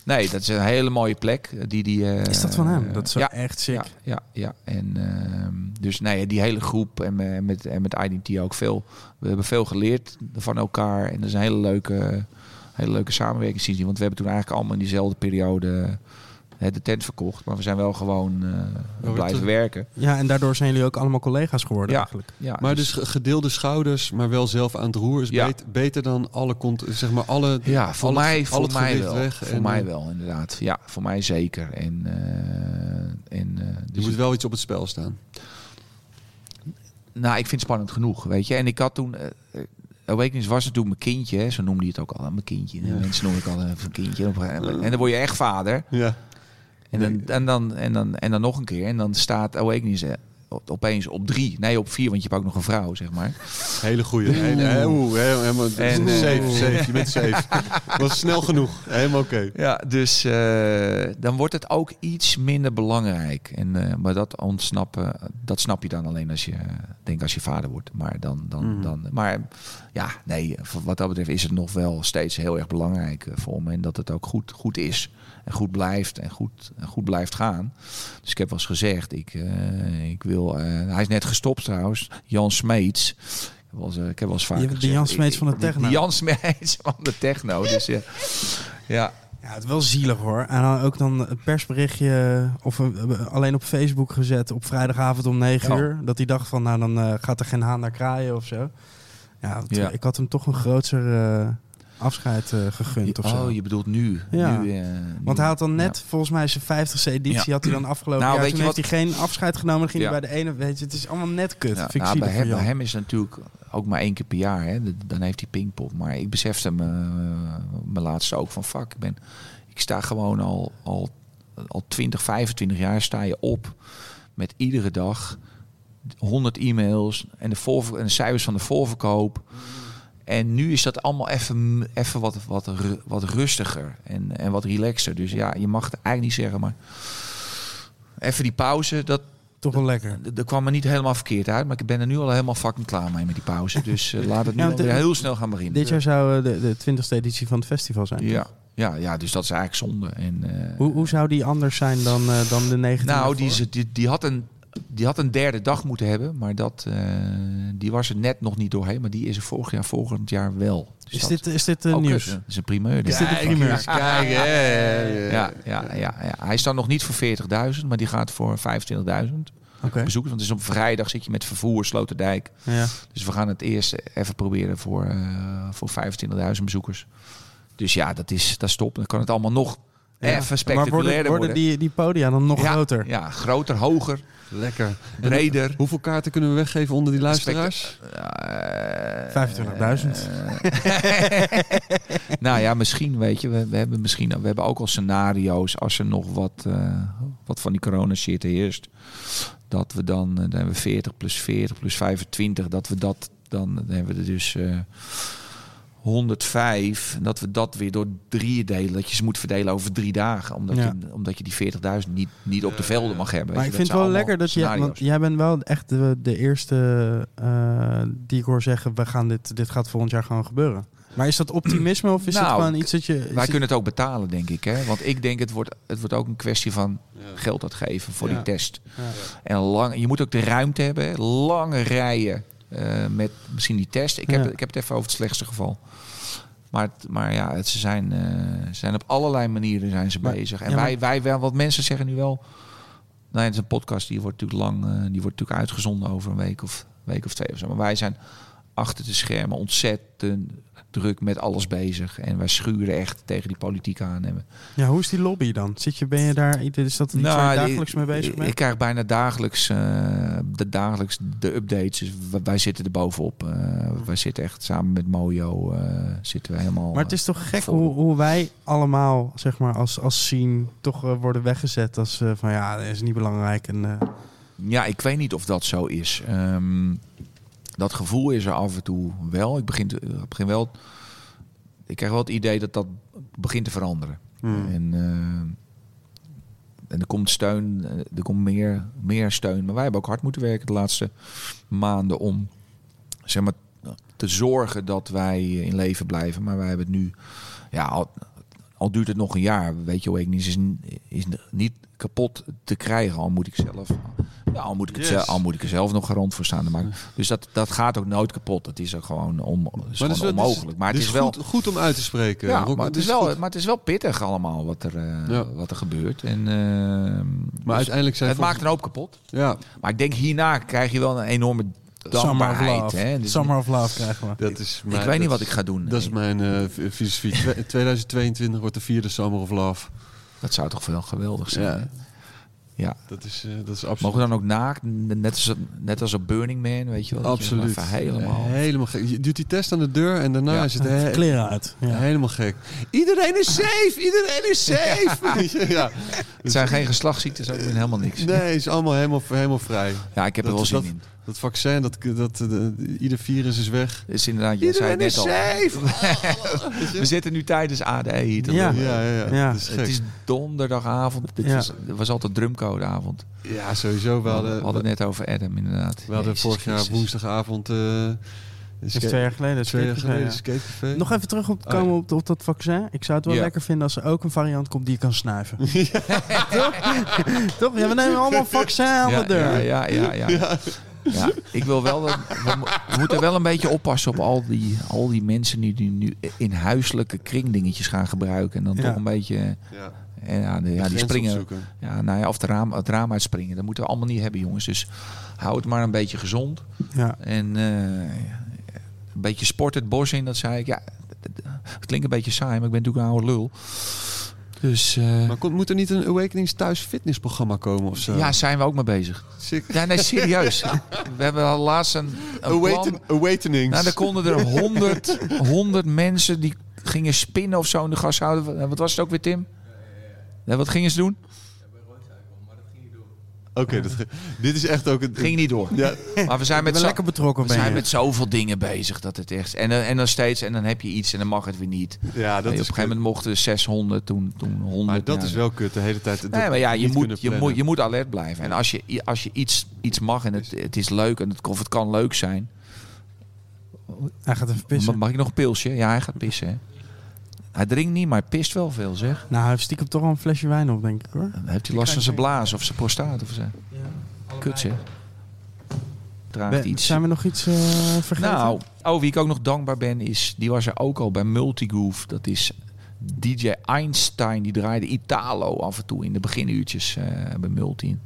Nee, dat is een hele mooie plek. eh, Die, die, eh, Is dat van hem? Dat is ja, echt sick. Ja, ja, ja. En ehm, dus nee, die hele groep en met, en met IDT ook veel. We hebben veel geleerd van elkaar. En dat is een hele leuke, hele leuke samenwerking. Want we hebben toen eigenlijk allemaal in diezelfde periode de tent verkocht. Maar we zijn wel gewoon eh, Oh, blijven werken. Ja, en daardoor zijn jullie ook allemaal collega's geworden Ja. eigenlijk. Ja, Maar dus ge- gedeelde schouders, maar wel zelf aan het roer is Ja. beter dan alle kont, zeg maar alle. Ja, voor het- mij, voor het mij wel. weg voor en, mij eh, wel, inderdaad. Ja, voor mij zeker. En, eh, en, eh, Er dus moet wel iets op het spel staan. Nou, ik vind het spannend genoeg, weet je. En ik had toen... Awakenings was natuurlijk mijn kindje, hè. zo noemde hij het ook al, mijn kindje. Ja. Mensen noemen ik al een kindje. En dan word je echt vader. Ja. En dan, en dan, en dan, en dan nog een keer. En dan staat Awakenings eh, op- opeens op drie. Nee, op vier, want je hebt ook nog een vrouw, zeg maar. Hele goeie. Hele, he- oeh, he- helemaal, En, eh, safe, safe. Je bent safe. [laughs] Was snel genoeg. Helemaal oké. Ja, dus eh, dan wordt het ook iets minder belangrijk. En, eh, maar dat ontsnappen, dat snap je dan alleen als je, denk als je vader wordt. Maar dan, dan, Mhm. dan, maar ja, nee, wat dat betreft is het nog wel steeds heel erg belangrijk eh, voor me. En dat het ook goed, goed is en goed blijft en goed, en goed blijft gaan. Dus ik heb wel eens gezegd, ik, eh, ik wil, eh, hij is net gestopt trouwens, Jan Smeets. Ik heb wel eens, eh, ik heb wel eens vaak Je- die Jan Smeets van de techno. Jan Smeets [laughs] van de techno, dus ja. ja. Ja, het is wel zielig hoor. En dan ook dan een persberichtje of alleen op Facebook gezet op vrijdagavond om 9 Ja. uur. Dat hij dacht van nou dan eh, gaat er geen haan naar kraaien of zo. Ja, ik had hem toch een groter eh, afscheid eh, gegund of zo. Oh, je bedoelt nu. Ja. nu, eh, Want hij had dan net, volgens mij zijn 50ste editie, Ja. had hij dan afgelopen Nou, jaar. weet Toen je heeft hij geen afscheid genomen. Dan ging hij bij de ene, weet je, het is allemaal net kut. Ja, nou, bij, hem, bij hem is natuurlijk ook maar één keer per jaar. Hè. Dan heeft hij pingpong. Maar ik besefte me, eh, mijn laatste ook van fuck. Ik, ben, ik sta gewoon al, al, al 20, 25 jaar sta je op met iedere dag 100 e-mails en de, voor, en de cijfers van de voorverkoop. En nu is dat allemaal even, even wat, wat, wat rustiger en, en wat relaxer. Dus ja, je mag het eigenlijk niet zeggen, maar even die pauze, dat, Toch wel lekker. er kwam me niet helemaal verkeerd uit, maar ik ben er nu al helemaal fucking klaar mee met die pauze. Dus eh, [laughs] laat het nu Ja, alweer heel snel gaan beginnen. Dit jaar zou eh, de, de 20ste editie van het festival zijn. ja, ja, ja, dus dat is eigenlijk zonde. En, eh, Hoe, hoe zou die anders zijn dan, eh, dan de 19e? nou, die, die, die, had een, die had een derde dag moeten hebben, maar dat, eh, die was er net nog niet doorheen. Maar die is er vorig jaar, volgend jaar wel. Dus Is dat- dit, is dit eh, Oh, nieuws? Dat is een primeur. Is dit een primeur? Kijk, hè. Ja, ja, ja, ja. Hij staat nog niet voor 40.000, maar die gaat voor 25.000 Oké. bezoekers. Want het is op vrijdag zit je met vervoer Sloterdijk. Ja. Dus we gaan het eerst even proberen voor, eh voor 25.000 bezoekers. Dus ja, dat is, dat is top. Dan kan het allemaal nog Ja. even Maar spectaculairder worden, worden worden. die, die podia dan nog ja, groter? Ja, groter, hoger, Lekker. breder. Hoeveel kaarten kunnen we weggeven onder die luisteraars? Eh, 25.000. eh, [laughs] nou ja, misschien weet je, we, we hebben misschien, we hebben ook al scenario's als er nog wat, eh, wat van die corona shit heerst. Dat we dan, dan hebben we 40 plus 40 plus 25, dat we dat, dan, dan hebben we er dus eh 105. En dat we dat weer door drieën delen. Dat je ze moet verdelen over drie dagen. Omdat, Ja. je, omdat je die 40.000 niet, niet op de velden mag hebben. Maar ik vind het wel lekker dat je... Want jij bent wel echt de, de eerste eh, die ik hoor zeggen... We gaan dit, dit gaat volgend jaar gewoon gebeuren. Maar is dat optimisme of is het Nou, gewoon iets dat je... Wij het- kunnen het ook betalen, denk ik. Hè? Want ik denk het wordt, het wordt ook een kwestie van geld uitgeven voor Ja. die test. Ja. En lang, je moet ook de ruimte hebben. Lange rijen eh, met misschien die test. Ik heb, Ja. ik heb het even over het slechtste geval. Maar, maar ja, het, ze, zijn, eh, zijn op allerlei manieren zijn ze Maar- bezig. En ja, wij, wij wel, wat mensen zeggen nu wel. Nou, het is een podcast die wordt natuurlijk lang, eh, die wordt natuurlijk uitgezonden over een week of week of twee of zo. Maar wij zijn achter de schermen ontzettend druk met alles bezig. En wij schuren echt tegen die politiek aan. En Ja, hoe is die lobby dan? Zit je, ben je daar... Is dat iets waar je Nou, dagelijks ik- mee bezig Ik, bent? ik krijg bijna dagelijks, eh, de, dagelijks de updates. Dus wij zitten er bovenop. Eh, wij zitten echt samen met Mojo. eh, zitten we helemaal. Maar het is toch gek hoe, hoe wij allemaal, zeg maar, als, als scene toch worden weggezet als van ja, dat is niet belangrijk. En, Ja, ik weet niet of dat zo is. Ehm, dat gevoel is er af en toe wel. Ik begin, te- ik begin wel ik krijg wel het idee dat dat begint te veranderen. Hmm. En, eh, en er komt steun, eh, er komt meer, meer steun. Maar wij hebben ook hard moeten werken de laatste maanden om zeg maar, te zorgen dat wij in leven blijven. Maar wij hebben het nu, ja, al, al duurt het nog een jaar, weet je, Awakenings is, is niet kapot te krijgen. Al moet ik zelf, ja, al moet ik, het Yes. al moet ik er zelf nog garant voor staan. Maar, dus dat, dat gaat ook nooit kapot. Dat is ook gewoon, on, is Maar gewoon is wel- onmogelijk. Maar het dus is wel, goed, goed om uit te spreken. ja, Rob, maar, het is wel, goed. maar het is wel pittig allemaal wat er, eh, Ja. wat er gebeurt. En, eh, Maar dus uiteindelijk zijn het maakt een hoop kapot. Ja, Maar ik denk hierna krijg je wel een enorme Summer of dankbaarheid. Love. Hè? Dus Summer of Love krijgen we. dat is ik mijn- weet niet wat ik ga doen. Dat is mijn eh, f- filosofie. Twe- [laughs] 2022 wordt de vierde Summer of Love. Dat zou toch wel geweldig zijn. Ja. Ja. Dat is, eh, dat is absoluut. Mogen we dan ook naakt, net als, net als op Burning Man, weet je wel? je Absoluut. helemaal... Helemaal gek. Je doet die test aan de deur en daarna Ja. is het he- Kleren uit. Ja. helemaal gek. Iedereen is safe! Iedereen is [laughs] safe! ja. Het zijn geen geslachtsziektes, ook helemaal niks. Nee, het is allemaal helemaal, helemaal vrij. Ja, ik heb er Dat- wel zin dat- in. Dat vaccin, dat, dat, eh, ieder virus is weg. Is inderdaad, je zei net al. safe! [laughs] We zitten nu tijdens ADE hier Ja. ja, ja, is. Het is donderdagavond. Dit Ja. was, het was altijd drumcodeavond. Ja, sowieso. We We hadden, hadden het net over Adam, inderdaad. we hadden Jezus vorig jaar woensdagavond... eh, Dat is twee jaar geleden. twee jaar geleden ja. Nog even terug op komen op, op dat vaccin. Ik zou het wel Ja. lekker vinden als er ook een variant komt die je kan snuiven. [laughs] Toch? [laughs] Toch? Ja, we nemen allemaal een vaccin aan ja, de deur. Ja, ja, ja, ja. Ik wil wel. dat- We, mo- we moeten wel een beetje oppassen op al die, al die mensen die, die nu in huiselijke kringdingetjes gaan gebruiken. En dan Ja. toch een beetje. Ja, en Ja, de- ja, die springen. opzoeken. Ja, nou ja, of de raam, het raam uitspringen. Dat moeten we allemaal niet hebben, jongens. Dus hou het maar een beetje gezond. Ja. En eh, een beetje sport het bos in, dat zei ik. Ja, het klinkt een beetje saai, maar ik ben natuurlijk een oude lul. Dus eh, Maar kon, moet er niet een Awakenings thuis fitnessprogramma komen of zo? ja, zijn we ook mee bezig. Sick. Ja, nee, serieus. [laughs] We hebben al laatst een, een. Awaken, awakenings. Nou, dan konden er honderd, honderd mensen die gingen spinnen of zo in de gashouder. Wat was het ook weer, Tim? Ja, wat gingen ze doen? Oké, dat dit is echt ook een... Ging niet door. Ja, Maar we zijn met zo- lekker betrokken we zijn met zoveel dingen bezig dat het echt. En, dan- en dan steeds, en dan heb je iets en dan mag het weer niet. ja dat op een gegeven moment mochten er 600, toen, toen 100. Maar dat ja. is wel kut, de hele tijd. Nee, maar ja, je moet, je, moet, je moet alert blijven. En als je, als je iets, iets mag en het, het is leuk en het, of het kan leuk zijn. Hij gaat even pissen. Mag ik nog een pilsje? Ja, hij gaat pissen. Hè? Hij drinkt niet, maar hij pist wel veel, zeg. Nou, hij heeft stiekem toch al een flesje wijn op, denk ik hoor. Dan heeft hij last van zijn blaas of zijn prostaat of zo. Kut, zeg. Draagt Ben- iets. zijn we nog iets eh, vergeten? Nou, oh, wie ik ook nog dankbaar ben, is, die was er ook al bij Multigroove. Dat is DJ Einstein, die draaide Italo af en toe in de beginuurtjes eh, bij Multi.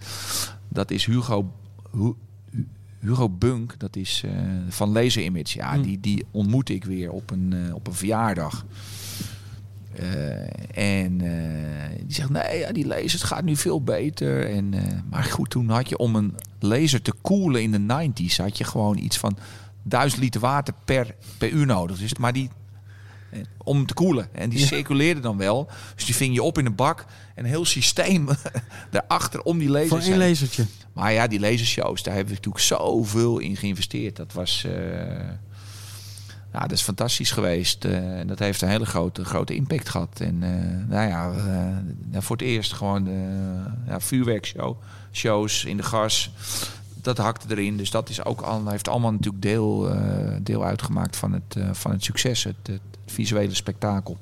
Dat is Hugo, Hu- Hu- Hugo Bunk, dat is eh, van Laser Image. Ja, Hm. die, die ontmoette ik weer op een, op een verjaardag. Eh, en eh, die zegt, nee, ja, die laser het gaat nu veel beter. En, eh, maar goed, toen had je om een laser te koelen in de 90s... had je gewoon iets van 1000 liter water per, per uur nodig. Dus, maar die, om te koelen. En die Ja. circuleerde dan wel. Dus die ving je op in een bak. En een heel systeem [laughs] daarachter om die Voor lasers één lasertje. Maar ja, die lasershows, daar hebben we natuurlijk zoveel in geïnvesteerd. Dat was... eh, ja, dat is fantastisch geweest. Eh, en dat heeft een hele grote, grote impact gehad. En eh, nou ja, eh, nou, voor het eerst gewoon ja, vuurwerkshow. Shows in de gas. Dat hakte erin. Dus dat is ook al, heeft allemaal natuurlijk deel, eh, deel uitgemaakt van het, eh, van het succes. Het visuele spektakel.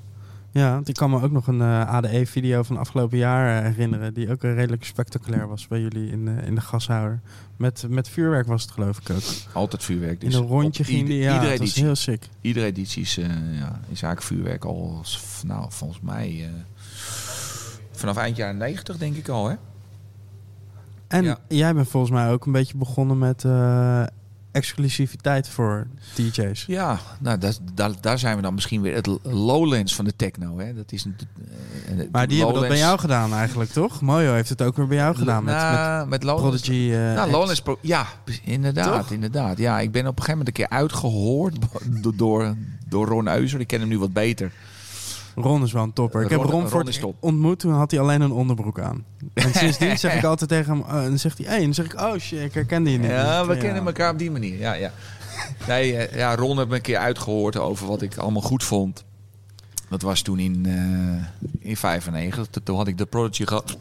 Ja, want ik kan me ook nog een eh, ADE-video van afgelopen jaar eh, herinneren. Die ook eh, redelijk spectaculair was bij jullie in, de in de gashouder. Met, met vuurwerk was het geloof ik ook. Altijd vuurwerk. In Dus een rondje op ging ieder- die. Ja, iedere editie. heel sick. Iedere editie is, eh, ja, is eigenlijk vuurwerk al, nou, volgens mij, vanaf eind jaren 90 denk ik al, hè? En Ja. jij bent volgens mij ook een beetje begonnen met exclusiviteit voor DJ's. Ja, nou, dat, daar, daar zijn we dan misschien weer het lowlands van de techno, hè? Dat is een, eh, het Maar die hebben dat bij jou gedaan eigenlijk, toch? Mojo heeft het ook weer bij jou gedaan met, met Nou, met Lowlands. Prodigy. eh, Nou. Lowlands Pro- ja, inderdaad, Toch? inderdaad. Ja, ik ben op een gegeven moment een keer uitgehoord door, [laughs] door, door Ron Euser. Ik ken hem nu wat beter. Ron is wel een topper. Ik heb Ron- Ron, voor het ontmoet, toen had hij alleen een onderbroek aan. En [laughs] sindsdien zeg ik altijd tegen hem, oh, en dan zegt hij, hey, en dan zeg ik, oh shit, ik herkende je niet. Ja, we Ja. kennen elkaar op die manier. Ja, ja. [laughs] Nee, eh, ja, Ron heeft me een keer uitgehoord over wat ik allemaal goed vond. Dat was toen in, eh in 95. Toen had ik de Prodigy gehad.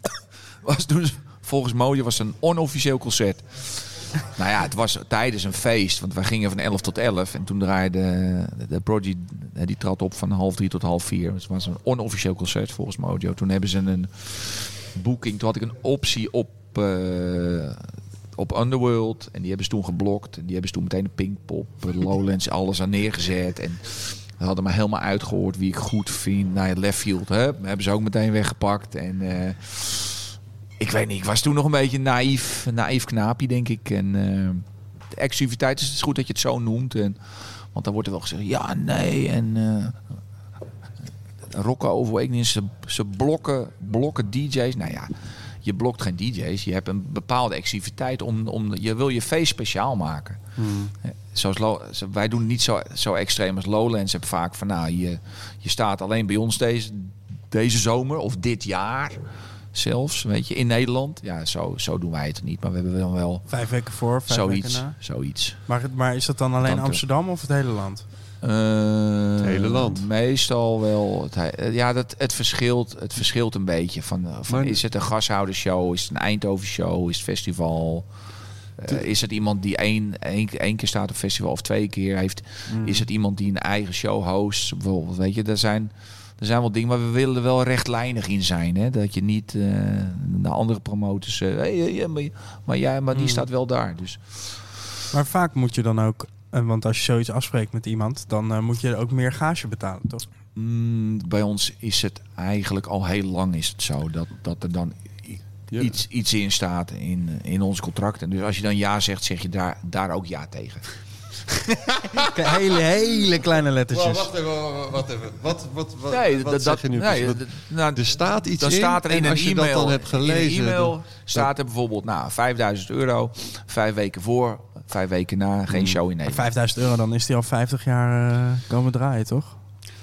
[coughs] Was toen, volgens Mojo was het een onofficieel concert. Nou ja, het was tijdens een feest. Want wij gingen van 11 tot 11. En toen draaide de, Prodigy, eh, die trad op van half drie tot half vier. Dus het was een onofficieel concert volgens Mojo. Toen hebben ze een boeking. Toen had ik een optie op, eh, op Underworld. En die hebben ze toen geblokt. En die hebben ze toen meteen de Pinkpop, Lowlands, alles aan neergezet. En we hadden me helemaal uitgehoord wie ik goed vind. Nou ja, Leftfield, hè, hebben ze ook meteen weggepakt. En eh, ik weet niet, ik was toen nog een beetje naïef, een naïef knaapje, denk ik. En eh, de exclusiviteit is het is goed dat je het zo noemt. En, want dan wordt er wel gezegd, ja, nee. En uh, Rocco Awakening, ze, ze blokken, blokken DJ's. Nou ja, je blokt geen DJ's. Je hebt een bepaalde exclusiviteit. Om, om, je wil je feest speciaal maken. Eh, Zoals Lo- wij doen niet zo, zo extreem als Lowlands. Heb vaak van, nou, je, je staat alleen bij ons deze, deze zomer of dit jaar zelfs, weet je, in Nederland. Ja, zo, zo doen wij het niet. Maar we hebben wel wel Vijf weken voor, vijf zoiets. weken na. zoiets. Maar, het- maar is dat dan alleen Dank. Amsterdam of het hele land? het hele land. Meestal wel. Het, he- eh, ja, dat, het, verschilt, het verschilt een beetje. Van, eh, van, Maar- is het een gashoudershow? Is het een Eindhoven show? Is het festival? Eh, is het iemand die één, één, één keer staat op festival of twee keer heeft? Mm. Is het iemand die een eigen show host? Bijvoorbeeld, weet je, er zijn, er zijn wel dingen, maar we willen er wel rechtlijnig in zijn. Hè? Dat je niet eh naar andere promotors... eh, hey, hey, maar, maar, ja, maar die Mm. staat wel daar. Dus Maar vaak moet je dan ook, eh, want als je zoiets afspreekt met iemand, dan moet je ook meer gage betalen, toch? Mm, bij ons is het eigenlijk al heel lang is het zo dat, dat er dan Ja. iets, iets in staat in, in ons contract. En dus als je dan ja zegt, zeg je daar, daar ook ja tegen. Hele, hele kleine lettertjes. Wacht even, wacht even. Wat, wat, wat, Nee, wat dat, zeg je nu nee, nou, Er staat iets dan in staat er in en een als je e-mail, dat dan hebt gelezen... in een e-mail dan- staat er bijvoorbeeld nou, 5000 euro, vijf weken voor, vijf weken na, geen show in Nederland. 5000 euro, dan is die al 50 jaar eh, komen draaien, toch?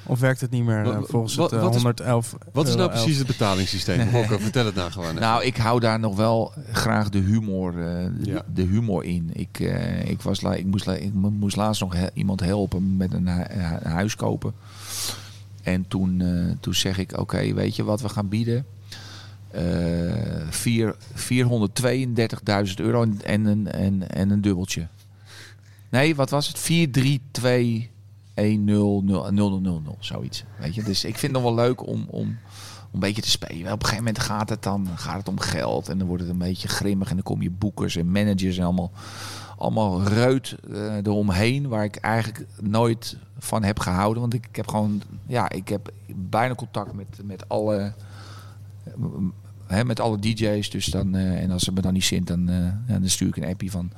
Of werkt het niet meer eh, volgens wat- het eh, wat is- 111 Wat is nou precies het betalingssysteem? Vertel het nou gewoon. even. Nou, ik hou daar nog wel graag de humor, eh, de, Ja. de humor in. Ik, eh, ik, was, la- ik, moest, la- ik mo- moest laatst nog he- iemand helpen met een, hu- een huis kopen. En toen, eh, toen zeg ik, oké, weet je wat we gaan bieden? Eh, vier- 432.000 euro en, en, een, en, en een dubbeltje. Nee, wat was het? 432 1000, zoiets. Weet je? Dus ik vind het wel leuk om, om, een beetje te spelen. Op een gegeven moment gaat het dan gaat het om geld. En dan wordt het een beetje grimmig. En dan kom je boekers en managers en allemaal, allemaal reut eh, eromheen. Waar ik eigenlijk nooit van heb gehouden. Want ik, heb gewoon, ja, ik heb bijna contact met, met alle... Hè, met alle DJ's. Dus dan, eh, en als ze me dan niet zint, dan, eh, ja, dan stuur ik een appie van.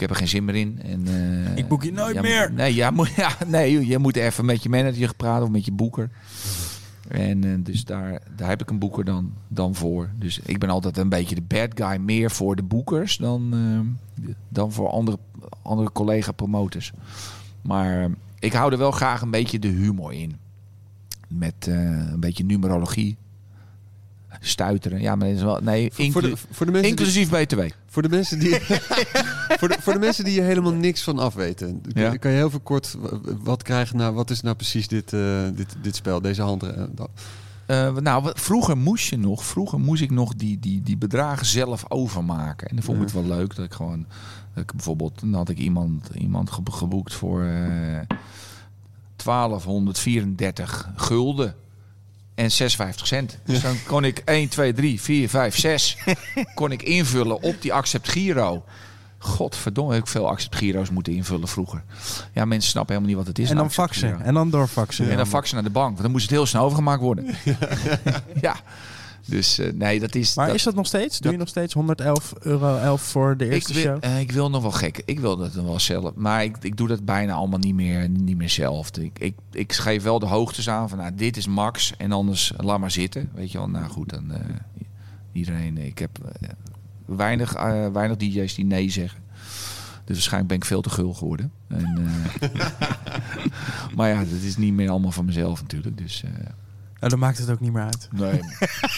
Ik heb er geen zin meer in. En, eh, Ik boek je nooit ja, meer. Nee, ja, moet, [laughs] ja, nee, je moet even met je manager praten of met je boeker. En eh, dus daar, daar heb ik een boeker dan, dan voor. Dus ik ben altijd een beetje de bad guy meer voor de boekers dan, eh, dan voor andere, andere collega-promoters. Maar ik hou er wel graag een beetje de humor in. Met een beetje numerologie. Stuiteren. Ja, maar dat is wel. Nee, voor, voor, de, voor, de mensen die, inclusief BTW. voor, de mensen die, [laughs] voor, de, voor de mensen die er helemaal niks van afweten. Ja. Kan je heel veel kort wat krijgen? Nou, wat is nou precies dit, eh, dit, dit spel, deze hand? eh, dat- Eh, nou, vroeger moest je nog, vroeger moest ik nog die, die, die bedragen zelf overmaken. En dan vond ik het wel leuk dat ik gewoon, dat ik bijvoorbeeld, dan had ik iemand, iemand ge- geboekt voor eh 1234 gulden en 56 cent. Dus dan kon ik 1, 2, 3, 4, 5, 6 kon ik invullen op die Accept Giro. Godverdomme, heb ik veel Accept Giro's moeten invullen vroeger. Ja, mensen snappen helemaal niet wat het is. En dan faxen. En dan doorfaxen. En dan faxen naar de bank, want dan moest het heel snel overgemaakt worden. [laughs] ja, dus eh, nee, dat is. Maar dat- is dat nog steeds? Doe dat- je nog steeds 111 euro 11 voor de ik eerste wil, show? eh, ik wil nog wel gek. Ik wil dat nog wel zelf. Maar ik, ik doe dat bijna allemaal niet meer, niet meer zelf. Ik, ik, ik schrijf wel de hoogtes aan van nou, dit is max. En anders laat maar zitten. Weet je wel, nou goed, dan eh, iedereen. Ik heb weinig, weinig DJ's die nee zeggen. Dus waarschijnlijk ben ik veel te gul geworden. En, [laughs] maar ja, dat is niet meer allemaal van mezelf natuurlijk. Dus Nou, dan maakt het ook niet meer uit. Nee.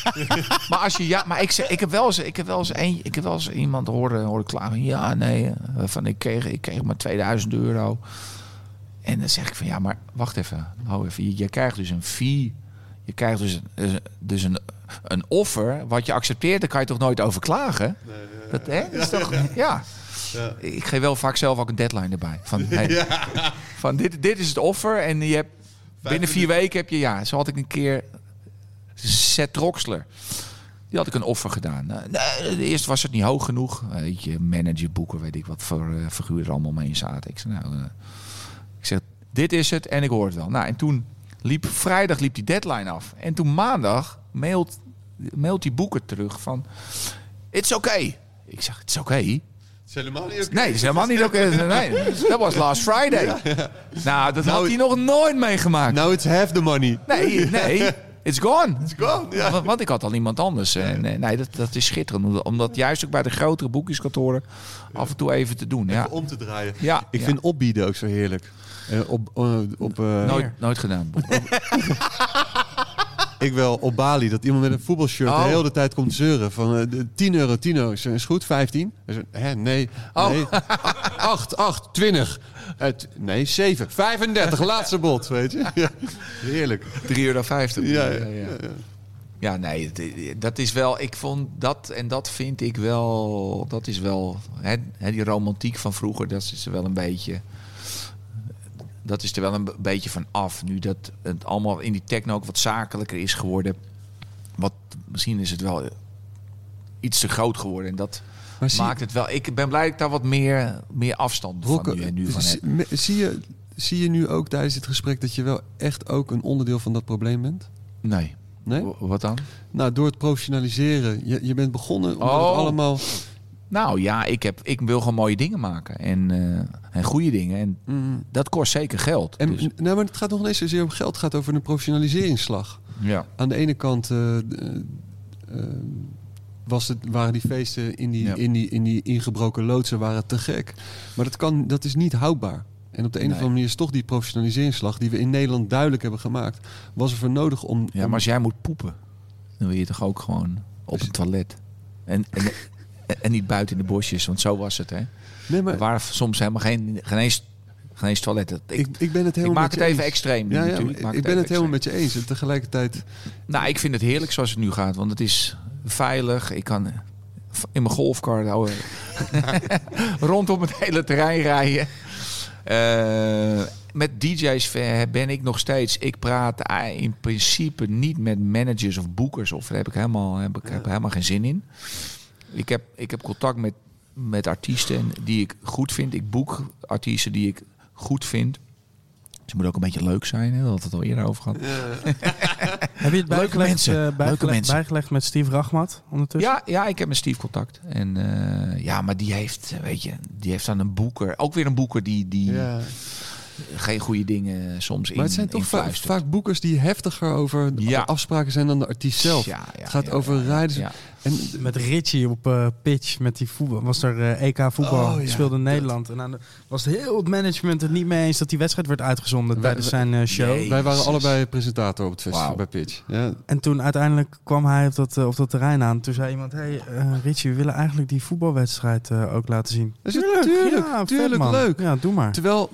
[laughs] maar als je ja, maar ik, zeg, ik heb wel eens, ik heb wel eens, een, ik heb wel eens iemand horen, horen klagen. Ja, nee, eh, van ik kreeg, ik kreeg maar 2000 euro. En dan zeg ik van ja, maar wacht even. Hou even. Je, je krijgt dus een fee. Je krijgt dus, een- dus een, een offer. Wat je accepteert, daar kan je toch nooit over klagen? Dat, hè? Dat is toch, ja. Ik geef wel vaak zelf ook een deadline erbij. Van, hey, [laughs] van dit, dit is het offer. En je hebt, binnen vier weken heb je, ja, zo had ik een keer Seth Troxler. Die had ik een offer gedaan. Nou, nee, eerst was het niet hoog genoeg. Weet je, manager, boeken, weet ik wat voor eh, figuren er allemaal mee zaten. Ik zei, nou, eh, ik zeg, dit is het en ik hoor het wel. Nou, en toen liep vrijdag liep die deadline af. En toen maandag mailt, mailt die boeker terug van, it's okay. Ik zeg, it's okay. Is helemaal niet. Nee, dat is helemaal niet oké. Nee, [laughs] dat was last Friday. Nou, dat had hij nog nooit meegemaakt. Now it's half the money. Nee, nee. [laughs] It's gone. It's gone, ja. Want, want ik had al iemand anders. En, eh, nee, dat, dat is schitterend. Om dat juist ook bij de grotere boekjeskantoren af en toe even te doen. Ja. Om te draaien. Ja, Ik vind opbieden ook zo heerlijk. Eh, op, eh, op, Nooit, nooit gedaan. [laughs] Ik wel op Bali, dat iemand met een voetbalshirt Oh. de hele tijd komt zeuren van eh, de 10 euro, 10 euro. Is goed, 15? Hij zegt, Hè, nee, Oh. nee. 8, 8, 20. Eh, t- nee, 7, 35, laatste bod, weet je. Ja. Heerlijk. 3,50 euro. Ja, Ja, ja, ja. Ja, nee, het- dat is wel. Ik vond dat en dat vind ik wel. Dat is wel. Hè, hè, die romantiek van vroeger, dat is wel een beetje. Dat is er wel een be- beetje van af. Nu dat het allemaal in die techno ook wat zakelijker is geworden. Wat, misschien is het wel iets te groot geworden. En dat Maar maakt het wel. Ik ben blij dat ik daar wat meer, meer afstand van nu, nu van zie, heb. zie, je, zie je nu ook tijdens dit gesprek dat je wel echt ook een onderdeel van dat probleem bent? Nee. Nee? W- Wat dan? Nou, door het professionaliseren. Je, je bent begonnen omdat Oh. allemaal... Nou ja, ik, heb, ik wil gewoon mooie dingen maken. En, eh, en goede dingen. En Mm, dat kost zeker geld. en, Dus, nou, maar het gaat nog niet eens zozeer om geld. Het gaat over een professionaliseringsslag. ja. Aan de ene kant eh, eh, was het, waren die feesten in die, Ja. in, die, in die ingebroken loodsen waren te gek. Maar dat, kan, dat is niet houdbaar. En op de een of andere manier is toch die professionaliseringsslag... die we in Nederland duidelijk hebben gemaakt... was er voor nodig om... ja, om- maar als jij moet poepen, dan wil je toch ook gewoon op het toilet. En, en, [laughs] en niet buiten in de bosjes, want zo was het. Hè? nee, maar Er waren soms helemaal geen, geen, eens, geen eens toiletten. Ik, ik, ik ben het ik helemaal maak met het je even eens. extreem. Ja, ja, maak ik ben het helemaal met je eens. En tegelijkertijd... Nou, ik vind het heerlijk zoals het nu gaat, want het is veilig. Ik kan in mijn golfcar houden. [laughs] rondom het hele terrein rijden. Eh, met DJ's ben ik nog steeds. Ik praat eh, in principe niet met managers of boekers. Of daar heb ik helemaal, heb ik, heb helemaal geen zin in. Ik heb, ik heb contact met, met artiesten die ik goed vind. Ik boek artiesten die ik goed vind. Ze moeten ook een beetje leuk zijn. Hè? Dat had het al eerder over gehad. [laughs] Heb je het Leuke bijgelegd, eh, Leuke bijgelegd, mensen. bijgelegd met Steve Rachmat ondertussen? Ja, ja, ik heb met Steve contact. En eh, ja, maar die heeft, weet je, die heeft dan een boeker. Ook weer een boeker die, die Ja. Geen goede dingen soms in Maar het zijn toch va- vaak boekers die heftiger over de Ja. afspraken zijn dan de artiest zelf. Ja, ja, het gaat ja, over rijders. ja. En Met Richie op eh, pitch met die voetbal. Was er eh, EK voetbal. Oh, speelde in Nederland. En dan was heel het management het niet mee eens dat die wedstrijd werd uitgezonden Wij- tijdens zijn eh, show. Nee. wij waren allebei presentator op het festival bij Pitch. Ja, En toen uiteindelijk kwam hij op dat, op dat terrein aan. Toen zei iemand, hey, Richie, we willen eigenlijk die voetbalwedstrijd ook laten zien. Dat is tuurlijk, vet, tuurlijk man. leuk. Ja, doe maar. Terwijl,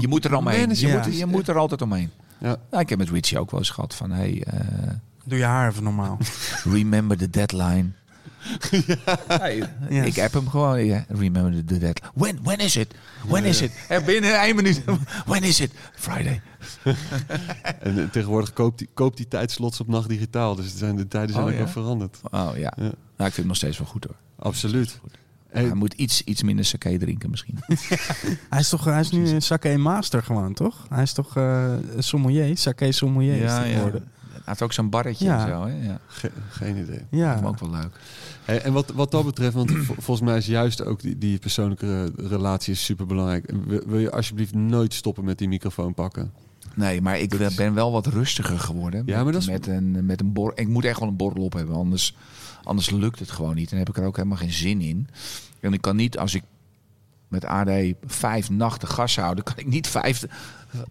Je moet er omheen. Manager Je, moet- moet, je moet er altijd omheen. ja, Nou, ik heb met Richie ook wel eens gehad van... Hey, eh, Doe je haar even normaal. [laughs] remember the deadline. [laughs] Hey, Ja. Ik heb hem gewoon. Ja, remember the deadline. When, when is it? When is it? En binnen één minuut. [laughs] When is it? Friday. en eh, tegenwoordig koopt die, koopt die tijdslots op nacht digitaal. Dus het zijn, de tijden zijn Oh, ook ja? wel veranderd. Oh ja. Ja. Nou, ik vind hem nog steeds wel goed hoor. Absoluut. Hij moet iets, iets minder sake drinken misschien. [laughs] Hij is toch hij is nu een sake master gewoon, toch? Hij is toch eh sommelier, sake sommelier is hij geworden. Hij heeft ook zo'n barretje Ja. en zo. Hè? Ja. ge- geen idee. Dat Ja. is ook wel leuk. Hey, en wat, wat dat betreft, want vo- volgens mij is juist ook die, die persoonlijke re- relatie is super belangrijk. Wil, wil je alsjeblieft nooit stoppen met die microfoon pakken? Nee, maar ik Dat is- ben wel wat rustiger geworden. Ja, met, maar dat is- met een, met een bor Ik moet echt wel een borrel op hebben, anders, anders lukt het gewoon niet. En heb ik er ook helemaal geen zin in. En ik kan niet, als ik met AD vijf nachten gas hou, dan kan ik niet vijf,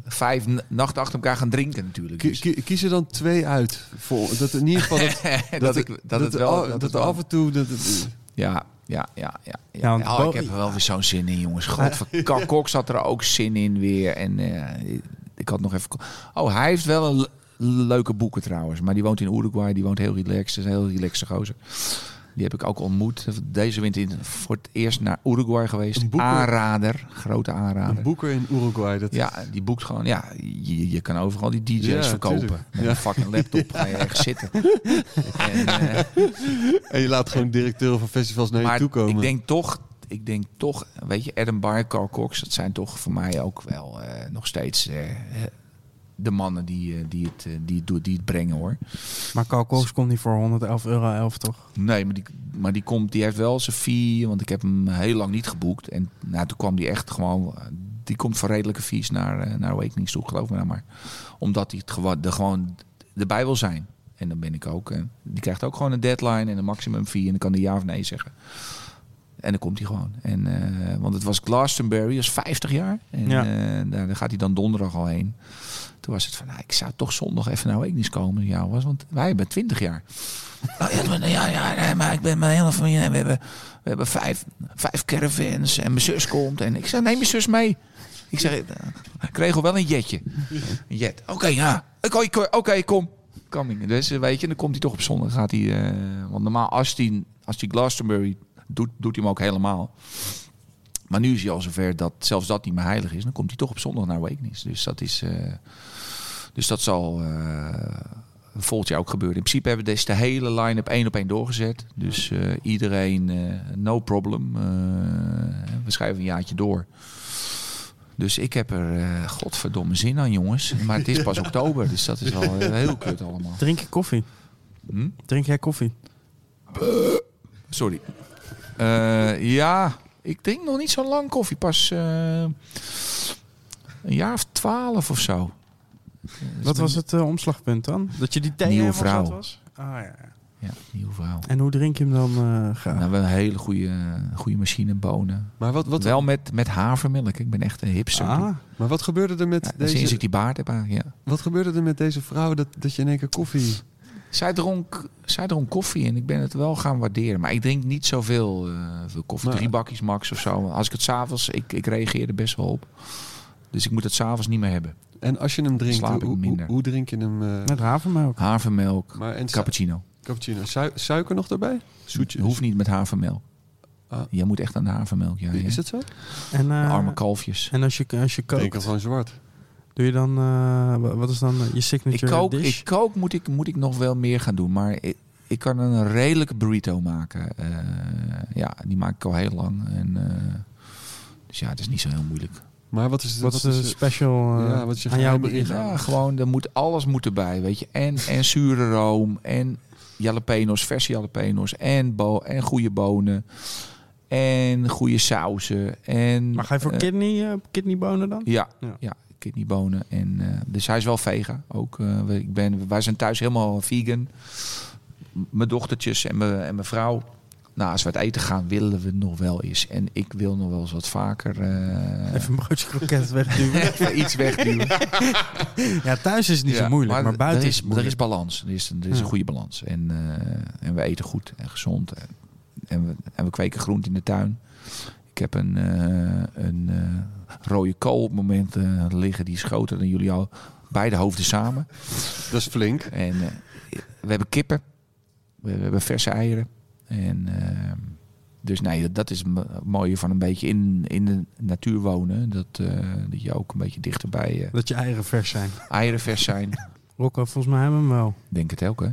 vijf nachten achter elkaar gaan drinken natuurlijk. Dus- ki- kies er dan twee uit. Voor, dat in ieder geval [laughs] dat, dat, ik, dat, het wel... dat dat het wel- af en toe... Dat, het- Ja, Ja, ja, ja. ja. Oh, ik heb er wel weer zo'n zin in, jongens. God, Carl [laughs] Cox had er ook zin in weer. En eh, ik had nog even... Oh, hij heeft wel een leuke boeken trouwens. Maar die woont in Uruguay. Die woont heel relaxed. is een heel relaxed gozer. Die heb ik ook ontmoet. Deze winter in- voor het eerst naar Uruguay geweest. Een boeker. Aanrader. Grote aanrader. Een boeker in Uruguay. Dat Ja, die boekt gewoon. Ja, je, je kan overal die DJ's Ja, verkopen. tuurlijk. Met Ja. een fucking laptop ga je echt zitten. [laughs] En, eh, En je laat gewoon directeuren van festivals naar je toe komen. ik denk toch, ik denk toch, weet je, Adam Barr, Carl Cox, dat zijn toch voor mij ook wel eh, nog steeds eh, de mannen die, eh, die, het, eh, die, het, die het brengen hoor. Maar Cox komt niet voor 111 euro 11, toch? Nee, maar die, maar die komt, die heeft wel zijn fee, want ik heb hem heel lang niet geboekt. En nou, toen kwam die echt gewoon, eh, die komt voor redelijke fees naar, naar Awakenings toe, geloof me nou maar. Omdat hij het gewoon, de, gewoon erbij wil zijn. En dan ben ik ook. die krijgt ook gewoon een deadline en een maximum fee. En dan kan hij ja of nee zeggen. En dan komt hij gewoon. En, eh, want het was Glastonbury, dat is 50 jaar. En Ja. eh, daar, gaat hij dan donderdag al heen. Toen was het van, nou, ik zou toch zondag even naar Awakenings komen. Ja, was, want wij hebben 20 jaar. Oh, ja, maar- ja, ja, nee, maar ik ben mijn hele familie. en We hebben, we hebben vijf, vijf caravans en mijn zus komt. En ik zei, neem je zus mee. Ik zeg, eh, ik kreeg al wel een jetje. Een jet. Oké, ja. Oké, kom. Coming. Dus weet je, dan komt hij toch op zondag. Gaat hij, want normaal als hij, als hij Glastonbury doet, doet hij hem ook helemaal. Maar nu is hij al zover dat zelfs dat niet meer heilig is. Dan komt hij toch op zondag naar Awakenings. Dus dat is... eh, dus dat zal eh, volgend jaar ook gebeuren. In principe hebben we dus de hele line-up één op één doorgezet. Dus eh, iedereen, eh, no problem. Eh, we schrijven een jaartje door. Dus ik heb er eh, godverdomme zin aan, jongens. Maar het is pas [laughs] oktober, dus dat is wel eh, heel kut allemaal. Drink je koffie? Hm? Drink jij koffie? Sorry. Eh, ja, ik drink nog niet zo lang koffie. Pas eh, een jaar of twaalf of zo. Wat was het eh, omslagpunt dan? Dat je die thee Nieuwe helemaal vrouw. was? Ah, ja. ja. Ja, nieuw verhaal. En hoe drink je hem dan eh graag? Nou, we hebben een hele goede, goede machine bonen. Maar wat, wat, Wel met, met havermelk. Ik ben echt een hipster. ah, maar wat gebeurde er met Ja, deze... Sinds ik die baard heb eigenlijk, ja. Wat gebeurde er met deze vrouw dat, dat je in één keer koffie... Zij dronk, zij dronk koffie en ik ben het wel gaan waarderen. Maar ik drink niet zoveel eh, veel koffie. Drie bakjes max of zo. Als ik het s'avonds, ik, ik reageer er best wel op. Dus ik moet het s'avonds niet meer hebben. En als je hem drinkt, Slaap ik hoe, hoe, minder. hoe drink je hem? eh, met havermelk. Havermelk, maar en cappuccino. cappuccino. Su- suiker nog daarbij? Zoetje. Hoeft niet met havermelk. Ah. Je moet echt aan de havermelk. Ja, ja. Is het zo? En, eh, Arme kalfjes. en als je, als je denk kookt, gewoon zwart. Doe je dan... eh, wa- wat is dan je Ik signature kook, dish? ik kook moet, ik, moet ik nog wel meer gaan doen. Maar ik, ik kan een redelijke burrito maken. Eh, ja, die maak ik al heel lang. En, eh, dus ja, het is niet zo heel moeilijk. Maar wat is, wat is de special ja, wat is je aan jouw bericht? ingang? Ja, gewoon, er moet, alles moet erbij, weet je. En, en zure room, en jalapeno's, verse jalapeno's, en, bo en goede bonen, en goede sauzen. En, Maar ga je voor eh, kidney, eh, kidneybonen dan? Ja, Ja. ja. Kidneybonen. En, eh, dus hij is wel vega. Ook, we- ik ben, wij zijn thuis helemaal vegan. Mijn dochtertjes en mijn, en mijn vrouw. Nou, als we het eten gaan, willen we nog wel eens. En ik wil nog wel eens wat vaker eh, Even een broodje kroket [laughs] wegduwen. even iets wegduwen. [laughs] ja, thuis is het niet Ja, zo moeilijk, maar, buiten er is er is balans. Er is, er is Ja. een goede balans. En, en we eten goed en gezond. En, en, we, en we kweken groente in de tuin. Ik heb een, een rode kool op het moment liggen. Die is groter dan jullie al. Beide hoofden samen. Dat is flink. En eh, we hebben kippen. We, we hebben verse eieren. En, eh, dus nee, dat is het mooie van een beetje in, in de natuur wonen. Dat, eh, dat je ook een beetje dichterbij eh Dat je eieren vers zijn. eieren vers zijn. Rocco, volgens mij hebben we hem wel. Denk het ook, hè?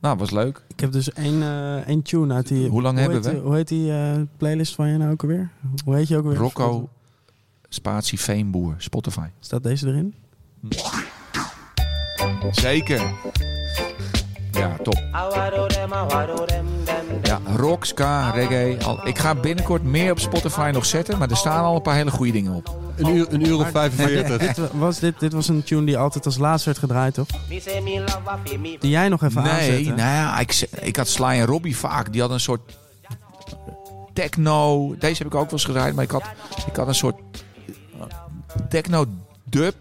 Nou, was leuk. Ik heb dus één, eh, één tune uit die... Hoe lang hebben heet, we? die- Hoe heet die eh, playlist van je nou ook alweer? Hoe heet je ook alweer? Rocco Spatie Veenboer, Spotify. Staat deze erin? Zeker. Ja, top. Ja, rock, ska, reggae. Al, ik ga binnenkort meer op Spotify nog zetten, maar er staan al een paar hele goede dingen op. Een uur, een uur of 45. [laughs] dit, was, dit, dit was een tune die altijd als laatste werd gedraaid, toch? Die jij nog even Nee, aanzette. nou ja, ik, ik had Sly en Robbie vaak. Die hadden een soort techno. Deze heb ik ook wel eens gedraaid, maar ik had, ik had een soort techno dub.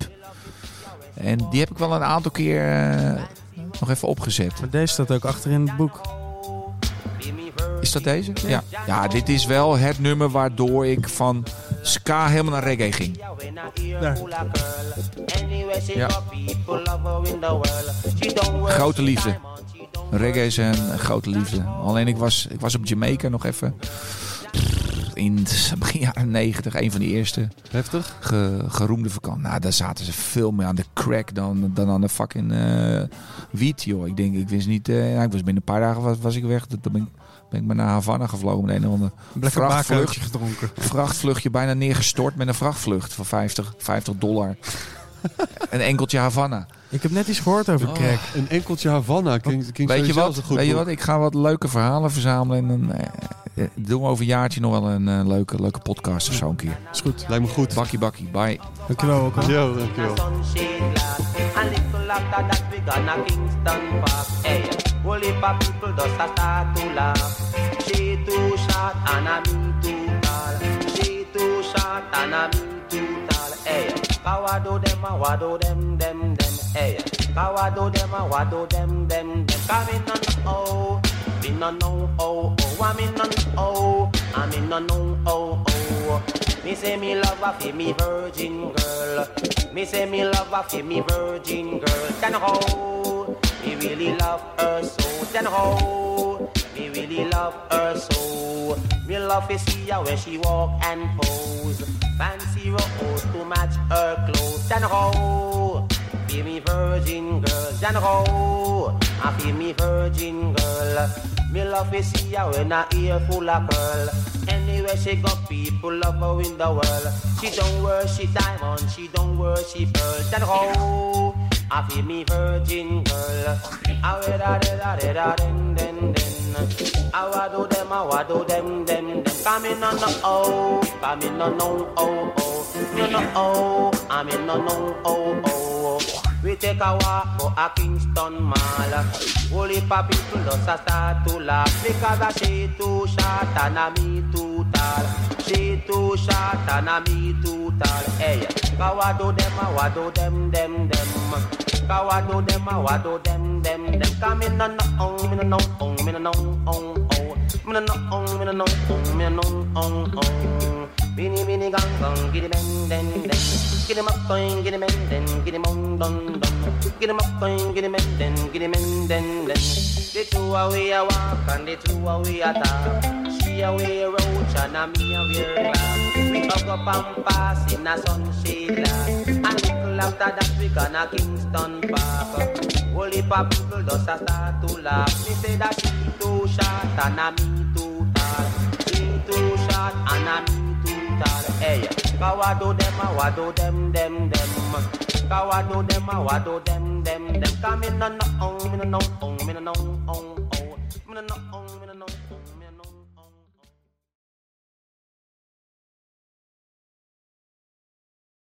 En die heb ik wel een aantal keer eh, nog even opgezet. Maar deze staat ook achter in het boek. Is dat deze? Ja. ja, dit is wel het nummer waardoor ik van ska helemaal naar reggae ging. Daar. Ja. Grote liefde. Reggae is een grote liefde. Alleen ik was, ik was op Jamaica nog even. In het begin jaren 90, een van die eerste Heftig? ge- geroemde vakantie. Nou, daar zaten ze veel meer aan de crack dan, dan aan de fucking eh wiet, joh. Ik denk, ik wist niet... ja, ik was binnen een paar dagen was, was ik weg. Toen ben ik, ben ik maar naar Havana gevlogen met een of ander Een lekker vrachtvlucht. baakhoutje gedronken. vrachtvluchtje bijna neergestort met een vrachtvlucht van 50, 50 dollar. [laughs] een enkeltje Havana. Ik heb net iets gehoord over crack. Een enkeltje Havana klinkt, klinkt Weet je wat? goed Weet je wat? Ik ga wat leuke verhalen verzamelen. En dan eh, eh, doen we over een jaartje nog wel een eh, leuke, leuke podcast of zo een keer. Is goed. Lijkt me goed. Bakkie bakkie, bye. Dankjewel ook al. Yo, dankjewel. How do them a what do them them them. Hey, how do them a what do them them them. Come in on oh, me no know oh oh. I'm in on oh, I'm in on oh oh oh. Me say me love her for me virgin girl. Me say me love her for me virgin girl. Then how oh, me really love her so. Then how oh, me really love her so. Me love to see her when she walk and pose. Fancy rose to match her clothes. Then how be me virgin girl. Then how I ah, feel me virgin girl. Me love to see her when her ear full of curl. Anywhere she go, people love her in the world. She don't worship diamond, she don't worship pearl. Then how I ah, feel me virgin girl. Ah, I wear da da da da den den den. I wa do them, I wa do them them them. Come in on the oh, come in on no oh oh. No no oh, I'm in no no oh oh. We take a walk for a Kingston Mall. Heap of people just a start to laugh because a she too short and me too tall. She too short and me too tall. Hey, kawa do them, a wa do them, them, them. Kawa do them, a wa do them, them, them. Come in no no oh, me no no oh, me no no oh oh. Me no no oh, me no no oh, me no no oh oh. Bini bini gang gang, giddy bang den den. Giddy up going, giddy bang den, giddy mong don don. Giddy up going, giddy bang den, giddy bang den den. The two away a walk and the two away a talk. She away roach and me a wear glass. We hug up and pass in a sunshade glass. And little after that we gonna Kingston Park. Whole heap people just a start to laugh. Me say that she too short and a me too tall. She too short and a me too tall. Hey, kawa do them, a wa do them, them, them. Kawa do them, a wa do them, them, them. Come in no no, oh, me no no, oh, me no no, oh, oh, no.